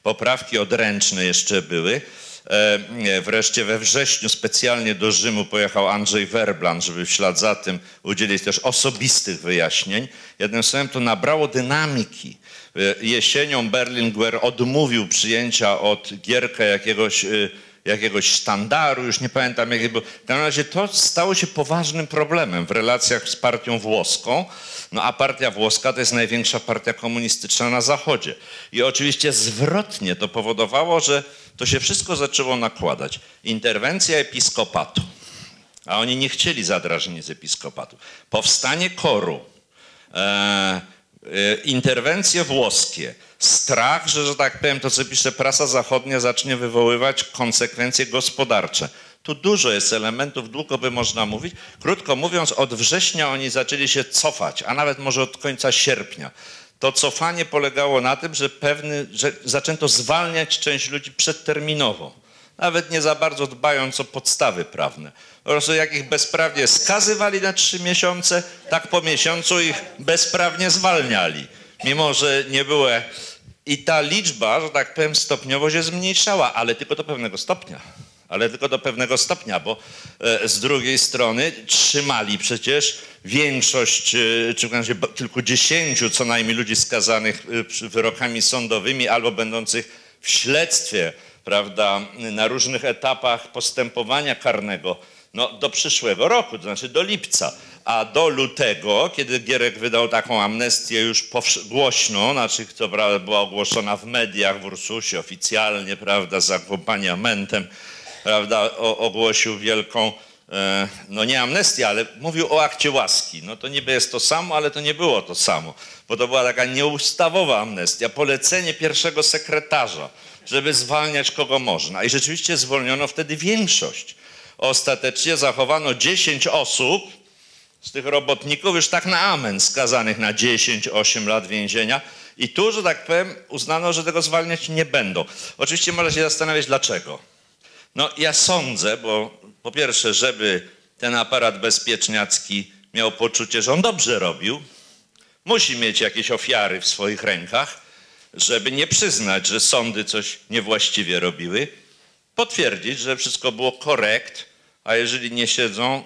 Poprawki odręczne jeszcze były. E, Wreszcie we wrześniu specjalnie do Rzymu pojechał Andrzej Werblan, żeby w ślad za tym udzielić też osobistych wyjaśnień. Jednym słowem to nabrało dynamiki. Jesienią Berlinguer odmówił przyjęcia od Gierka jakiegoś, jakiegoś sztandaru, już nie pamiętam jaki był. W każdym razie to stało się poważnym problemem w relacjach z partią włoską. No a partia włoska to jest największa partia komunistyczna na Zachodzie. I oczywiście zwrotnie to powodowało, że to się wszystko zaczęło nakładać. Interwencja episkopatu, a oni nie chcieli zadrażnić z episkopatu. Powstanie koru, e, e, interwencje włoskie, strach, że, że tak powiem, to co pisze prasa zachodnia zacznie wywoływać konsekwencje gospodarcze. Tu dużo jest elementów, długo by można mówić. Krótko mówiąc, od września oni zaczęli się cofać, a nawet może od końca sierpnia. To cofanie polegało na tym, że, pewny, że zaczęto zwalniać część ludzi przedterminowo, nawet nie za bardzo dbając o podstawy prawne. Po prostu jak ich bezprawnie skazywali na trzy miesiące, tak po miesiącu ich bezprawnie zwalniali. Mimo, że nie było... I ta liczba, że tak powiem, stopniowo się zmniejszała, ale tylko do pewnego stopnia ale tylko do pewnego stopnia, bo e, z drugiej strony trzymali przecież większość, e, czy w razie kilkudziesięciu co najmniej ludzi skazanych e, wyrokami sądowymi albo będących w śledztwie, prawda, na różnych etapach postępowania karnego, no do przyszłego roku, to znaczy do lipca. A do lutego, kiedy Gierek wydał taką amnestię już głośną, znaczy prawda, była ogłoszona w mediach w Ursusie oficjalnie, prawda, z akompaniamentem, prawda, o, ogłosił wielką, e, no nie amnestię, ale mówił o akcie łaski. No to niby jest to samo, ale to nie było to samo, bo to była taka nieustawowa amnestia, polecenie pierwszego sekretarza, żeby zwalniać kogo można. I rzeczywiście zwolniono wtedy większość. Ostatecznie zachowano 10 osób, z tych robotników już tak na amen skazanych na 10-8 lat więzienia. I tu, że tak powiem, uznano, że tego zwalniać nie będą. Oczywiście można się zastanawiać dlaczego. No ja sądzę, bo po pierwsze, żeby ten aparat bezpieczniacki miał poczucie, że on dobrze robił, musi mieć jakieś ofiary w swoich rękach, żeby nie przyznać, że sądy coś niewłaściwie robiły, potwierdzić, że wszystko było korekt, a jeżeli nie siedzą,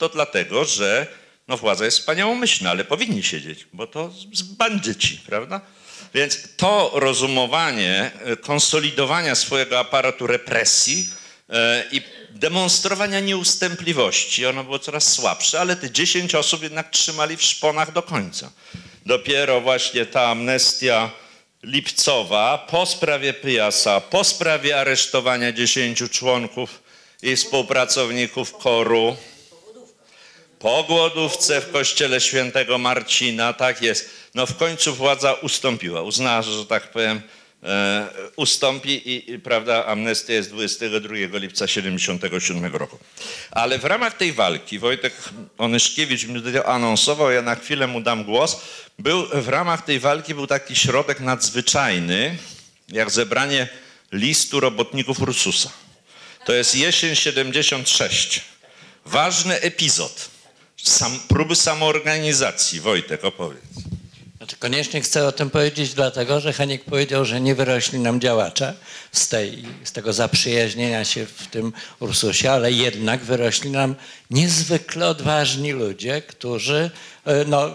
to dlatego, że no władza jest wspaniałomyślna, ale powinni siedzieć, bo to z- bandyci, prawda? Więc to rozumowanie e, konsolidowania swojego aparatu represji e, i demonstrowania nieustępliwości, ono było coraz słabsze, ale te 10 osób jednak trzymali w szponach do końca. Dopiero właśnie ta amnestia lipcowa po sprawie Pyjasa, po sprawie aresztowania 10 członków i współpracowników koru, po głodówce w kościele świętego Marcina, tak jest. No w końcu władza ustąpiła, uznała, że, tak powiem, e, ustąpi i, i prawda, amnestia jest 22 lipca 77 roku. Ale w ramach tej walki, Wojtek Onyszkiewicz mi tutaj anonsował, ja na chwilę mu dam głos, był, w ramach tej walki był taki środek nadzwyczajny, jak zebranie listu robotników Ursusa. To jest jesień 76. Ważny epizod. Sam, próby samoorganizacji. Wojtek, opowiedz. Znaczy, koniecznie chcę o tym powiedzieć, dlatego że Heniek powiedział, że nie wyrośli nam działacze z, tej, z tego zaprzyjaźnienia się w tym Ursusie, ale jednak wyrośli nam niezwykle odważni ludzie, którzy e, no,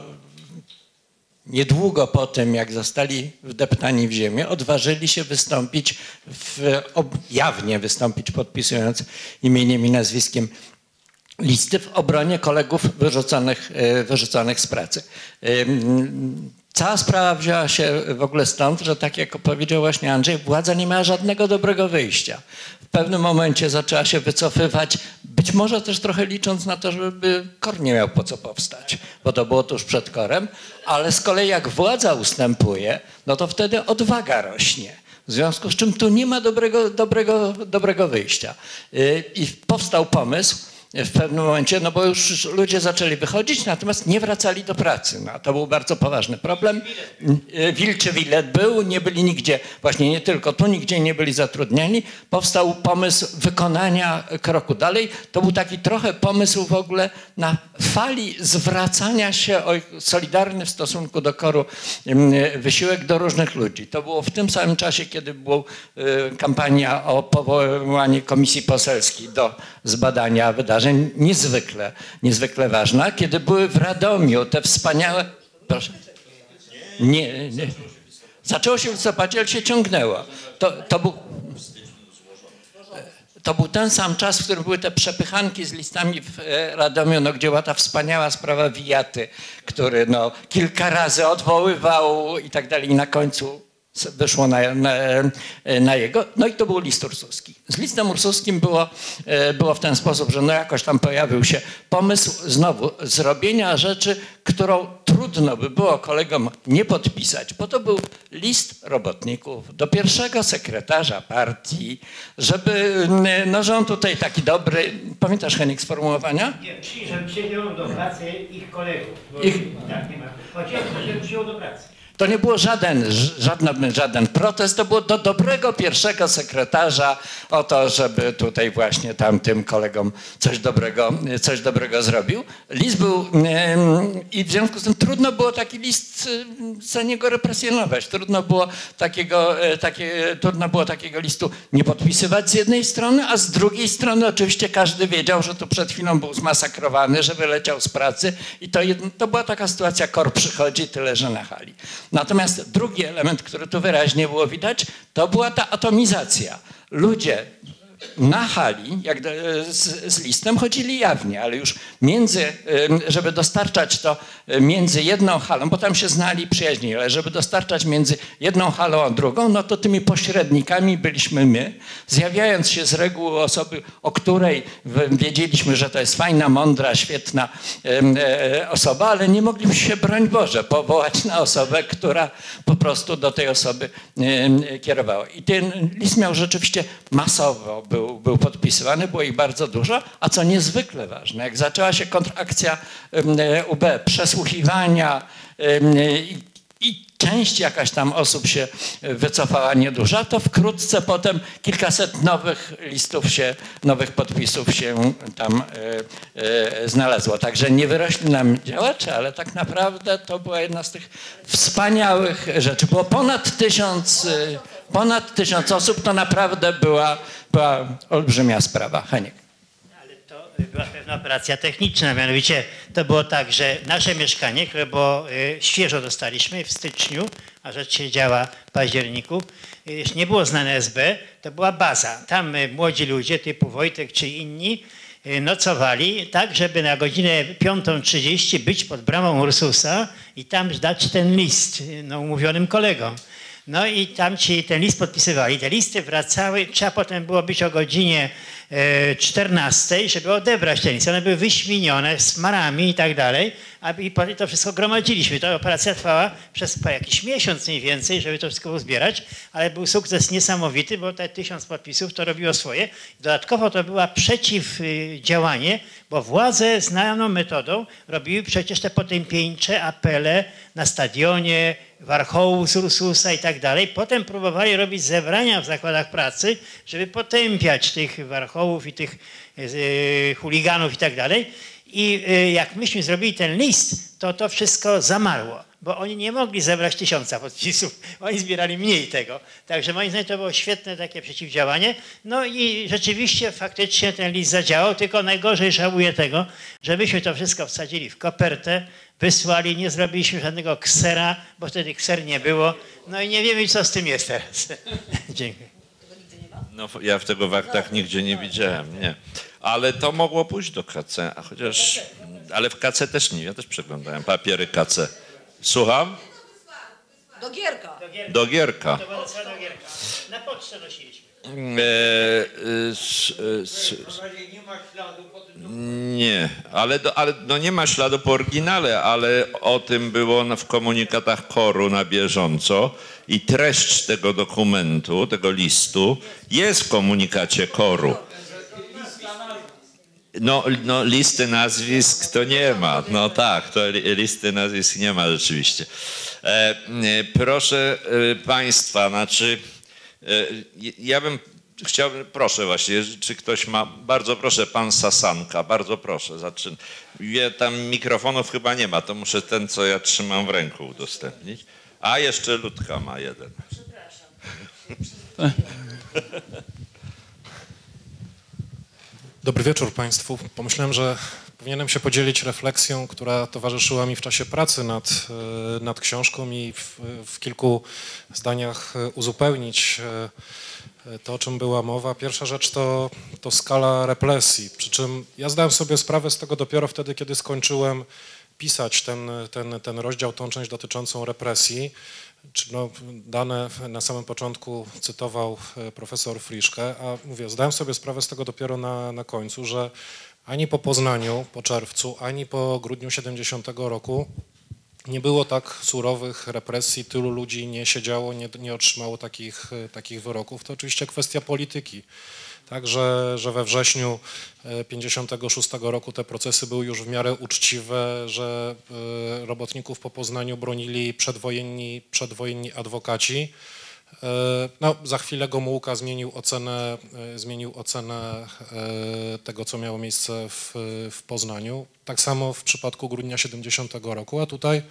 niedługo po tym, jak zostali wdeptani w ziemię, odważyli się wystąpić, w, jawnie wystąpić, podpisując imieniem i nazwiskiem listy w obronie kolegów wyrzuconych, e, wyrzuconych z pracy. Cała sprawa wzięła się w ogóle stąd, że tak jak powiedział właśnie Andrzej, władza nie miała żadnego dobrego wyjścia. W pewnym momencie zaczęła się wycofywać, być może też trochę licząc na to, żeby kor nie miał po co powstać, bo to było tuż przed korem, ale z kolei jak władza ustępuje, no to wtedy odwaga rośnie. W związku z czym tu nie ma dobrego, dobrego, dobrego wyjścia. Yy, I powstał pomysł, w pewnym momencie, no bo już ludzie zaczęli wychodzić, natomiast nie wracali do pracy. No, to był bardzo poważny problem. E, Wilczy bilet był, nie byli nigdzie, właśnie nie tylko tu, nigdzie nie byli zatrudnieni. Powstał pomysł wykonania kroku dalej. To był taki trochę pomysł w ogóle na fali zwracania się o solidarny w stosunku do koru em, wysiłek do różnych ludzi. To było w tym samym czasie, kiedy była e, kampania o powołanie komisji poselskiej do zbadania wydarzeń. Niezwykle, niezwykle ważna. Kiedy były w Radomiu te wspaniałe... Proszę. Nie, nie. Zaczęło się w listopadzie, ale się ciągnęło. To, to był... To był ten sam czas, w którym były te przepychanki z listami w e, Radomiu, no, gdzie była ta wspaniała sprawa Wijaty, który no, kilka razy odwoływał i tak dalej. I na końcu wyszło na, na, na jego. No i to był list ursuski. Z listem ursuskim było, e, było w ten sposób, że no jakoś tam pojawił się pomysł znowu zrobienia rzeczy, którą trudno by było kolegom nie podpisać, bo to był list robotników do pierwszego sekretarza partii, żeby, no że on tutaj taki dobry, pamiętasz Henik sformułowania? Nie, przyjął do pracy ich kolegów. Ich- Tak, nie ma. Żeby przyjął do pracy. To nie było żaden, żaden, żaden protest, to było do dobrego pierwszego sekretarza o to, żeby tutaj właśnie tamtym kolegom coś dobrego, coś dobrego zrobił. List był i w związku z tym trudno było taki list za niego represjonować. Trudno było takiego, e, takie, trudno było takiego listu nie podpisywać z jednej strony, a z drugiej strony oczywiście każdy wiedział, że tu przed chwilą był zmasakrowany, że wyleciał z pracy i to, to była taka sytuacja, kor przychodzi, tyle że na hali. Natomiast drugi element, który tu wyraźnie było widać, to była ta atomizacja. Ludzie na hali, jak z, z listem, chodzili jawnie, ale już między, żeby dostarczać to między jedną halą, bo tam się znali przyjaźni, ale żeby dostarczać między jedną halą a drugą, no to tymi pośrednikami byliśmy my, zjawiając się z reguły osoby, o której wiedzieliśmy, że to jest fajna, mądra, świetna e, osoba, ale nie mogliśmy się, broń Boże, powołać na osobę, która po prostu do tej osoby kierowała. I ten list miał rzeczywiście masowo, był, był podpisywany, było ich bardzo dużo, a co niezwykle ważne, jak zaczęła się kontrakcja e, UB, przesłuchiwania em, i, część jakaś tam osób się wycofała nieduża, to wkrótce potem kilkaset nowych listów się, nowych podpisów się tam e, e, znalazło. Także nie wyrośli nam działacze, ale tak naprawdę to była jedna z tych wspaniałych rzeczy. Było ponad tysiąc, e, ponad tysiąc osób, to naprawdę była, była olbrzymia sprawa. Heniek. Ale to była pewna operacja techniczna, mianowicie to było tak, że nasze mieszkanie, które było y, świeżo dostaliśmy w styczniu, a rzecz się działa w październiku, jeszcze nie było znane SB, to była baza. Tam y, młodzi ludzie typu Wojtek czy inni y, nocowali tak, żeby na godzinę 5.30 być pod bramą Ursusa i tam dać ten list no, umówionym kolegom. No i tam ci ten list podpisywali. Te listy wracały, trzeba potem było być o godzinie e, 14, żeby odebrać ten list. One były wyśminione z marami i tak dalej, i to wszystko gromadziliśmy. Ta operacja trwała przez jakiś miesiąc mniej więcej, żeby to wszystko uzbierać, ale był sukces niesamowity, bo te tysiąc podpisów to robiło swoje. Dodatkowo to była przeciwdziałanie, bo władze znaną metodą robiły przecież te potępieńcze apele na stadionie, warchołu z Ursusa i tak dalej. Potem próbowali robić zebrania w zakładach pracy, żeby potępiać tych warchołów i tych e, chuliganów i tak dalej. I e, jak myśmy zrobili ten list, to to wszystko zamarło, bo oni nie mogli zebrać tysiąca podpisów. Oni zbierali mniej tego. Także moim zdaniem to było świetne takie przeciwdziałanie. No i rzeczywiście faktycznie ten list zadziałał, tylko najgorzej żałuję tego, że myśmy to wszystko wsadzili w kopertę, wysłali, nie zrobiliśmy żadnego ksera, bo wtedy kser nie było. No i nie wiemy, co z tym jest teraz. Dziękuję. No, ja w tego w aktach nigdzie nie widziałem, nie. Ale to mogło pójść do KC, a chociaż... Ale w KC też nie, ja też przeglądałem papiery KC. Słucham? Do Gierka. Do Gierka. Do Gierka. Na pocztę nosiliśmy. E, e, s, e, s, nie, ale, ale no nie ma śladu po oryginale, ale o tym było w komunikatach koru na bieżąco i treść tego dokumentu, tego listu jest w komunikacie koru. No, no listy nazwisk to nie ma. No tak, to li- listy nazwisk nie ma rzeczywiście. E, e, proszę e, Państwa, znaczy e, ja bym chciał, proszę właśnie, czy ktoś ma, bardzo proszę, pan Sasanka, bardzo proszę, zaczyn. Tam mikrofonów chyba nie ma, to muszę ten, co ja trzymam w ręku udostępnić. A jeszcze Ludka ma jeden. Dobry wieczór Państwu. Pomyślałem, że powinienem się podzielić refleksją, która towarzyszyła mi w czasie pracy nad, e, nad książką i w, w kilku zdaniach e, uzupełnić e, to, o czym była mowa. Pierwsza rzecz to, to skala represji, przy czym ja zdałem sobie sprawę z tego dopiero wtedy, kiedy skończyłem pisać ten, ten, ten rozdział, tą część dotyczącą represji, no, dane na samym początku cytował profesor Friszke, a mówię, zdałem sobie sprawę z tego dopiero na, na końcu, że ani po Poznaniu, po czerwcu, ani po grudniu 70 roku nie było tak surowych represji, tylu ludzi nie siedziało, nie, nie otrzymało takich, e, takich wyroków. To oczywiście kwestia polityki. Także, że we wrześniu 56 roku te procesy były już w miarę uczciwe, że e, robotników po Poznaniu bronili przedwojenni, przedwojenni adwokaci. E, No, za chwilę Gomułka zmienił ocenę, e, zmienił ocenę e, tego, co miało miejsce w, w Poznaniu. Tak samo w przypadku grudnia 70 roku, a tutaj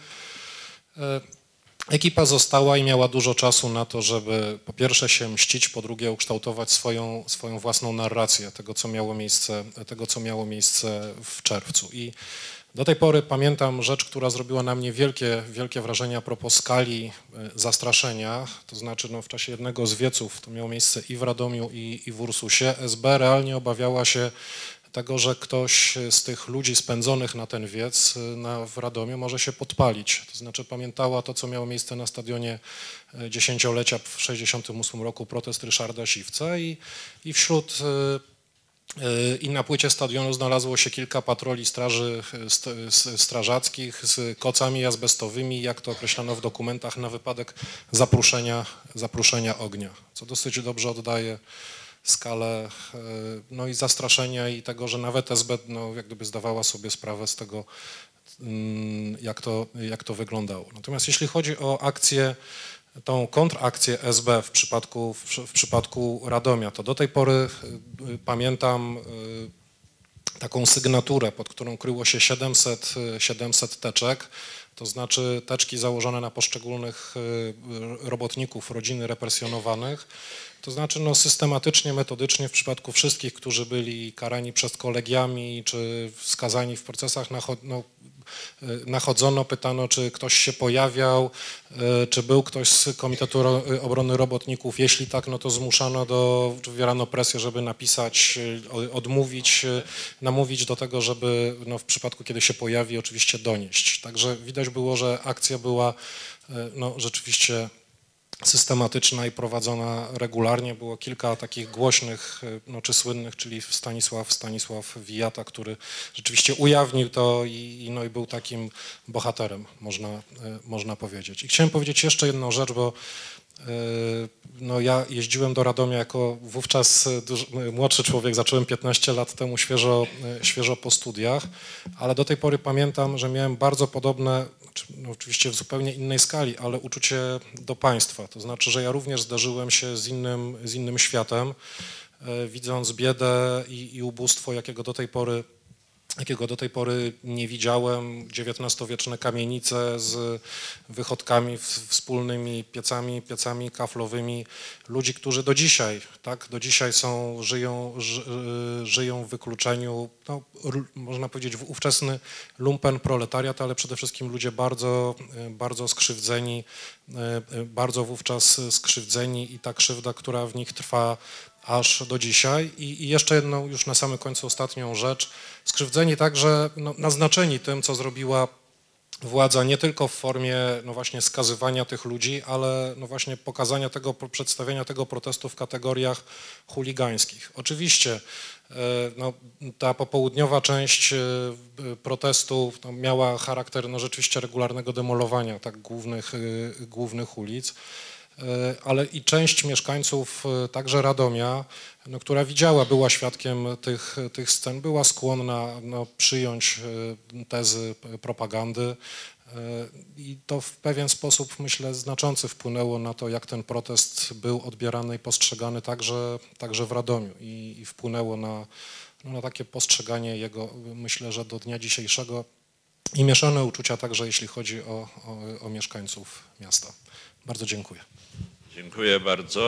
ekipa została i miała dużo czasu na to, żeby po pierwsze się mścić, po drugie ukształtować swoją, swoją własną narrację tego, co miało miejsce, tego, co miało miejsce w czerwcu. I do tej pory pamiętam rzecz, która zrobiła na mnie wielkie, wielkie wrażenie a propos skali e, zastraszenia. To znaczy no, w czasie jednego z wieców, to miało miejsce i w Radomiu, i, i w Ursusie, SB realnie obawiała się tego, że ktoś z tych ludzi spędzonych na ten wiec y, na, w Radomiu może się podpalić. To znaczy pamiętała to, co miało miejsce na stadionie y, dziesięciolecia w 1968 roku, protest Ryszarda Siwca i, i wśród y, y, i na płycie stadionu znalazło się kilka patroli straży strażackich z kocami azbestowymi, jak to określano w dokumentach, na wypadek zapruszenia, zapruszenia ognia, co dosyć dobrze oddaje skalę e, no i zastraszenia i tego, że nawet SB no, jak gdyby zdawała sobie sprawę z tego, mm, jak to, jak to wyglądało. Natomiast jeśli chodzi o akcję, tą kontrakcję SB w przypadku, w, przy- w przypadku Radomia, to do tej pory y, pamiętam y, taką sygnaturę, pod którą kryło się 700, y, 700 teczek, to znaczy teczki założone na poszczególnych robotników rodziny represjonowanych. To znaczy no, systematycznie, metodycznie w przypadku wszystkich, którzy byli karani przez kolegiami czy skazani w procesach, no, y, nachodzono, pytano, czy ktoś się pojawiał, y, czy był ktoś z Komitetu Ro- Obrony Robotników. Jeśli tak, no to zmuszano do, wywierano presję, żeby napisać, y, odmówić, y, namówić do tego, żeby no, w przypadku, kiedy się pojawi, oczywiście donieść. Także widać było, że akcja była y, no, rzeczywiście systematyczna i prowadzona regularnie. Było kilka takich głośnych y, no, czy słynnych, czyli Stanisław, Stanisław Wijata, który rzeczywiście ujawnił to i, no, i był takim bohaterem, można, y, można powiedzieć. I chciałem powiedzieć jeszcze jedną rzecz, bo no, ja jeździłem do Radomia jako wówczas y, duż, y, młodszy człowiek, zacząłem 15 lat temu świeżo, świeżo po studiach, ale do tej pory pamiętam, że miałem bardzo podobne, no, oczywiście w zupełnie innej skali, ale uczucie do państwa. To znaczy, że ja również zdarzyłem się z innym, z innym światem, e, widząc biedę i, i ubóstwo, jakiego do tej pory jakiego do tej pory nie widziałem. XIX-wieczne kamienice z wychodkami wspólnymi, piecami, piecami kaflowymi. Ludzi, którzy do dzisiaj, tak, do dzisiaj są, żyją, ży, y, żyją w wykluczeniu, no, można powiedzieć w ówczesny lumpen proletariat, ale przede wszystkim ludzie bardzo, y, bardzo skrzywdzeni, y, bardzo wówczas skrzywdzeni i ta krzywda, która w nich trwa aż do dzisiaj. I, I jeszcze jedną, już na samym końcu ostatnią rzecz. Skrzywdzeni także, no, naznaczeni tym, co zrobiła władza nie tylko w formie no właśnie skazywania tych ludzi, ale no właśnie pokazania tego, przedstawienia tego protestu w kategoriach chuligańskich. Oczywiście e, no, ta popołudniowa część e, protestu no, miała charakter no, rzeczywiście regularnego demolowania tak, głównych, e, głównych ulic. E, ale i część mieszkańców e, także Radomia, no, która widziała, była świadkiem tych, tych scen, była skłonna no, przyjąć e, tezy propagandy. I to w pewien sposób, myślę, znaczący wpłynęło na to, jak ten protest był odbierany i postrzegany także, także w Radomiu. I, i wpłynęło na, no, na takie postrzeganie jego, myślę, że do dnia dzisiejszego. I mieszane uczucia także, jeśli chodzi o, o, o mieszkańców miasta. Bardzo dziękuję. Dziękuję bardzo.